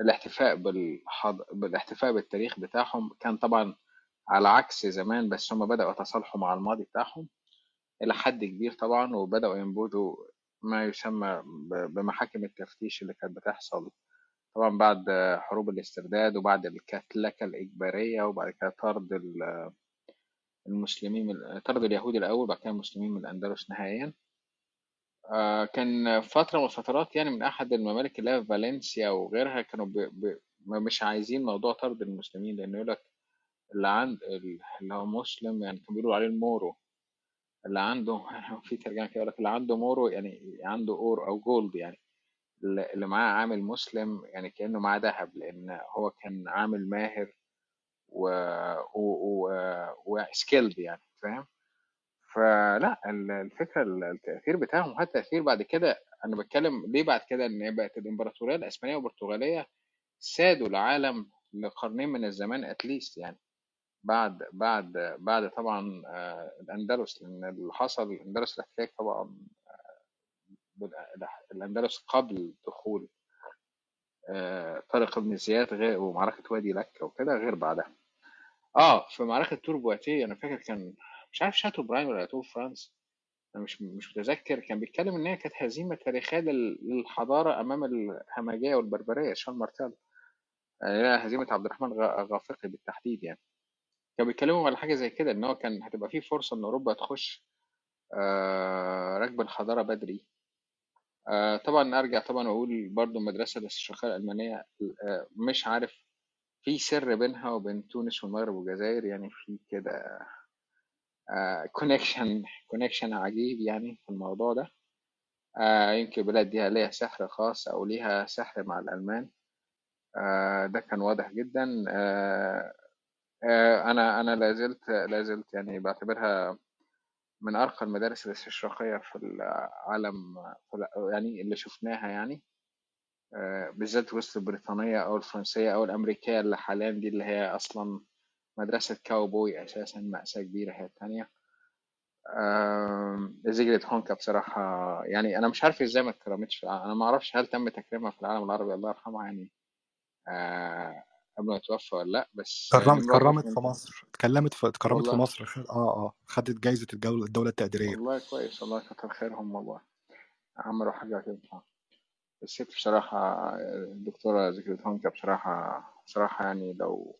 الاحتفاء بالحض... بالاحتفاء بالتاريخ بتاعهم كان طبعا على عكس زمان بس هم بدأوا يتصالحوا مع الماضي بتاعهم إلى حد كبير طبعا وبدأوا ينبذوا ما يسمى بمحاكم التفتيش اللي كانت بتحصل طبعا بعد حروب الاسترداد وبعد الكتلكة الإجبارية وبعد كده طرد ال- المسلمين طرد اليهود الأول بعد كده المسلمين من الأندلس نهائيا. آه، كان فترة من الفترات يعني من أحد الممالك اللي هي في فالنسيا وغيرها كانوا ب... ب... مش عايزين موضوع طرد المسلمين لأنه يقول لك اللي عند اللي هو مسلم يعني كانوا بيقولوا عليه المورو. اللي عنده في ترجمة كده يقول لك اللي عنده مورو يعني عنده or أو gold يعني. اللي معاه عامل مسلم يعني كأنه معاه ذهب لأن هو كان عامل ماهر و و و و skilled يعني فاهم؟ فلا ال- الفكرة ال- التأثير بتاعهم وحتى التأثير بعد كده أنا بتكلم ليه بعد كده إن بقت الإمبراطورية الإسبانية والبرتغالية سادوا العالم لقرنين من الزمان اتليست يعني. بعد بعد بعد طبعا آه، الأندلس لأن اللي حصل الأندلس الاحتلال طبعا بال- الأندلس قبل دخول آه، طارق بن زياد غير ومعركة وادي لكة وكده غير بعدها. آه في معركة تور بواتيه أنا فاكر كان مش عارف شاتو براين ولا تور فرانس. أنا مش مش متذكر. كان بيتكلم إن هي كانت هزيمة تاريخية لل- للحضارة أمام الهمجية والبربرية شارل مارتل يعني هي هزيمة عبد الرحمن غافقي بالتحديد يعني. كانوا بيتكلموا على حاجة زي كده إن هو كان هتبقى فيه فرصة إن أوروبا تخش آه، ركب الحضارة بدري. آه، طبعا أرجع طبعا أقول برضو المدرسة الاستشراقية الألمانية آه، مش عارف في سر بينها وبين تونس والمغرب والجزائر يعني في كده connection connection عجيب يعني في الموضوع ده. آه، يمكن البلاد دي ليها سحر خاص أو ليها سحر مع الألمان. آه، ده كان واضح جدا. آه، آه، أنا أنا لا زلت لا زلت يعني بعتبرها من أرقى المدارس الاستشراقية في العالم يعني اللي شفناها يعني. آه، بالذات وسط البريطانية أو الفرنسية أو الأمريكية اللي حاليا دي اللي هي أصلا مدرسة كاوبوي أساسا مأساة كبيرة هي التانية. زيجرت هونكا بصراحة. يعني أنا مش عارف إزاي ما اتكرمتش في العالم أنا ما أعرفش هل تم تكريمها في العالم العربي الله يرحمها يعني. آه، قبل ما توفى ولا لأ بس كرمت نمرة كرمت في مصر. اتكلمت في اتكرمت في مصر. آه آه. خدت جايزة الجولة الدولة التقديرية. والله كويس والله كتر خيرهم والله. عملوا حاجة كده. الست بصراحة الدكتورة ذكرت هونكا بصراحة بصراحة يعني لو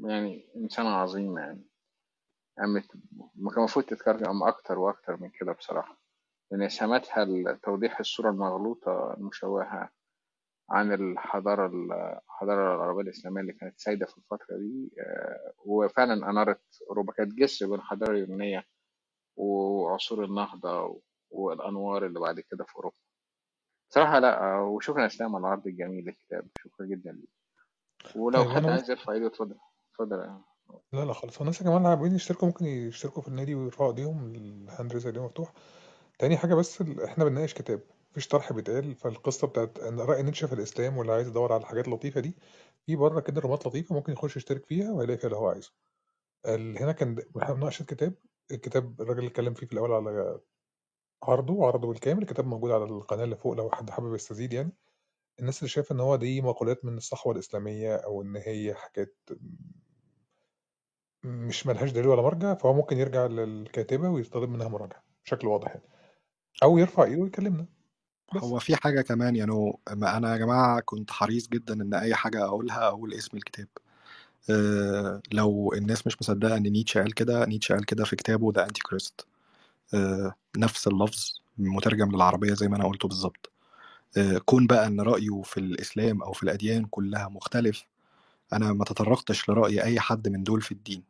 يعني إنسانة عظيمة يعني. قامت ما كان المفروض تتكرم أكتر وأكتر من كده بصراحة. لأن إسهاماتها لتوضيح الصورة المغلوطة المشوهة عن الحضارة الحضارة العربية الإسلامية اللي كانت سايدة في الفترة دي آه، وفعلا أنارت أوروبا. كانت جسر بين الحضارة اليونانية وعصور النهضة والأنوار اللي بعد كده في أوروبا. صراحة لا وشكرا إسلام على العرض الجميل للكتاب شكرا جدا ليك. ولو طيب حد عايز يرفع إيده اتفضل. اتفضل يا لا لا خالص. والناس يا جماعة اللي يشتركوا ممكن يشتركوا في النادي ويرفعوا ايديهم ال hand raise ايديهم مفتوح تاني حاجة بس إحنا بنناقش كتاب. مفيش طرح بيتقال. فالقصة بتاعت إن رأي نيتشه في الإسلام واللي عايز يدور على الحاجات اللطيفه دي في بره كده رومات لطيفة ممكن يخش يشترك فيها وهيلاقي فيها اللي هو عايزه. هنا كان إحنا بنناقش الكتاب. الكتاب الراجل اللي اتكلم فيه في الأول على عرضه عرضه بالكامل. الكتاب موجود على القناة اللي فوق لو حد حابب يستزيد يعني. الناس اللي شايفة إن هو دي مقولات من الصحوة الإسلامية أو إن هي حاجات مش ملهاش دليل ولا مرجع فهو ممكن يرجع للكاتبة ويطلب منها مراجعة بشكل واضح يعني. أو يرفع إيده ويكلمنا. بس. هو في حاجة كمان يعني ما أنا يا جماعة كنت حريص جدا إن أي حاجة أقولها أقول اسم الكتاب. أه لو الناس مش مصدقة إن نيتشه قال كده نيتشه قال كده في كتابه ذا أنتي كريست نفس اللفظ مترجم للعربية زي ما أنا قلته بالظبط. كون بقى إن رأيه في الإسلام أو في الأديان كلها مختلف أنا ما تطرقتش لرأي أي حد من دول في الدين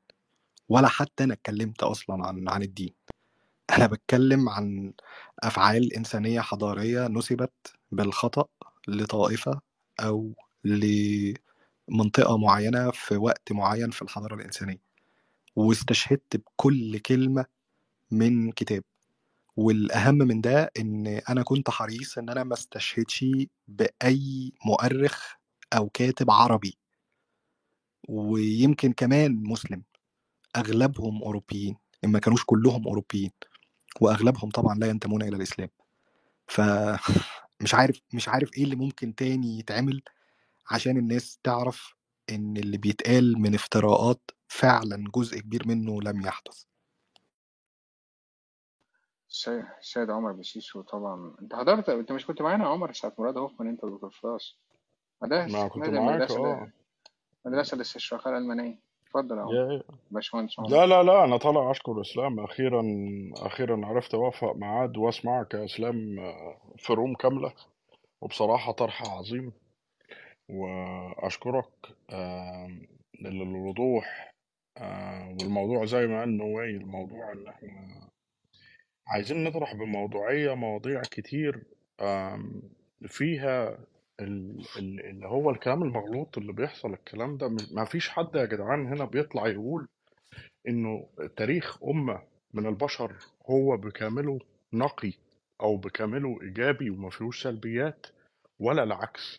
ولا حتى أنا اتكلمت أصلا عن عن الدين. أنا بتكلم عن أفعال إنسانية حضارية نسبت بالخطأ لطائفة أو لمنطقة معينة في وقت معين في الحضارة الإنسانية واستشهدت بكل كلمة من كتاب. والأهم من ده إن أنا كنت حريص إن أنا ما استشهدش بأي مؤرخ أو كاتب عربي. ويمكن كمان مسلم. أغلبهم أوروبيين. إن ما كانوش كلهم أوروبيين. وأغلبهم طبعا لا ينتمون إلى الإسلام. فمش عارف مش عارف إيه اللي ممكن تاني يتعمل عشان الناس تعرف إن اللي بيتقال من افتراءات فعلا جزء كبير منه لم يحدث. السيد السيد عمر بسيسو طبعا. انت حضرت انت مش كنت معانا يا عمر ساعة مراد هوفمان انت ودكتور فراس ما ده ما كنت نادي معاك المدرسة آه. المدرسة الاستشراقية الألمانية اتفضل يا عمر. يا باشمهندس عمر. لا لا لا أنا طالع أشكر اسلام أخيرا أخيرا عرفت أوفق ميعاد واسمعك يا اسلام آه، في روم كاملة. وبصراحة طرح عظيم. وأشكرك آه، للوضوح آه، والموضوع زي ما قال نواي الموضوع إن إحنا عايزين نطرح بموضوعية مواضيع كتير فيها ال- ال- اللي هو الكلام المغلوط اللي بيحصل الكلام ده ما فيش حد يا جدعان هنا بيطلع يقول إنه تاريخ أمة من البشر هو بكامله نقي أو بكامله إيجابي وما فيهوش سلبيات ولا العكس.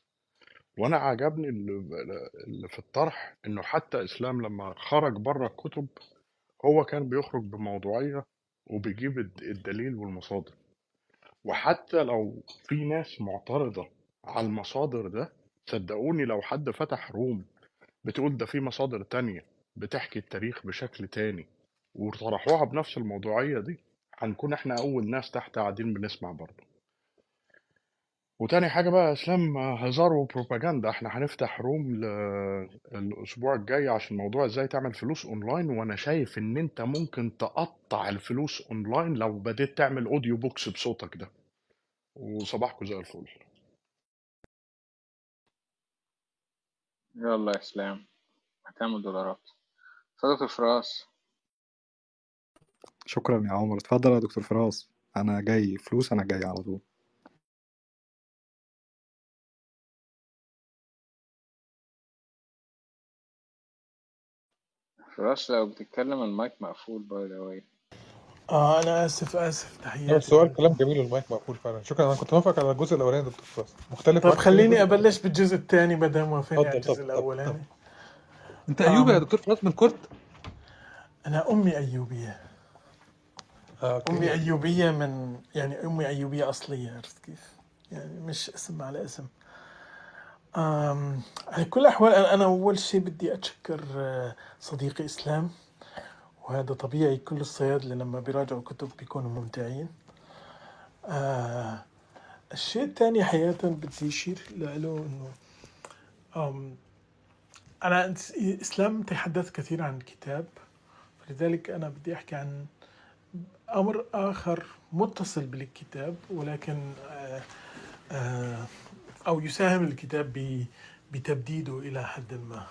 وأنا عجبني اللي في الطرح إنه حتى إسلام لما خرج بره الكتب هو كان بيخرج بموضوعية وبيجيب الد- الدليل والمصادر. وحتى لو في ناس معترضة على المصادر ده صدقوني لو حد فتح room بتقول ده في مصادر تانية بتحكي التاريخ بشكل تاني وطرحوها بنفس الموضوعية دي هنكون إحنا أول ناس تحت قاعدين بنسمع برضه. وتاني حاجة بقى يا إسلام هزار وبروباجندا. إحنا هنفتح room ل... الأسبوع الجاي عشان موضوع إزاي تعمل فلوس أونلاين وأنا شايف إن أنت ممكن تقطع الفلوس أونلاين لو بديت تعمل audio books بصوتك ده. وصباحكم زي الفل. يلا يا إسلام. هتعمل دولارات. اتفضل دكتور فراس. شكرا يا عمر. اتفضل يا دكتور فراس. أنا جاي. فلوس أنا جاي على طول. فراس لو بتتكلم المايك مقفول by the way آه أنا آسف آسف. تحياتي. السؤال كلام جميل والمايك مقفول فعلا. شكرا. أنا كنت موافق على الجزء الأولاني يا دكتور فراس مختلف طب خليني جزء أبلش بالجزء الثاني ما دام وافقني على الجزء الأولاني. أنت أيوبي يا آم دكتور فراس من كرد أنا أمي أيوبية. آه أمي okay أيوبية من يعني أمي أيوبية أصلية عرفت كيف؟ يعني مش اسم على اسم. على كل الأحوال أنا أنا أول شيء بدي أتشكر آه، صديقي إسلام وهذا طبيعي كل الصيادله لما بيراجعوا كتب بيكونوا ممتعين. آه الشيء الثاني حقيقة بدي أشير له إنه أنا إسلام تحدث كثير عن الكتاب فلذلك أنا بدي أحكي عن أمر آخر متصل بالكتاب ولكن آه، آه، أو يساهم الكتاب بتبديده إلى حد ما.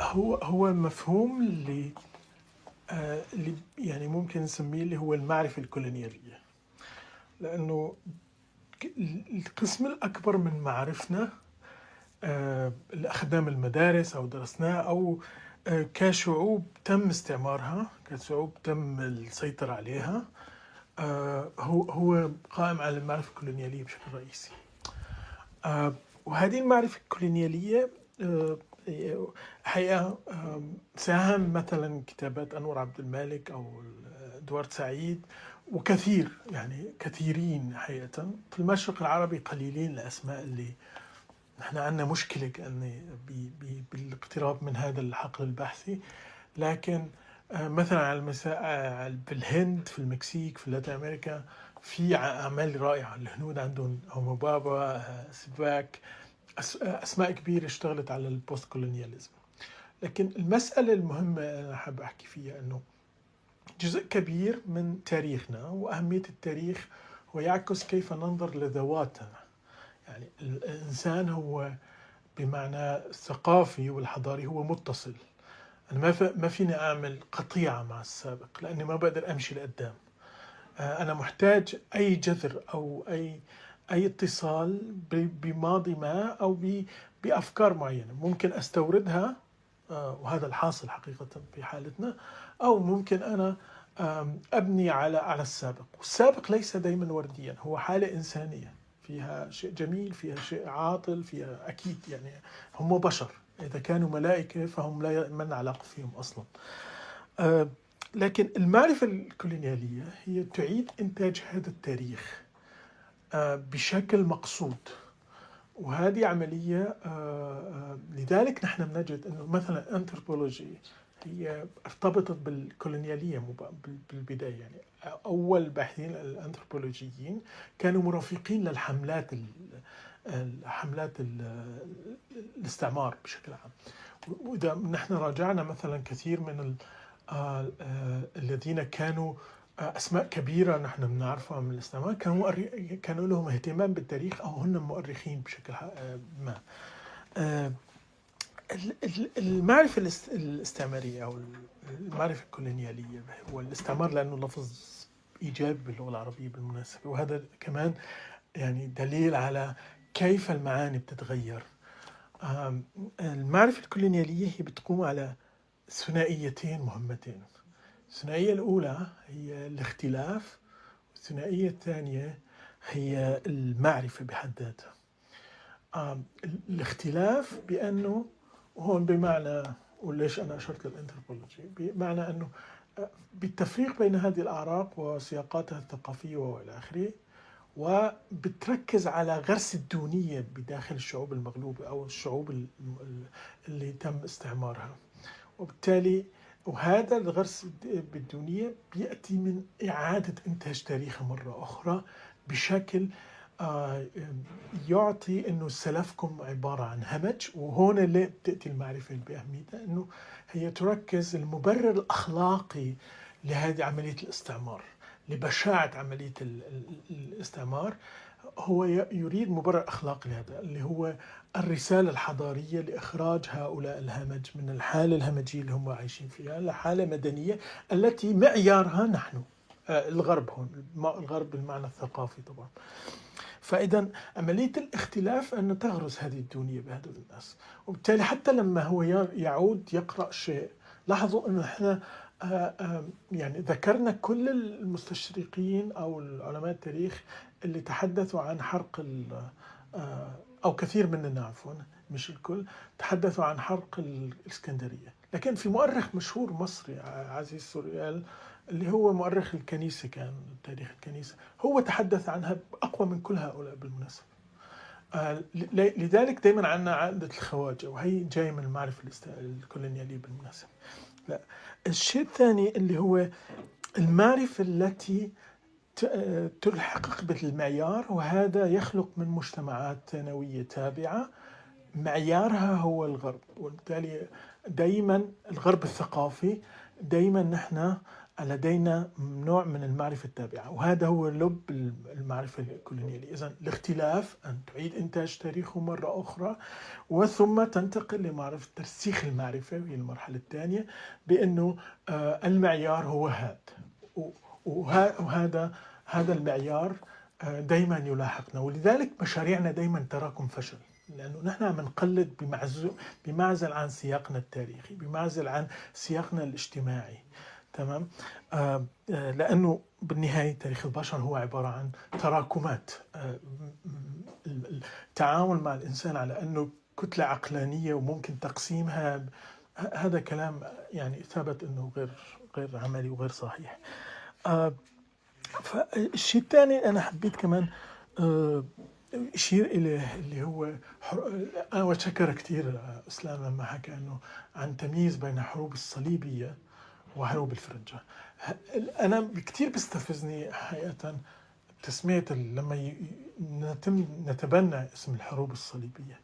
هو هو مفهوم اللي آه، اللي يعني ممكن نسميه اللي هو المعرفة الكولونيالية. لأنه القسم الأكبر من معارفنا آه، اللي أخذناه من المدارس أو درسناه أو آه، كشعوب تم استعمارها كشعوب تم السيطرة عليها آه، هو هو قائم على المعرفة الكولونيالية بشكل رئيسي. آه، وهذه المعرفة الكولونيالية آه، حقيقة آه، ساهم مثلا كتابات أنور عبد المالك أو إدوارد سعيد وكثير يعني كثيرين حقيقة. في المشرق العربي قليلين الأسماء اللي نحن عندنا مشكلة كأن بالاقتراب من هذا الحقل البحثي. لكن آه، مثلا على المسا... آه، بالهند في المكسيك في لاتين أمريكا في أعمال رائعة. الهنود عندهم هومو بابا آه، آه، أسماء كبيرة اشتغلت على البوست كولونياليزم لكن المسألة المهمة أنا حاب أحكي فيها أنه جزء كبير من تاريخنا وأهمية التاريخ هو يعكس كيف ننظر لذواتنا. يعني الإنسان هو بمعنى الثقافي والحضاري هو متصل. أنا ما ما فيني أعمل قطيعة مع السابق لأني ما بقدر أمشي لقدام. آه، أنا محتاج أي جذر أو أي أي اتصال بماضي ما أو ب- بأفكار معينة. ممكن أستوردها آه، وهذا الحاصل حقيقة في حالتنا أو ممكن أنا آم، أبني على على السابق. والسابق ليس دائما ورديا هو حالة إنسانية. فيها شيء جميل فيها شيء عاطل فيها أكيد يعني هم بشر. إذا كانوا ملائكة فهم لا من علاقة فيهم أصلا. آه، لكن المعرفة الكولونيالية هي تعيد إنتاج هذا التاريخ آه، بشكل مقصود. وهذه عملية آه، لذلك نحن بنجد أنه مثلا الأنثروبولوجي هي ارتبطت بالكولونيالية بالبداية. يعني أول باحثين الأنثروبولوجيين كانوا مرافقين للحملات حملات الاستعمار بشكل عام. وإذا نحن راجعنا مثلا كثير من الذين كانوا أسماء كبيرة نحن بنعرفها من الاستعمار كانوا كانوا لهم اهتمام بالتاريخ أو هن مؤرخين بشكل ما. المعرفة الاستعمارية أو المعرفة الكولونيالية والاستعمار لأنه لفظ إيجابي باللغة العربية بالمناسبة. وهذا كمان يعني دليل على كيف المعاني بتتغير؟ المعرفة الكولونيالية هي بتقوم على ثنائيتين مهمتين. الثنائية الأولى هي الاختلاف والثنائية الثانية هي المعرفة بحد ذاتها. الاختلاف بأنه وهون بمعنى وليش أنا أشرت للأنثروبولوجي؟ بمعنى أنه بالتفريق بين هذه الأعراق وسياقاتها الثقافية وإلى آخره وبتركز على غرس الدونية بداخل الشعوب المغلوبة أو الشعوب اللي تم استعمارها. وبالتالي وهذا الغرس بالدونية بيأتي من إعادة إنتاج تاريخه مرة أخرى بشكل آه، يعطي إنه سلفكم عبارة عن همج. وهون اللي بتأتي المعرفة بأهميتها إنه هي تركز المبرر الأخلاقي لهذه عملية الاستعمار. لبشاعة عملية الاستعمار هو يريد مبرر اخلاقي لهذا اللي هو الرسالة الحضارية لإخراج هؤلاء الهمج من الحالة الهمجية اللي هم عايشين فيها لحاله مدنيه التي معيارها نحن آه، الغرب هون الغرب بالمعنى الثقافي طبعا. فإذا عملية الاختلاف أن تغرس هذه الدونية بهذول الناس. وبالتالي حتى لما هو يعود يقرأ شيء لاحظوا أنه إحنا يعني ذكرنا كل المستشرقين أو علماء التاريخ اللي تحدثوا عن حرق آه، أو كثير مننا عفوا مش الكل تحدثوا عن حرق الإسكندرية. لكن في مؤرخ مشهور مصري عزيز سوريال اللي هو مؤرخ الكنيسة كان تاريخ الكنيسة هو تحدث عنها أقوى من كل هؤلاء بالمناسبة. آه، لذلك دائما عندنا عقدة الخواجة وهي جاية من المعرفة الكولونيالية بالمناسبة. لا الشيء الثاني اللي هو المعرفة التي تلحقك بالمعيار وهذا يخلق من مجتمعات ثانوية تابعة. معيارها هو الغرب وبالتالي دائما الغرب الثقافي دائما نحن لدينا نوع من المعرفة التابعة وهذا هو لب المعرفة الكولونيالية. إذا الاختلاف أن تعيد إنتاج تاريخه مرة أخرى وثم تنتقل لمعرفة ترسيخ المعرفة وهي المرحلة الثانية بأنه آه، المعيار هو هذا وهذا هذا المعيار آه، دائما يلاحقنا. ولذلك مشاريعنا دائما تراكم فشل لأنه نحن عم نقلد بمعزل عن سياقنا التاريخي بمعزل عن سياقنا الاجتماعي. تمام؟ آه, آه، لأنه بالنهاية تاريخ البشر هو عبارة عن تراكمات. آه التعامل مع الإنسان على أنه كتلة عقلانية وممكن تقسيمها هذا كلام يعني ثبت إنه غير غير عملي وغير صحيح. آه فالشيء الثاني أنا حبيت كمان آه أشير إليه اللي هو أنا وشكر كثير اسلام لما حكى إنه عن تمييز بين حروب الصليبية وحروب الفرنجة أنا كثير بيستفزني حقيقة تسمية لما نتم نتبنى اسم الحروب الصليبية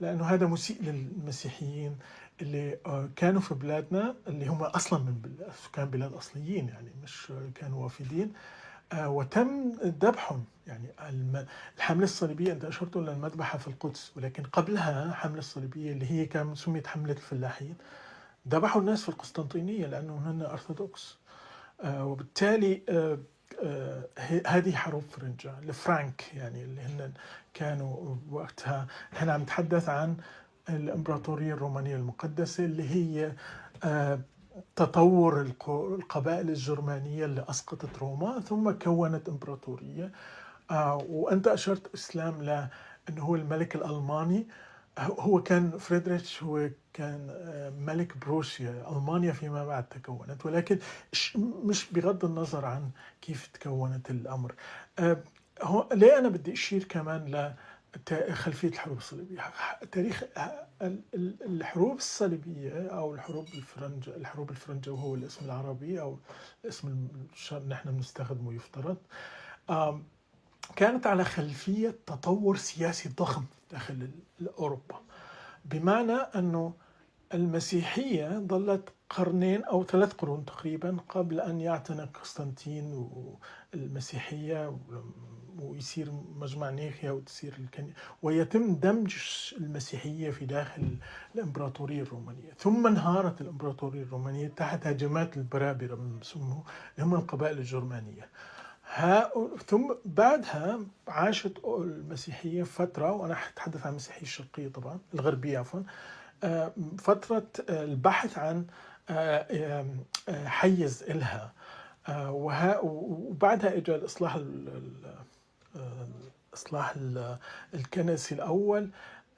لأنه هذا مسيء للمسيحيين اللي آه، كانوا في بلادنا اللي هم أصلا من سكان بلاد أصليين يعني مش كانوا وافدين. آه، وتم ذبحهم يعني. الحملة الصليبية أنت أشرت للمذبحة في القدس ولكن قبلها حملة الصليبية اللي هي كان سميت حملة الفلاحين. ذبحوا الناس في القسطنطينية لأنهم هن أرثوذكس. آه وبالتالي آه آه هذه حروب فرنجة الفرانك يعني اللي هن كانوا وقتها. نحن عم نتحدث عن الإمبراطورية الرومانية المقدسة اللي هي تطور القبائل الجرمانية اللي أسقطت روما ثم كونت إمبراطورية. وأنت أشرت إسلام لأنه هو الملك الألماني. هو كان فريدريتش هو كان آه، ملك بروسيا ألمانيا فيما بعد تكونت. ولكن مش بغض النظر عن كيف تكونت الأمر. آه، ليه أنا بدي أشير كمان لخلفية الحروب الصليبية؟ تاريخ الحروب الصليبية أو الحروب الفرنجة الحروب الفرنجة وهو الاسم العربي أو الاسم اللي نحن بنستخدمه يفترض. كانت على خلفية تطور سياسي ضخم. داخل أوروبا بمعنى أنه المسيحية ظلت قرنين أو ثلاث قرون تقريبا قبل أن يعتنق قسطنطين المسيحية ويصير مجمع نيخيا وتصير الكني... ويتم دمج المسيحية في داخل الإمبراطورية الرومانية. ثم انهارت الإمبراطورية الرومانية تحت هجمات البرابرة من سموه اللي هم القبائل الجرمانية. ثم بعدها عاشت المسيحية فترة وأنا أتحدث عن المسيحية الشرقية طبعا الغربية عفوا آه، فترة البحث عن آه، آه، حيز إلها. وبعدها اجى الإصلاح الاصلاح الكنسي الأول.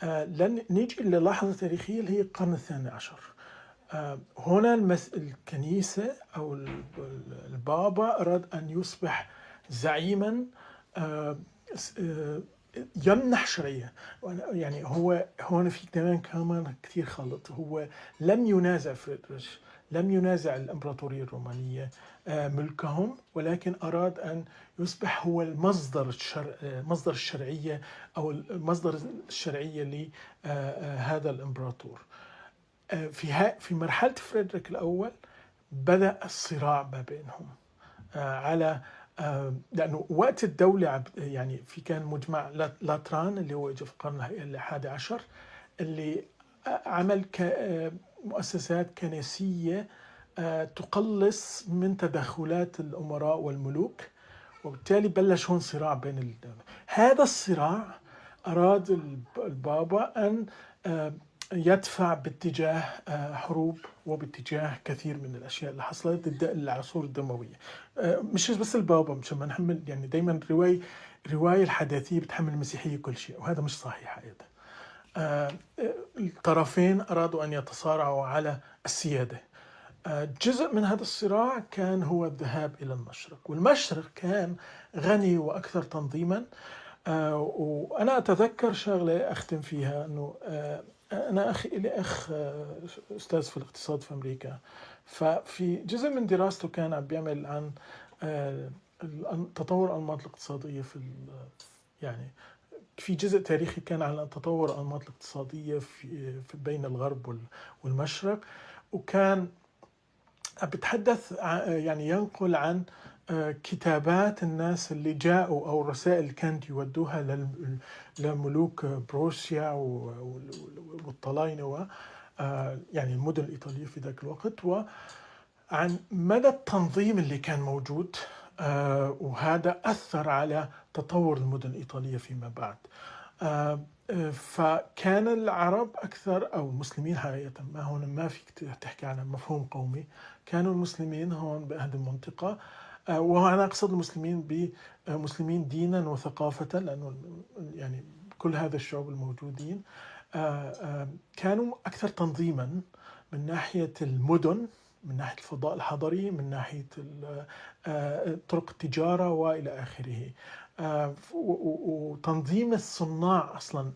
لن نيجي للحظة تاريخيه اللي هي القرن الثاني عشر. هنا المس... الكنيسة أو البابا أراد أن يصبح زعيما يمنح شرعية يعني هو هون في كمان كمان كثير خلط. هو لم ينازع فريدريش لم ينازع الإمبراطورية الرومانية آه، ملكهم ولكن أراد أن يصبح هو المصدر الشرع آه، مصدر الشرعية أو المصدر الشرعية لهذا آه، الإمبراطور. في في مرحلة فريدريك الأول بدأ الصراع ما بينهم على لأنه وقت الدولة يعني في كان مجمع لاتران اللي هو اجى في القرن الحادي عشر اللي عمل مؤسسات كنسية آه، تقلص من تدخلات الأمراء والملوك وبالتالي بلش هون صراع بين الدولة. هذا الصراع أراد البابا أن آه، يدفع باتجاه آه، حروب وباتجاه كثير من الأشياء اللي حصلت ضد العصور الدموية. مش بس البابا مش نحمل يعني دائما الروايه الروايه الحداثية بتحمل المسيحية كل شيء وهذا مش صحيح أيضا. الطرفين أرادوا أن يتصارعوا على السيادة. جزء من هذا الصراع كان هو الذهاب إلى المشرق والمشرق كان غني وأكثر تنظيما. آه، وأنا أتذكر شغلة أختم فيها إنه آه، أنا أخي لي أخ آه، أستاذ في الاقتصاد في أمريكا. ففي جزء من دراسته كان عم بيعمل عن تطور الانماط الاقتصادية في يعني في جزء تاريخي كان عن تطور الانماط الاقتصادية في بين الغرب والمشرق. وكان بتحدث يعني ينقل عن آه، كتابات الناس اللي جاءوا أو الرسائل اللي كانت يودوها لملوك بروسيا والطلاينة آه، يعني المدن الإيطالية في ذاك الوقت. وعن مدى التنظيم اللي كان موجود آه، وهذا أثر على تطور المدن الإيطالية فيما بعد. فكان العرب أكثر أو المسلمين حقيقة ما هون ما فيك تحكي عن مفهوم قومي. كانوا المسلمين هون بهذه المنطقة آه، وأنا أقصد المسلمين بمسلمين دينا وثقافة لأنه يعني كل هذا الشعوب الموجودين. آه، آه، كانوا أكثر تنظيما من ناحية المدن من ناحية الفضاء الحضري من ناحية طرق التجارة وإلى آخره. وتنظيم الصناع أصلا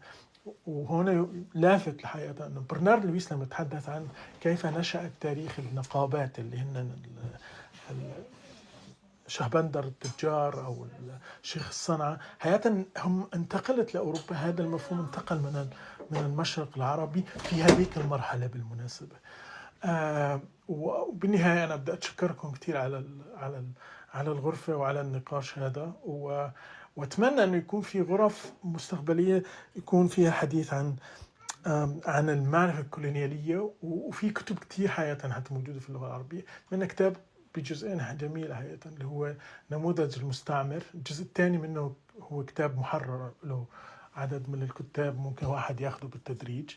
وهنا لافت الحقيقة أن برنارد لويس لما يتحدث عن كيف نشأت تاريخ النقابات اللي هن شهبندر التجار أو شيخ الصنعة. حقيقة هم انتقلت لأوروبا. هذا المفهوم انتقل من من المشرق العربي في هذيك المرحلة بالمناسبة. آه وبالنهاية أنا بدي أتشكركم كثير على على على الغرفة وعلى النقاش هذا. و وأتمنى انه يكون في غرف مستقبلية يكون فيها حديث عن عن المعرفة الكولونيالية. وفي كتب كثير حقيقه حتى موجودة في اللغة العربية. منها كتاب بجزئين جميل حقيقة اللي هو نموذج المستعمر. الجزء الثاني منه هو كتاب محرر له عدد من الكتاب ممكن واحد ياخذه بالتدريج.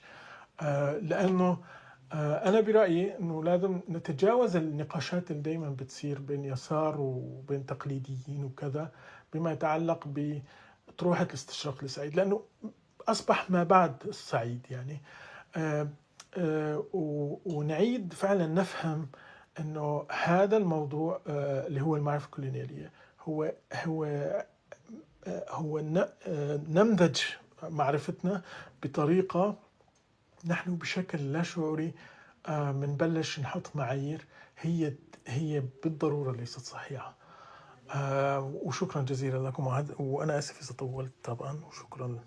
آه، لأنه آه، أنا برأيي إنه لازم نتجاوز النقاشات اللي دائما بتصير بين يسار وبين تقليديين وكذا بما يتعلق بطروحة الاستشراق لسعيد. لأنه أصبح ما بعد الصعيد يعني. آه، آه، ونعيد فعلا نفهم أنه هذا الموضوع آه، اللي هو المعرفة الكولونيالية هو هو هو نمذج معرفتنا بطريقة نحن بشكل لا شعوري بنبلش نحط معايير هي هي بالضرورة ليست صحيحة. آه، وشكرا جزيلا لكم وأنا آسف إذا طولت طبعا وشكرا.